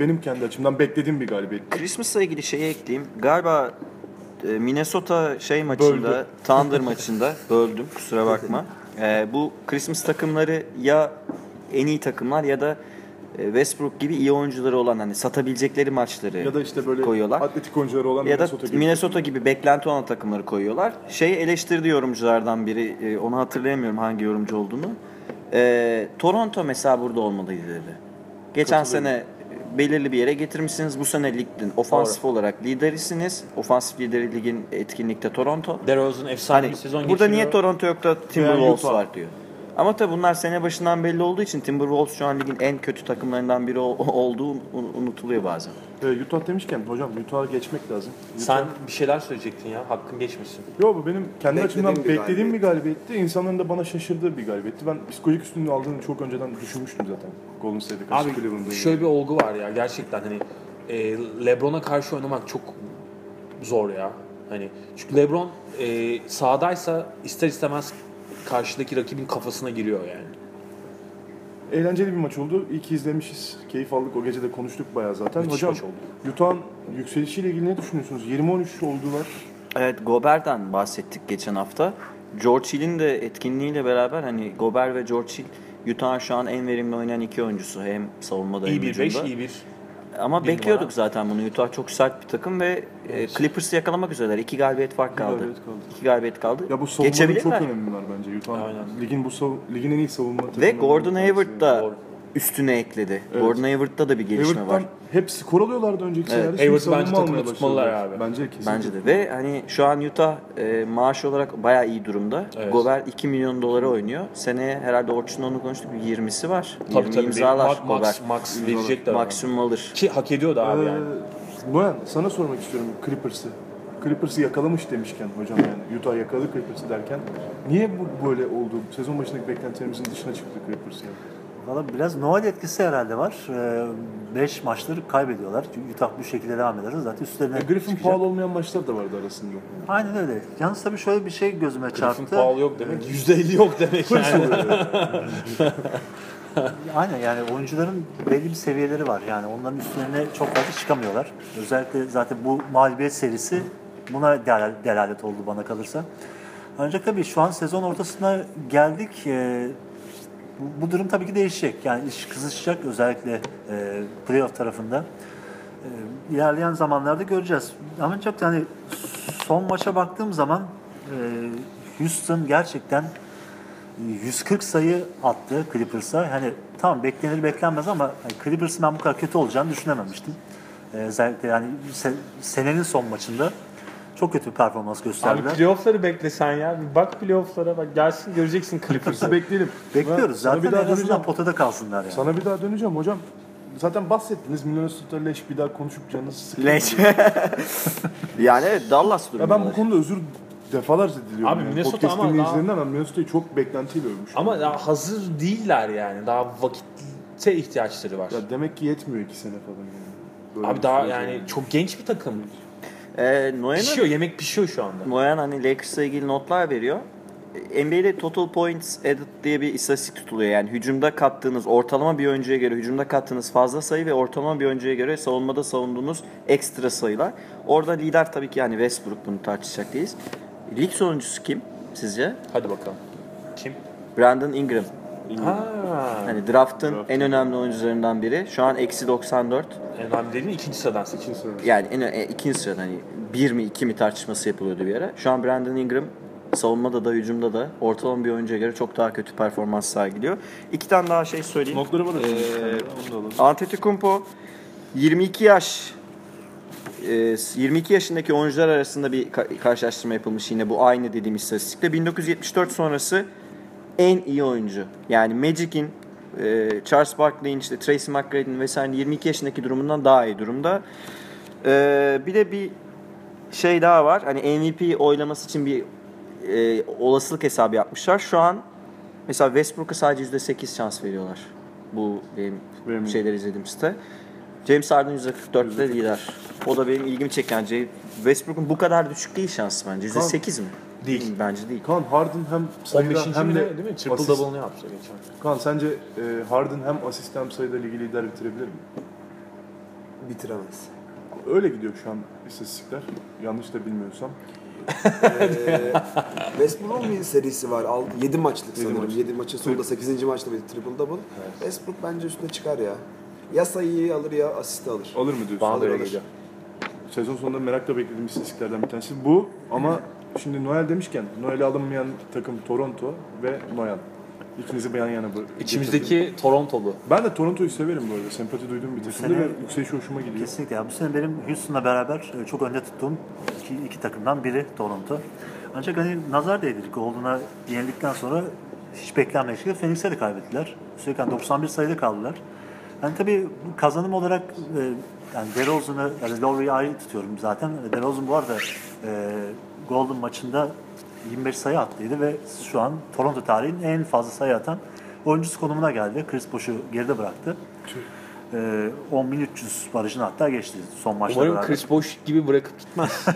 benim kendi açımdan beklediğim bir galibiyet. Christmas'la ilgili şeyi ekleyeyim. Galiba e, Minnesota şey maçında, Böldü. Thunder maçında böldüm kusura bakma. E, bu Christmas takımları ya en iyi takımlar ya da e, Westbrook gibi iyi oyuncuları olan hani satabilecekleri maçları Ya da işte böyle koyuyorlar. atletik oyuncuları olan ya da Minnesota gibi. Minnesota gibi beklenti olan takımları koyuyorlar. Şey eleştirdi yorumculardan biri, e, onu hatırlayamıyorum hangi yorumcu olduğunu. E, Toronto mesela burada olmalıydı dedi. Geçen sene belirli bir yere getirmişsiniz. Bu sene ligin ofansif olarak liderisiniz. Ofansif lideri ligin etkinlikte Toronto. DeRozan efsane Hani bir sezon burada geçiriyor. niye Toronto yok da Timberwolves var diyor. Ama tabii bunlar sene başından belli olduğu için Timberwolves şu an ligin en kötü takımlarından biri ol- olduğu un- unutuluyor bazen. Ee, Utah demişken hocam Utah'a geçmek lazım. Sen bir şeyler söyleyecektin ya. Hakkın geçmesin. Yo bu benim kendi Beklediğim açımdan bir beklediğim bir galibiyetti. İnsanların da bana şaşırdığı bir galibiyetti. Ben psikolojik üstünlüğü aldığını çok önceden düşünmüştüm zaten. Golden State'e karşı Abi Cleveland'da. şöyle bir olgu var ya gerçekten hani e, LeBron'a karşı oynamak çok zor ya. Hani çünkü LeBron e, sahadaysa ister istemez karşıdaki rakibin kafasına giriyor yani. Eğlenceli bir maç oldu. İyi ki izlemişiz. Keyif aldık. O gece de konuştuk bayağı zaten. Müthiş hocam maç oldu. Utah'ın yükselişiyle ilgili ne düşünüyorsunuz? 20-13 oldular. Evet Gobert'ten bahsettik geçen hafta. George Hill'in de etkinliğiyle beraber hani Gobert ve George Hill Utah'ın şu an en verimli oynayan iki oyuncusu. Hem savunmada İyi hem bir 5, hücumda. iyi bir Ama bir bekliyorduk numara. zaten bunu. Utah çok sert bir takım ve e, Clippers'ı yakalamak üzereler. İki galibiyet fark kaldı. galibiyet kaldı. İki galibiyet kaldı. Ya bu savunmanın çok var bence Utah'ın. Aynen. Ligin bu sav- ligin en iyi savunma Ve takımlarından Gordon. Hayward da. Üstüne ekledi. Evet. Gordon Hayward'da da bir gelişme Hayward'dan var. hep skor alıyorlardı önceki Evet. senelerde. Hayward'ı bence takımda tutmalılar abi. Bence kesinlikle. Bence de. Ve hani şu an Utah e, maaş olarak bayağı iyi durumda. Evet. Gobert 2 milyon dolara oynuyor. Seneye herhalde Orçun'la onu konuştuk. Bir 20'si var. 20 tabii tabii imzalar Max, Gobert. Max verecekler. Maksimum alır. Ki hak ediyordu abi yani. Ee, Noyan sana sormak istiyorum Clippers'ı. Clippers'ı yakalamış demişken hocam yani Utah yakaladı Clippers'ı derken niye bu böyle oldu? Sezon başındaki beklentilerimizin dışına çıktı Clippers yani. Valla biraz Noel etkisi herhalde var. 5 maçları kaybediyorlar. Çünkü Utah bu şekilde devam ederse zaten üstlerine E, Griffin çıkacak. Paul olmayan maçlar da vardı arasında. Aynen öyle. Yalnız tabii şöyle bir şey gözüme Griffin çarptı. Paul yok demek. %50 yok demek yani. Aynen yani oyuncuların belli bir seviyeleri var. Yani onların üstlerine çok fazla çıkamıyorlar. Özellikle zaten bu mağlubiyet serisi buna delal- delalet oldu bana kalırsa. Ancak tabii şu an sezon ortasına geldik. Bu, durum tabii ki değişecek. Yani iş kızışacak özellikle e, playoff tarafında. E, ilerleyen zamanlarda göreceğiz. Ancak yani son maça baktığım zaman e, Houston gerçekten 140 sayı attı Clippers'a. Hani tamam beklenir beklenmez ama hani Clippers'ın ben bu kadar kötü olacağını düşünememiştim. Ee, özellikle yani se- senenin son maçında çok kötü bir performans Abi gösterdiler. playoff'ları bekle sen ya. Bir bak playoff'lara bak. Gelsin göreceksin Clippers'ı. Bekleyelim. Bekliyoruz. Zaten bir daha en azından potada kalsınlar yani. Sana bir daha döneceğim hocam. Zaten bahsettiniz Minnesota leş bir daha konuşup canınız sıkıldı. Leş. yani evet Dallas durumu. Ya ben bu konuda özür defalarca diliyorum. Abi yani. Minnesota Podcast ama dinleyicilerinden ben Minnesota'yı çok beklentiyle övmüştüm. Ama daha hazır değiller yani. Daha vakite ihtiyaçları var. Ya demek ki yetmiyor iki sene falan yani. Böyle Abi daha yani oldu. çok genç bir takım. Ee, Noyan'ın Pişiyor, yemek pişiyor şu anda. Noyan hani Lakers'la ilgili notlar veriyor. NBA'de total points added diye bir istatistik tutuluyor. Yani hücumda kattığınız ortalama bir oyuncuya göre hücumda kattığınız fazla sayı ve ortalama bir oyuncuya göre savunmada savunduğunuz ekstra sayılar. Orada lider tabii ki yani Westbrook bunu tartışacak değiliz. Lig sonuncusu kim sizce? Hadi bakalım. Kim? Brandon Ingram. Ha. Hani draft'ın en önemli oyuncularından biri. Şu an eksi 94. Önemli dediğin ikinci sıradan seçildi. Yani en, e, ikinci sırada hani bir mi iki mi tartışması yapılıyordu bir ara. Şu an Brandon Ingram savunmada da hücumda da ortalama bir oyuncuya göre çok daha kötü performans sergiliyor. İki tane daha şey söyleyeyim. Notları var Ee, ee, da alalım. Antetokounmpo 22 yaş e, 22 yaşındaki oyuncular arasında bir ka- karşılaştırma yapılmış yine bu aynı dediğim istatistikle 1974 sonrası en iyi oyuncu. Yani Magic'in e, Charles Barkley'in işte Tracy McGrady'nin vesaire 22 yaşındaki durumundan daha iyi durumda. E, bir de bir şey daha var. Hani MVP oylaması için bir e, olasılık hesabı yapmışlar. Şu an mesela Westbrook'a sadece %8 şans veriyorlar. Bu benim Benim- şeyler izlediğim site. James Harden %44'te lider. O da benim ilgimi çeken. şey. Westbrook'un bu kadar düşük değil şansı bence. %8 mi? Değil. Bence değil. Kaan Harden hem sayıda 15. hem de ne, değil mi? Triple asist- double'ını yaptı geçen. Kaan sence e, Harden hem asist hem sayıda ligi lider bitirebilir mi? Bitiremez. Öyle gidiyor şu an istatistikler. Yanlış da bilmiyorsam. Ee, Westbrook'un bir serisi var. 7 maçlık Yedi sanırım. maç. 7 maçın sonunda 8. maçta bir triple double. Westbrook bence üstüne çıkar ya. Ya sayıyı alır ya asisti alır. Alır mı diyorsun? Bana Alır, alır. Sezon sonunda merakla beklediğim istatistiklerden bir tanesi bu. Ama şimdi Noel demişken Noel'i alınmayan takım Toronto ve Noel. İkinizi bir yan yana bu. getirdim. İçimizdeki Torontolu. Ben de Toronto'yu severim bu arada. Sempati duyduğum bir takımdı ve yükseliş hoşuma gidiyor. Kesinlikle. Ya. Bu sene benim Houston'la beraber e, çok önde tuttuğum iki, iki takımdan biri Toronto. Ancak hani nazar değdirdik. Golden'a yenildikten sonra hiç beklenmedik şekilde Phoenix'e de kaybettiler. Üstelik hani 91 sayıda kaldılar. Yani tabii kazanım olarak e, yani DeRozan'ı, yani Lowry'i ayrı tutuyorum zaten. DeRozan bu arada e, Golden maçında 25 sayı attıydı ve şu an Toronto tarihinin en fazla sayı atan oyuncusu konumuna geldi. Chris Bosh'u geride bıraktı. Ee, 10.300 barajını hatta geçti son maçta Umarım beraber. Chris Bosh gibi bırakıp gitmez.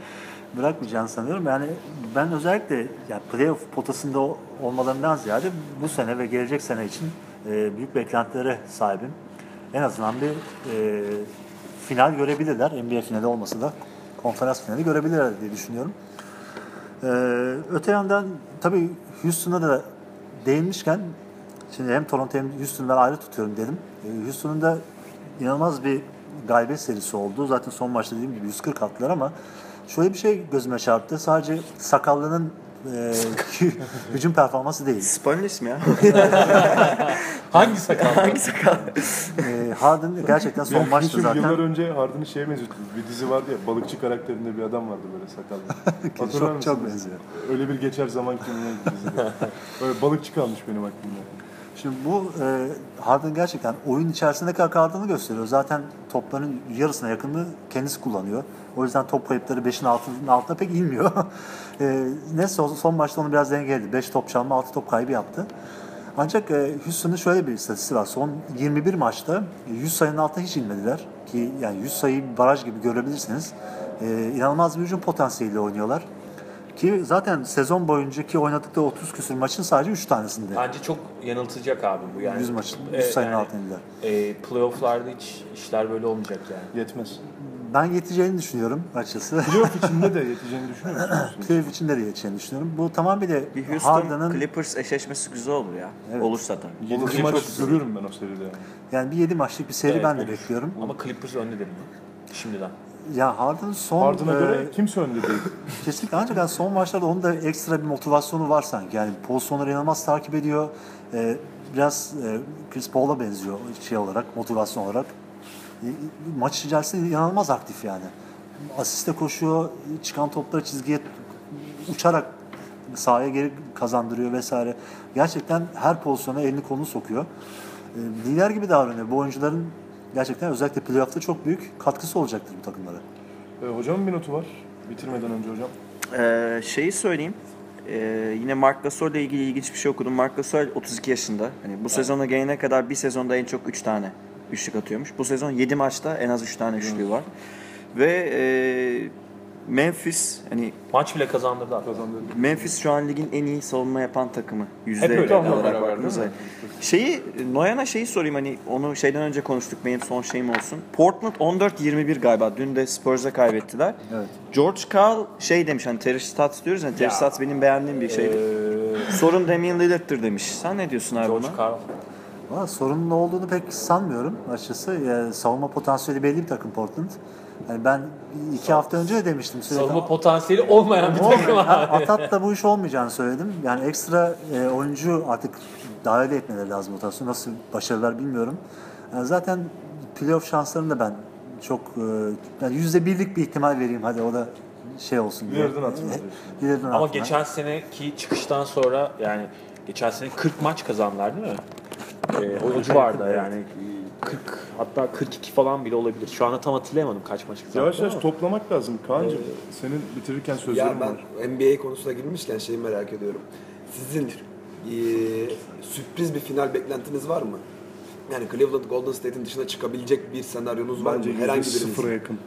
Bırakmayacağını sanıyorum. Yani ben özellikle yani playoff potasında olmalarından ziyade bu sene ve gelecek sene için e, büyük beklentilere sahibim. En azından bir e, final görebilirler. NBA finali olmasa da konferans finali görebilirler diye düşünüyorum. Ee, öte yandan tabii Houston'a da değinmişken şimdi hem Toronto hem Houston'u ben ayrı tutuyorum dedim. Ee, Houston'un da inanılmaz bir galibiyet serisi oldu. Zaten son maçta dediğim gibi 140 attılar ama şöyle bir şey gözüme çarptı. Sadece sakallının e, hücum performansı değil. Spanulis mi ya? Hangi sakal? Hangi sakal? E, Harden gerçekten son Yani çünkü zaten. Yıllar önce Harden'ı şeye benziyordu. Bir dizi vardı ya, balıkçı karakterinde bir adam vardı böyle sakallı. Hatırlar çok, çok benziyor. Öyle bir geçer zaman kimine dizide. Böyle balıkçı kalmış benim aklımda. Şimdi bu e, Harden gerçekten oyun içerisinde kadar kaldığını gösteriyor. Zaten topların yarısına yakını kendisi kullanıyor. O yüzden top kayıpları 5'in altının altına pek inmiyor. e, neyse olsa son maçta onu biraz dengeledi. 5 top çalma 6 top kaybı yaptı. Ancak e, Houston'ın şöyle bir istatistiği var. Son 21 maçta 100 sayının altına hiç inmediler. Ki yani 100 sayıyı bir baraj gibi görebilirsiniz. E, inanılmaz bir hücum potansiyeliyle oynuyorlar. Ki zaten sezon boyunca ki oynadıkları 30 küsür maçın sadece 3 tanesinde. Bence çok yanıltacak abi bu yani. 100 maçın, Ee, 100 sayının yani, altına indiler. E, playoff'larda hiç işler böyle olmayacak yani. Yetmez. Ben yeteceğini düşünüyorum açıkçası. Playoff içinde de yeteceğini düşünüyor musunuz? Playoff içinde de yeteceğini düşünüyorum. Bu tamamıyla Bir Houston Harden'ın Clippers eşleşmesi güzel olur ya. Evet. Olursa tabii. 7 Olur, maç çok görüyorum ben o seride. yani. yani bir 7 maçlık bir seri Evet, ben de olur. bekliyorum. Ama Clippers önde derim ben. Şimdiden. Ya Harden son Harden'a e, göre kimse önde değil. kesinlikle ancak yani son maçlarda onun da ekstra bir motivasyonu var sanki. Yani pozisyonları inanılmaz takip ediyor. E, biraz e, Chris Paul'a benziyor şey olarak, motivasyon olarak. E, maç içerisinde inanılmaz aktif yani. Asiste koşuyor, çıkan topları çizgiye uçarak sahaya geri kazandırıyor vesaire. Gerçekten her pozisyona elini kolunu sokuyor. E, lider gibi davranıyor. Bu oyuncuların gerçekten özellikle playoff'ta çok büyük katkısı olacaktır bu takımlara. Ee, hocamın bir notu var. Bitirmeden önce hocam. Ee, şeyi söyleyeyim. Ee, yine Mark Gasol ile ilgili ilginç bir şey okudum. Mark Gasol 32 yaşında. Hani bu sezona gelene kadar bir sezonda en çok 3 tane üçlük atıyormuş. Bu sezon 7 maçta en az 3 tane üçlüğü var. Ve e, Memphis hani Maç bile kazandırdı abi. Kazandı. Memphis şu an ligin en iyi savunma yapan takımı. Yüzde Hep öyle olarak baktığınızda. Şeyi, Noyan'a şeyi sorayım hani onu şeyden önce konuştuk benim son şeyim olsun. Portland 14-21 galiba. Dün de Spurs'a kaybettiler. Evet. George Karl şey demiş hani Terry Stotts diyoruz ya Terry Ya. Stotts benim beğendiğim bir şeydi. Ee, Sorun Damian Lillard'tır demiş. Sen ne diyorsun abi George buna? Karl. Valla sorunun olduğunu pek sanmıyorum açıkçası. Yani savunma potansiyeli belli bir takım Portland. Yani ben iki hafta önce de demiştim. Sürekli, Savunma potansiyeli olmayan bir takım abi. Atat'ta bu iş olmayacağını söyledim. Yani ekstra e, oyuncu artık dahil etmeleri lazım rotasyona. Nasıl başarılar bilmiyorum. Yani zaten playoff şanslarını da ben çok e, yani yüzde birlik bir ihtimal vereyim hadi o da şey olsun diye. Hatırına diyorsun. Lillard'ın Ama hatırına. geçen seneki çıkıştan sonra yani geçen sene 40 maç kazandılar değil mi? Ee, o civarda yani 40 hatta 42 falan bile olabilir. Şu anda tam hatırlayamadım kaç maç kazandı. Yavaş yavaş toplamak lazım Kaan'cığım. Senin bitirirken sözlerin Ya var. ben NBA konusuna girmişken şeyi merak ediyorum. Sizin eee, sürpriz bir final beklentiniz var mı? Yani Cleveland Golden State'in dışına çıkabilecek bir senaryonuz var Bence mı? Herhangi yüzde birinizin. sıfıra yakın.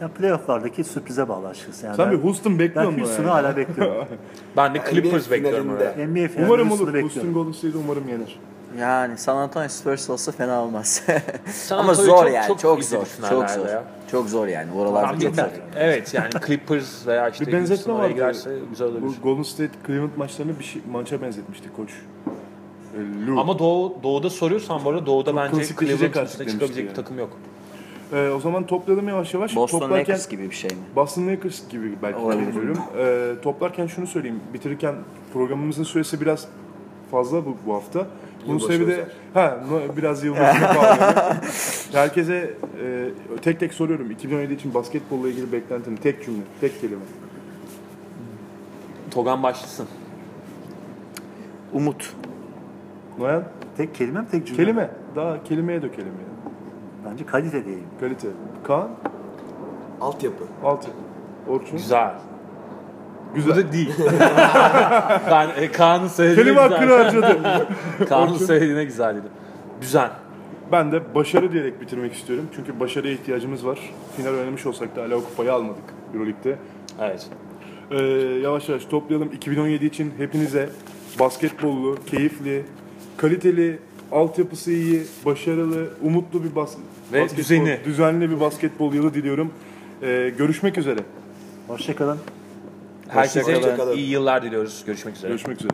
Ya playoff'lardaki sürprize bağlı açıkçası. Yani Sen ben, bir Houston bekliyor ben? Houston'u yani? hala bekliyorum. Ben de NBA Clippers bekliyorum finalinde. NBA finali Umarım olur. bekliyorum. Houston Golden State umarım yener. Yani San Antonio Spurs olsa fena olmaz. Ama zor çok- yani. çok Çok, zor. Çok zor. ya. Çok zor yani. Oralarda Tam çok zor. Evet yani Clippers veya işte Bir benzetme vardı. girerse güzel olabilir. Bu Golden State Cleveland maçlarını bir şey, maça benzetmişti koç. E, Lou. Ama Doğu, Doğu'da soruyorsan bu arada Doğu'da bence klasikleşecek Cleveland'ın demişti çıkabilecek yani. bir takım yok. E, o zaman toplayalım yavaş yavaş. Boston Toplarken Lakers gibi bir şey mi? Boston Lakers gibi belki Olabilir. söylüyorum. E, toplarken şunu söyleyeyim. Bitirirken programımızın süresi biraz fazla bu, bu hafta. Bunun sebebi de ha biraz yılbaşına bağlıyorum. Herkese e, tek tek soruyorum. 2017 için basketbolla ilgili beklentin tek cümle, tek kelime. Togan başlasın. Umut. Noyan? Tek kelime mi tek cümle? Kelime. Daha kelimeye dökelim yani. Bence kalite diyeyim. Kalite. Kaan? Altyapı. Altı. Orçun? Güzel. Güzel. Bu da değil. ben e, Kaan'ın söylediğine Kelime güzel. hakkını harcadı. Kaan'ın söylediğine güzel dedim. Düzen. Ben de başarı diyerek bitirmek istiyorum. Çünkü başarıya ihtiyacımız var. Final oynamış olsak da hala o kupayı almadık Euroleague'de. Evet. Ee, yavaş yavaş toplayalım. 2017 için hepinize basketbollu, keyifli, kaliteli, altyapısı iyi, başarılı, umutlu bir bas Ve basketbol- düzeni. düzenli bir basketbol yılı diliyorum. Ee, görüşmek üzere. Hoşçakalın. Herkese Hoşçakalın. iyi yıllar diliyoruz. Görüşmek üzere. Görüşmek üzere.